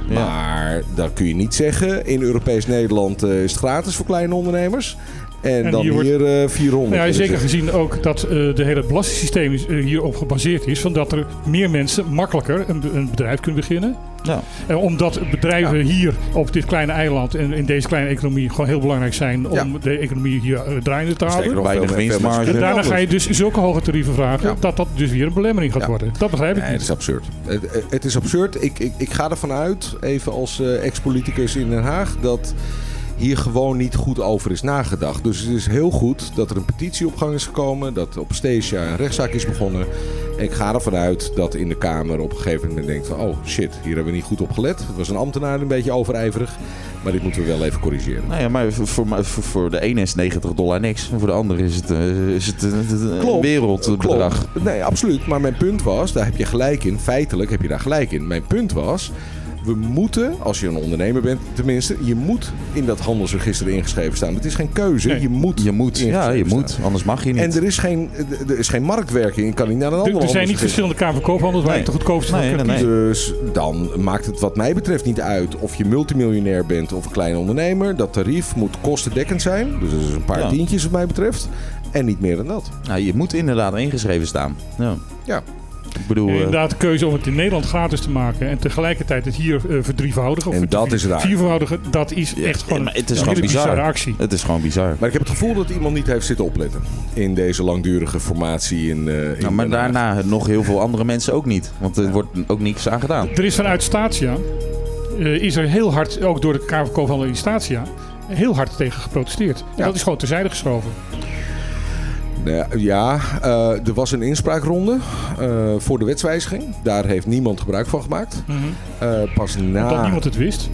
Ja. Maar dan kun je niet zeggen... in Europees Nederland eh, is het gratis voor kleine ondernemers... En, En dan hier hier, wordt- eh 400. Nou ja, zeker gezien ook dat eh de hele belastingssysteem is, hierop gebaseerd is. Van dat er meer mensen makkelijker een, een bedrijf kunnen beginnen. Ja. En omdat bedrijven hier op dit kleine eiland en in deze kleine economie gewoon heel belangrijk zijn om Ja. de economie hier eh, draaiende te houden. Weinig winstmarge. En daarna ga je dus zulke hoge tarieven vragen Ja. dat dat dus weer een belemmering gaat Ja. worden. Dat begrijp ik Nee, het niet. is absurd. Het, het is absurd. Ik, ik, ik ga ervan uit, even als eh, ex-politicus in Den Haag, dat hier gewoon niet goed over is nagedacht. Dus het is heel goed dat er een petitie op gang is gekomen, dat op Stasia een rechtszaak is begonnen. En ik ga ervan uit dat in de Kamer op een gegeven moment denkt van, oh shit, hier hebben we niet goed op gelet. Het was een ambtenaar een beetje overijverig, maar dit moeten we wel even corrigeren. Nou ja, maar voor, voor, voor, de ene is 90 dollar niks. En voor de andere is het, eh, is het een, een Klopt. wereldbedrag. Klopt. Nee, absoluut. Maar mijn punt was, daar heb je gelijk in. Feitelijk heb je daar gelijk in. Mijn punt was, we moeten, als je een ondernemer bent tenminste, je moet in dat handelsregister ingeschreven staan. Het is geen keuze. Nee. Je moet. Je moet, ja, je moet. Anders mag je niet. En er is, geen, er is geen marktwerking. Ik kan niet naar een Er, ander er zijn niet verschillende Kamer van Koophandel waar Nee. je de goedkoopste van Nee, nee. Dus dan maakt het wat mij betreft niet uit of je multimiljonair bent of een kleine ondernemer. Dat tarief moet kostendekkend zijn. Dus dat is een paar Ja. tientjes wat mij betreft. En niet meer dan dat. Nou, je moet inderdaad ingeschreven staan. Ja. Ja. Ik bedoel, En eh, inderdaad de keuze om het in Nederland gratis te maken en tegelijkertijd het hier eh, verdrievoudigen. Of En dat is raar. Viervoudigen, dat is Ja, echt gewoon maar het is een gewoon bizar. bizarre actie. het is gewoon bizar. Maar ik heb het gevoel dat iemand niet heeft zitten opletten in deze langdurige formatie in, eh in Nou, maar daarna nog heel veel andere mensen ook niet. Want er wordt ook niks aan gedaan. Er is vanuit Statia, eh, is er heel hard, ook door de Kamer van in Statia, heel hard tegen geprotesteerd. En Ja. dat is gewoon terzijde geschoven. Nou Ja, eh, er was een inspraakronde eh, voor de wetswijziging. Daar heeft niemand gebruik van gemaakt. Eh, pas na... Omdat niemand het wist.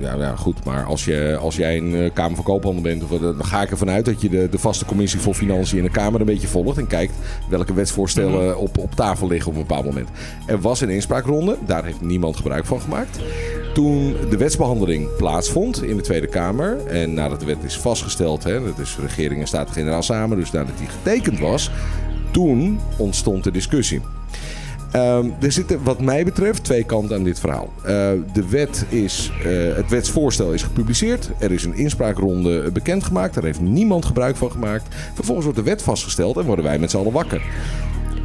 Ja, ja, goed. Maar als, je, als jij een Kamer van Koophandel bent, of, dan ga ik ervan uit dat je de, de vaste commissie voor Financiën in de Kamer een beetje volgt. En kijkt welke wetsvoorstellen op, op tafel liggen op een bepaald moment. Er was een inspraakronde. Daar heeft niemand gebruik van gemaakt. Toen de wetsbehandeling plaatsvond in de Tweede Kamer. En nadat de wet is vastgesteld, hè, dat is regering en Staten-Generaal samen. Dus nadat die getekend was. Toen ontstond de discussie. Ehm, er zitten wat mij betreft twee kanten aan dit verhaal. Eh, de wet is, eh, het wetsvoorstel is gepubliceerd. Er is een inspraakronde bekendgemaakt. Daar heeft niemand gebruik van gemaakt. Vervolgens wordt de wet vastgesteld en worden wij met z'n allen wakker.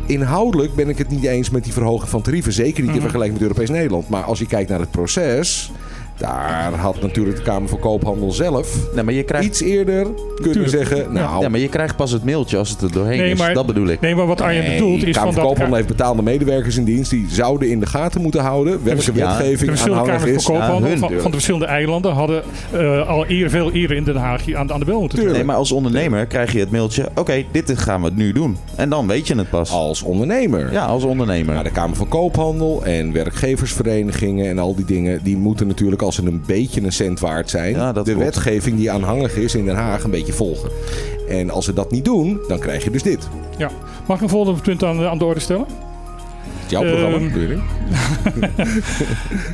Inhoudelijk ben ik het niet eens met die verhoging van tarieven. Zeker niet in vergelijking met Europees Nederland. Maar als je kijkt naar het proces... Daar had natuurlijk de Kamer van Koophandel zelf Nee, maar je krijgt, iets eerder kunnen Tuurlijk. zeggen... Nou, ja, maar je krijgt pas het mailtje als het er doorheen Nee, is. Dat bedoel ik. Nee, maar wat Arjen Nee, bedoelt de is Kamer van. Koophandel heeft betaalde medewerkers in dienst. Die zouden in de gaten moeten houden welke Ja, de wetgeving Kamers is. van Koophandel Ja, hun. van, van de verschillende eilanden hadden eh, al eer, veel eerder in Den Haag aan, aan de bel moeten trekken. Nee, maar als ondernemer krijg je het mailtje. Oké, dit gaan we nu doen. En dan weet je het pas. Als ondernemer. Ja, als ondernemer. Maar de Kamer van Koophandel en werkgeversverenigingen en al die dingen... die moeten natuurlijk als ze een beetje een cent waard zijn... Ja, de klopt. wetgeving die aanhangig is in Den Haag een beetje volgen. En als ze dat niet doen, dan krijg je dus dit. Ja. Mag ik een volgende punt aan, aan de orde stellen? Jouw programma, bedoel je?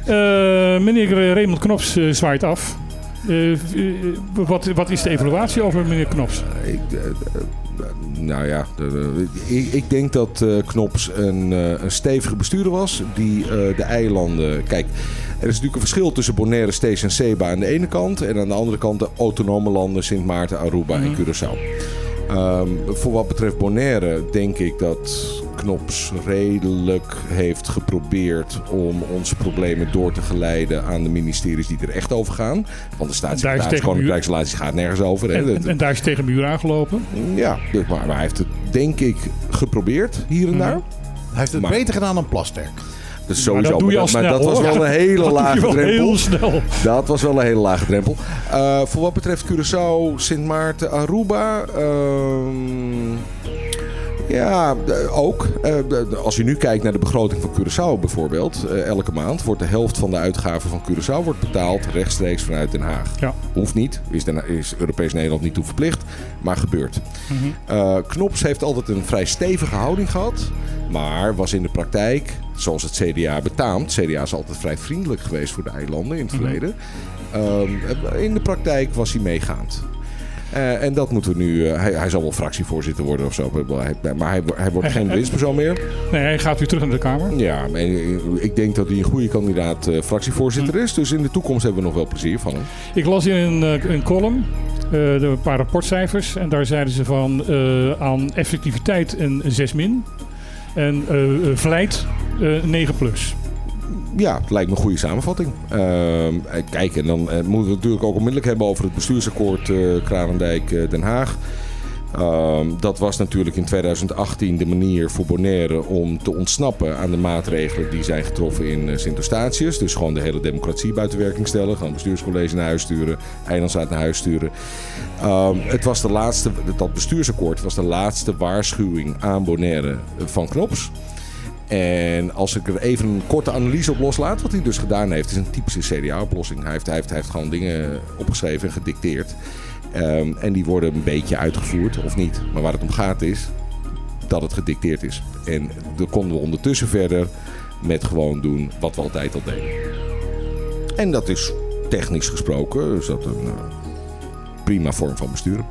Eh, meneer Raymond Knops eh, zwaait af. Eh, wat, wat is de evaluatie over meneer Knops? Ik, nou ja, ik, ik denk dat eh, Knops een, eh, een stevige bestuurder was. Die eh, de eilanden. Kijk, er is natuurlijk een verschil tussen Bonaire, Stees en Seba aan de ene kant. En aan de andere kant de autonome landen Sint Maarten, Aruba en Curaçao. Ehm, voor wat betreft Bonaire denk ik dat Knops redelijk heeft geprobeerd om onze problemen door te geleiden aan de ministeries die er echt over gaan. Want de staatssecretaris Koninkrijksrelaties gaat nergens over. Hè. En, en, en daar is tegen de muur aangelopen. ja, dus maar, maar hij heeft het denk ik geprobeerd hier en daar. Hij heeft het Maar- beter gedaan dan Plasterk. Dus Maar sowieso. dat doe je maar al dat, maar dat was wel een hele Dat lage wel drempel. heel snel. Dat was wel een hele lage drempel. Eh, voor wat betreft Curaçao, Sint Maarten, Aruba. ehm, ja, eh, ook. Eh, als je nu kijkt naar de begroting van Curaçao bijvoorbeeld. eh, elke maand wordt de helft van de uitgaven van Curaçao wordt betaald rechtstreeks vanuit Den Haag. Ja. Hoeft niet. Is, Den, is Europees Nederland niet toe verplicht. Maar gebeurt. Mhm. Knops heeft altijd een vrij stevige houding gehad. Maar was in de praktijk, zoals het CDA betaamt. Het CDA is altijd vrij vriendelijk geweest voor de eilanden in het Mhm. verleden. Ehm, in de praktijk was hij meegaand. Eh, en dat moeten we nu. eh, hij, hij zal wel fractievoorzitter worden of zo. Maar hij, hij wordt geen winstpersoon meer. Nee, hij gaat weer terug naar de Kamer. Ja, maar ik denk dat hij een goede kandidaat eh, fractievoorzitter is. Dus in de toekomst hebben we nog wel plezier van hem. Ik las in een, een column de- een paar rapportcijfers. En daar zeiden ze van aan effectiviteit een 6 min. En vlijt eh 9 plus. Ja, het lijkt me een goede samenvatting. Ehm, eh, kijk, en dan eh, moeten we het natuurlijk ook onmiddellijk hebben over het bestuursakkoord eh Kralendijk-Den Haag. Ehm, dat was natuurlijk in 2018 de manier voor Bonaire om te ontsnappen aan de maatregelen die zijn getroffen in Sint-Eustatius. Dus gewoon de hele democratie buiten werking stellen. Gewoon bestuurscollege naar huis sturen, eilandsraad naar huis sturen. Ehm, het was de laatste, dat bestuursakkoord was de laatste waarschuwing aan Bonaire van Knops. En als ik er even een korte analyse op loslaat, wat hij dus gedaan heeft, is een typische CDA-oplossing. Hij heeft, hij, heeft, hij heeft gewoon dingen opgeschreven en gedicteerd. Ehm, en die worden een beetje uitgevoerd, of niet. Maar waar het om gaat is dat het gedicteerd is. En dan konden we ondertussen verder met gewoon doen wat we altijd al deden. En dat is technisch gesproken is dat een eh, prima vorm van besturen.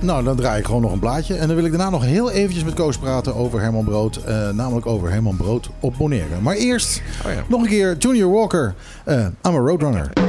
Nou, dan draai ik gewoon nog een blaadje. En dan wil ik daarna nog heel eventjes met Koos praten over Herman Brood. eh, namelijk over Herman Brood op Bonaire. Maar eerst Oh ja. nog een keer Junior Walker. eh I'm a Roadrunner.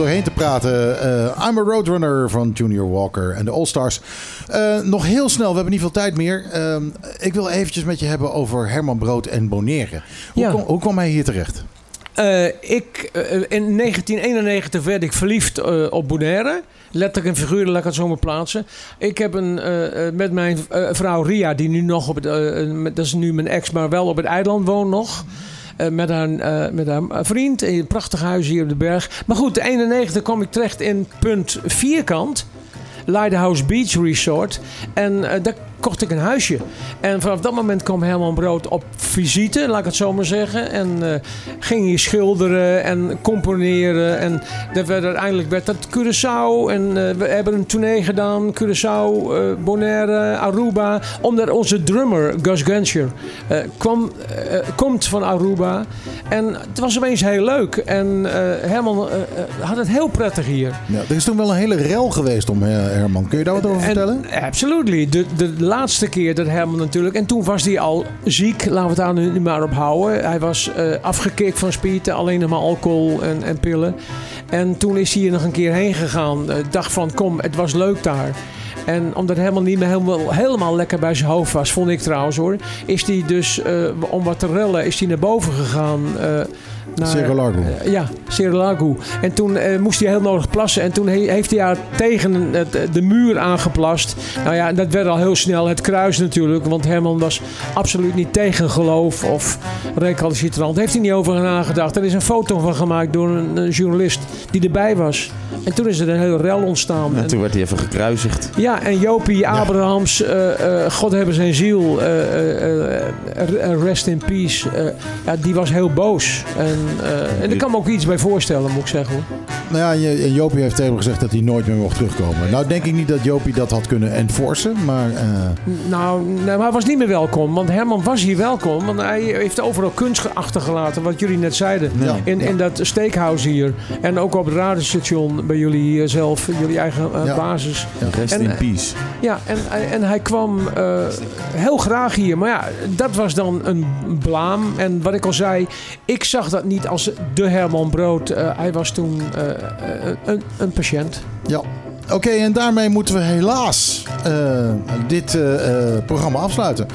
Doorheen te praten. Eh, I'm a Roadrunner van Junior Walker en de All-Stars. Eh, nog heel snel, we hebben niet veel tijd meer. Ehm, ik wil eventjes met je hebben over Herman Brood en Boneren. Hoe, Ja. kom- hoe kwam hij hier terecht? Eh, ik, eh, in 1991 werd ik verliefd eh, op Bonaire. Letterlijk en figuurlijk, laat ik het zo maar plaatsen. Ik heb een, eh, eh, met mijn eh, vrouw Ria, die nu nog op het, eh, eh, dat is nu mijn ex, maar wel op het eiland woont nog. Eh, met, haar, eh, met haar vriend in een prachtig huis hier op de berg. Maar goed, in 91 kwam ik terecht in punt vierkant. Lighthouse Beach Resort. En eh, daar kocht ik een huisje. En vanaf dat moment kwam Herman Brood op visite, laat ik het zo maar zeggen. En eh, ging hier schilderen en componeren. En dat werd, uiteindelijk werd dat Curaçao. En eh, we hebben een tournee gedaan. Curaçao, eh, Bonaire, Aruba. Omdat onze drummer, Gus Genscher, kwam, komt van Aruba. En het was opeens heel leuk. En Herman had het heel prettig hier. Ja, er is toen wel een hele rel geweest om Herman. Kun je daar wat over vertellen? En, absolutely. De, de laatste keer dat Herman natuurlijk. En toen was hij al ziek. Laten we het daar nu maar op houden. Hij was eh, afgekikt van spieten. Alleen nog maar alcohol en, en pillen. En toen is hij er nog een keer heen gegaan. Eh, dacht van kom, het was leuk daar. En omdat Herman niet meer helemaal, helemaal lekker bij zijn hoofd was, vond ik trouwens hoor. Is hij dus, eh, om wat te rellen, is hij naar boven gegaan. Naar, Cerro Largo. eh, ja, Cerro Largo. En toen eh, moest hij heel nodig plassen. En toen he- heeft hij haar tegen het, de muur aangeplast. Nou ja, dat werd al heel snel het kruis natuurlijk. Want Herman was absoluut niet tegen geloof of recalcitrant. Heeft hij niet over nagedacht. Er is een foto van gemaakt door een, een journalist die erbij was. En toen is er een heel rel ontstaan. En En- toen werd hij even gekruisigd. ja, en Jopie Abrahams, eh, eh, God hebben zijn ziel, eh, eh, eh, rest in peace. eh, ja, die was heel boos. En, eh, en ik kan me ook iets bij voorstellen, moet ik zeggen. Hoor. Nou ja, en Jopie heeft tegen hem gezegd dat hij nooit meer mocht terugkomen. Nou denk ik niet dat Jopie dat had kunnen enforcen, maar... eh, Nou, nee, maar hij was niet meer welkom. Want Herman was hier welkom. Want hij heeft overal kunst achtergelaten, wat jullie net zeiden. Ja, in, ja. in dat steakhouse hier. En ook op het radiostation bij jullie hier zelf, jullie eigen eh, Ja. basis. Rest En, in eh, peace. Ja, en, en hij kwam eh, heel graag hier. Maar ja, dat was dan een blaam. En wat ik al zei, ik zag dat niet als de Herman Brood. Eh, hij was toen eh, eh, een, een patiënt. Ja. Oké, en daarmee moeten we helaas eh, dit eh, eh, programma afsluiten.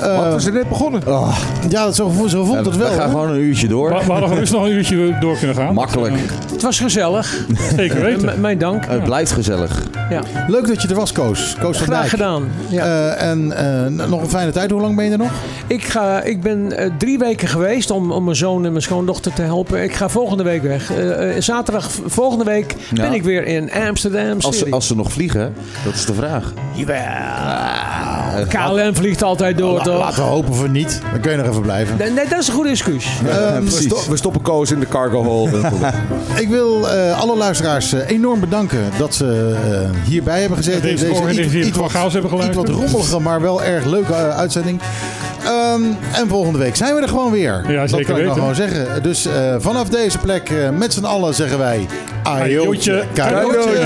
Eh, Wat, we zijn net begonnen. ah, ja, zo, zo voelt het we wel. gaan hè? gewoon een uurtje door. We, we hadden gerust nog een uurtje door kunnen gaan. Makkelijk. Het was gezellig. Zeker M- weten. mijn dank. Het blijft gezellig. Ja. Leuk dat je er was, Koos. Koos van Graag Dijk. gedaan. Ja. Eh, en eh, nog een fijne tijd. Hoe lang ben je er nog? ik, ga, ik ben drie weken geweest om, om mijn zoon en mijn schoondochter te helpen. Ik ga volgende week weg. Zaterdag volgende week Ja. ben ik weer in Amsterdam Als ze, als ze nog vliegen, dat is de vraag. Jawel. KLM vliegt altijd door, La- toch? laten we hopen voor niet. Dan kun je nog even blijven. Nee, nee, dat is een goed excuus. Ehm, we, sto- we stoppen Koos in de cargo hole. ik wil eh, alle luisteraars eh, enorm bedanken dat ze eh, hierbij hebben gezeten. Deze georganiseerde iets wat, chaos hebben iets geluisterd. wat rommelige, maar wel erg leuke uitzending. Ehm, en volgende week zijn we er gewoon weer. Ja, dat zeker kan ik wel weten. gewoon zeggen. Dus eh, vanaf deze plek eh, met z'n allen zeggen wij... Ajootje, cadeautje.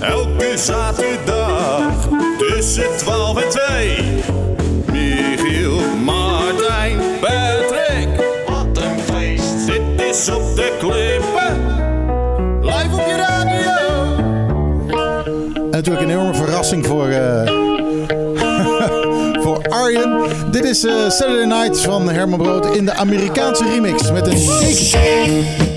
Elke zaterdag tussen 12 en 2. Michiel, Martijn, Patrick. Wat een feest. Dit is op de klippen. Natuurlijk een enorme verrassing voor, eh, voor Arjen. Dit is eh, Saturday Night van Herman Brood in de Amerikaanse remix. Met een shake.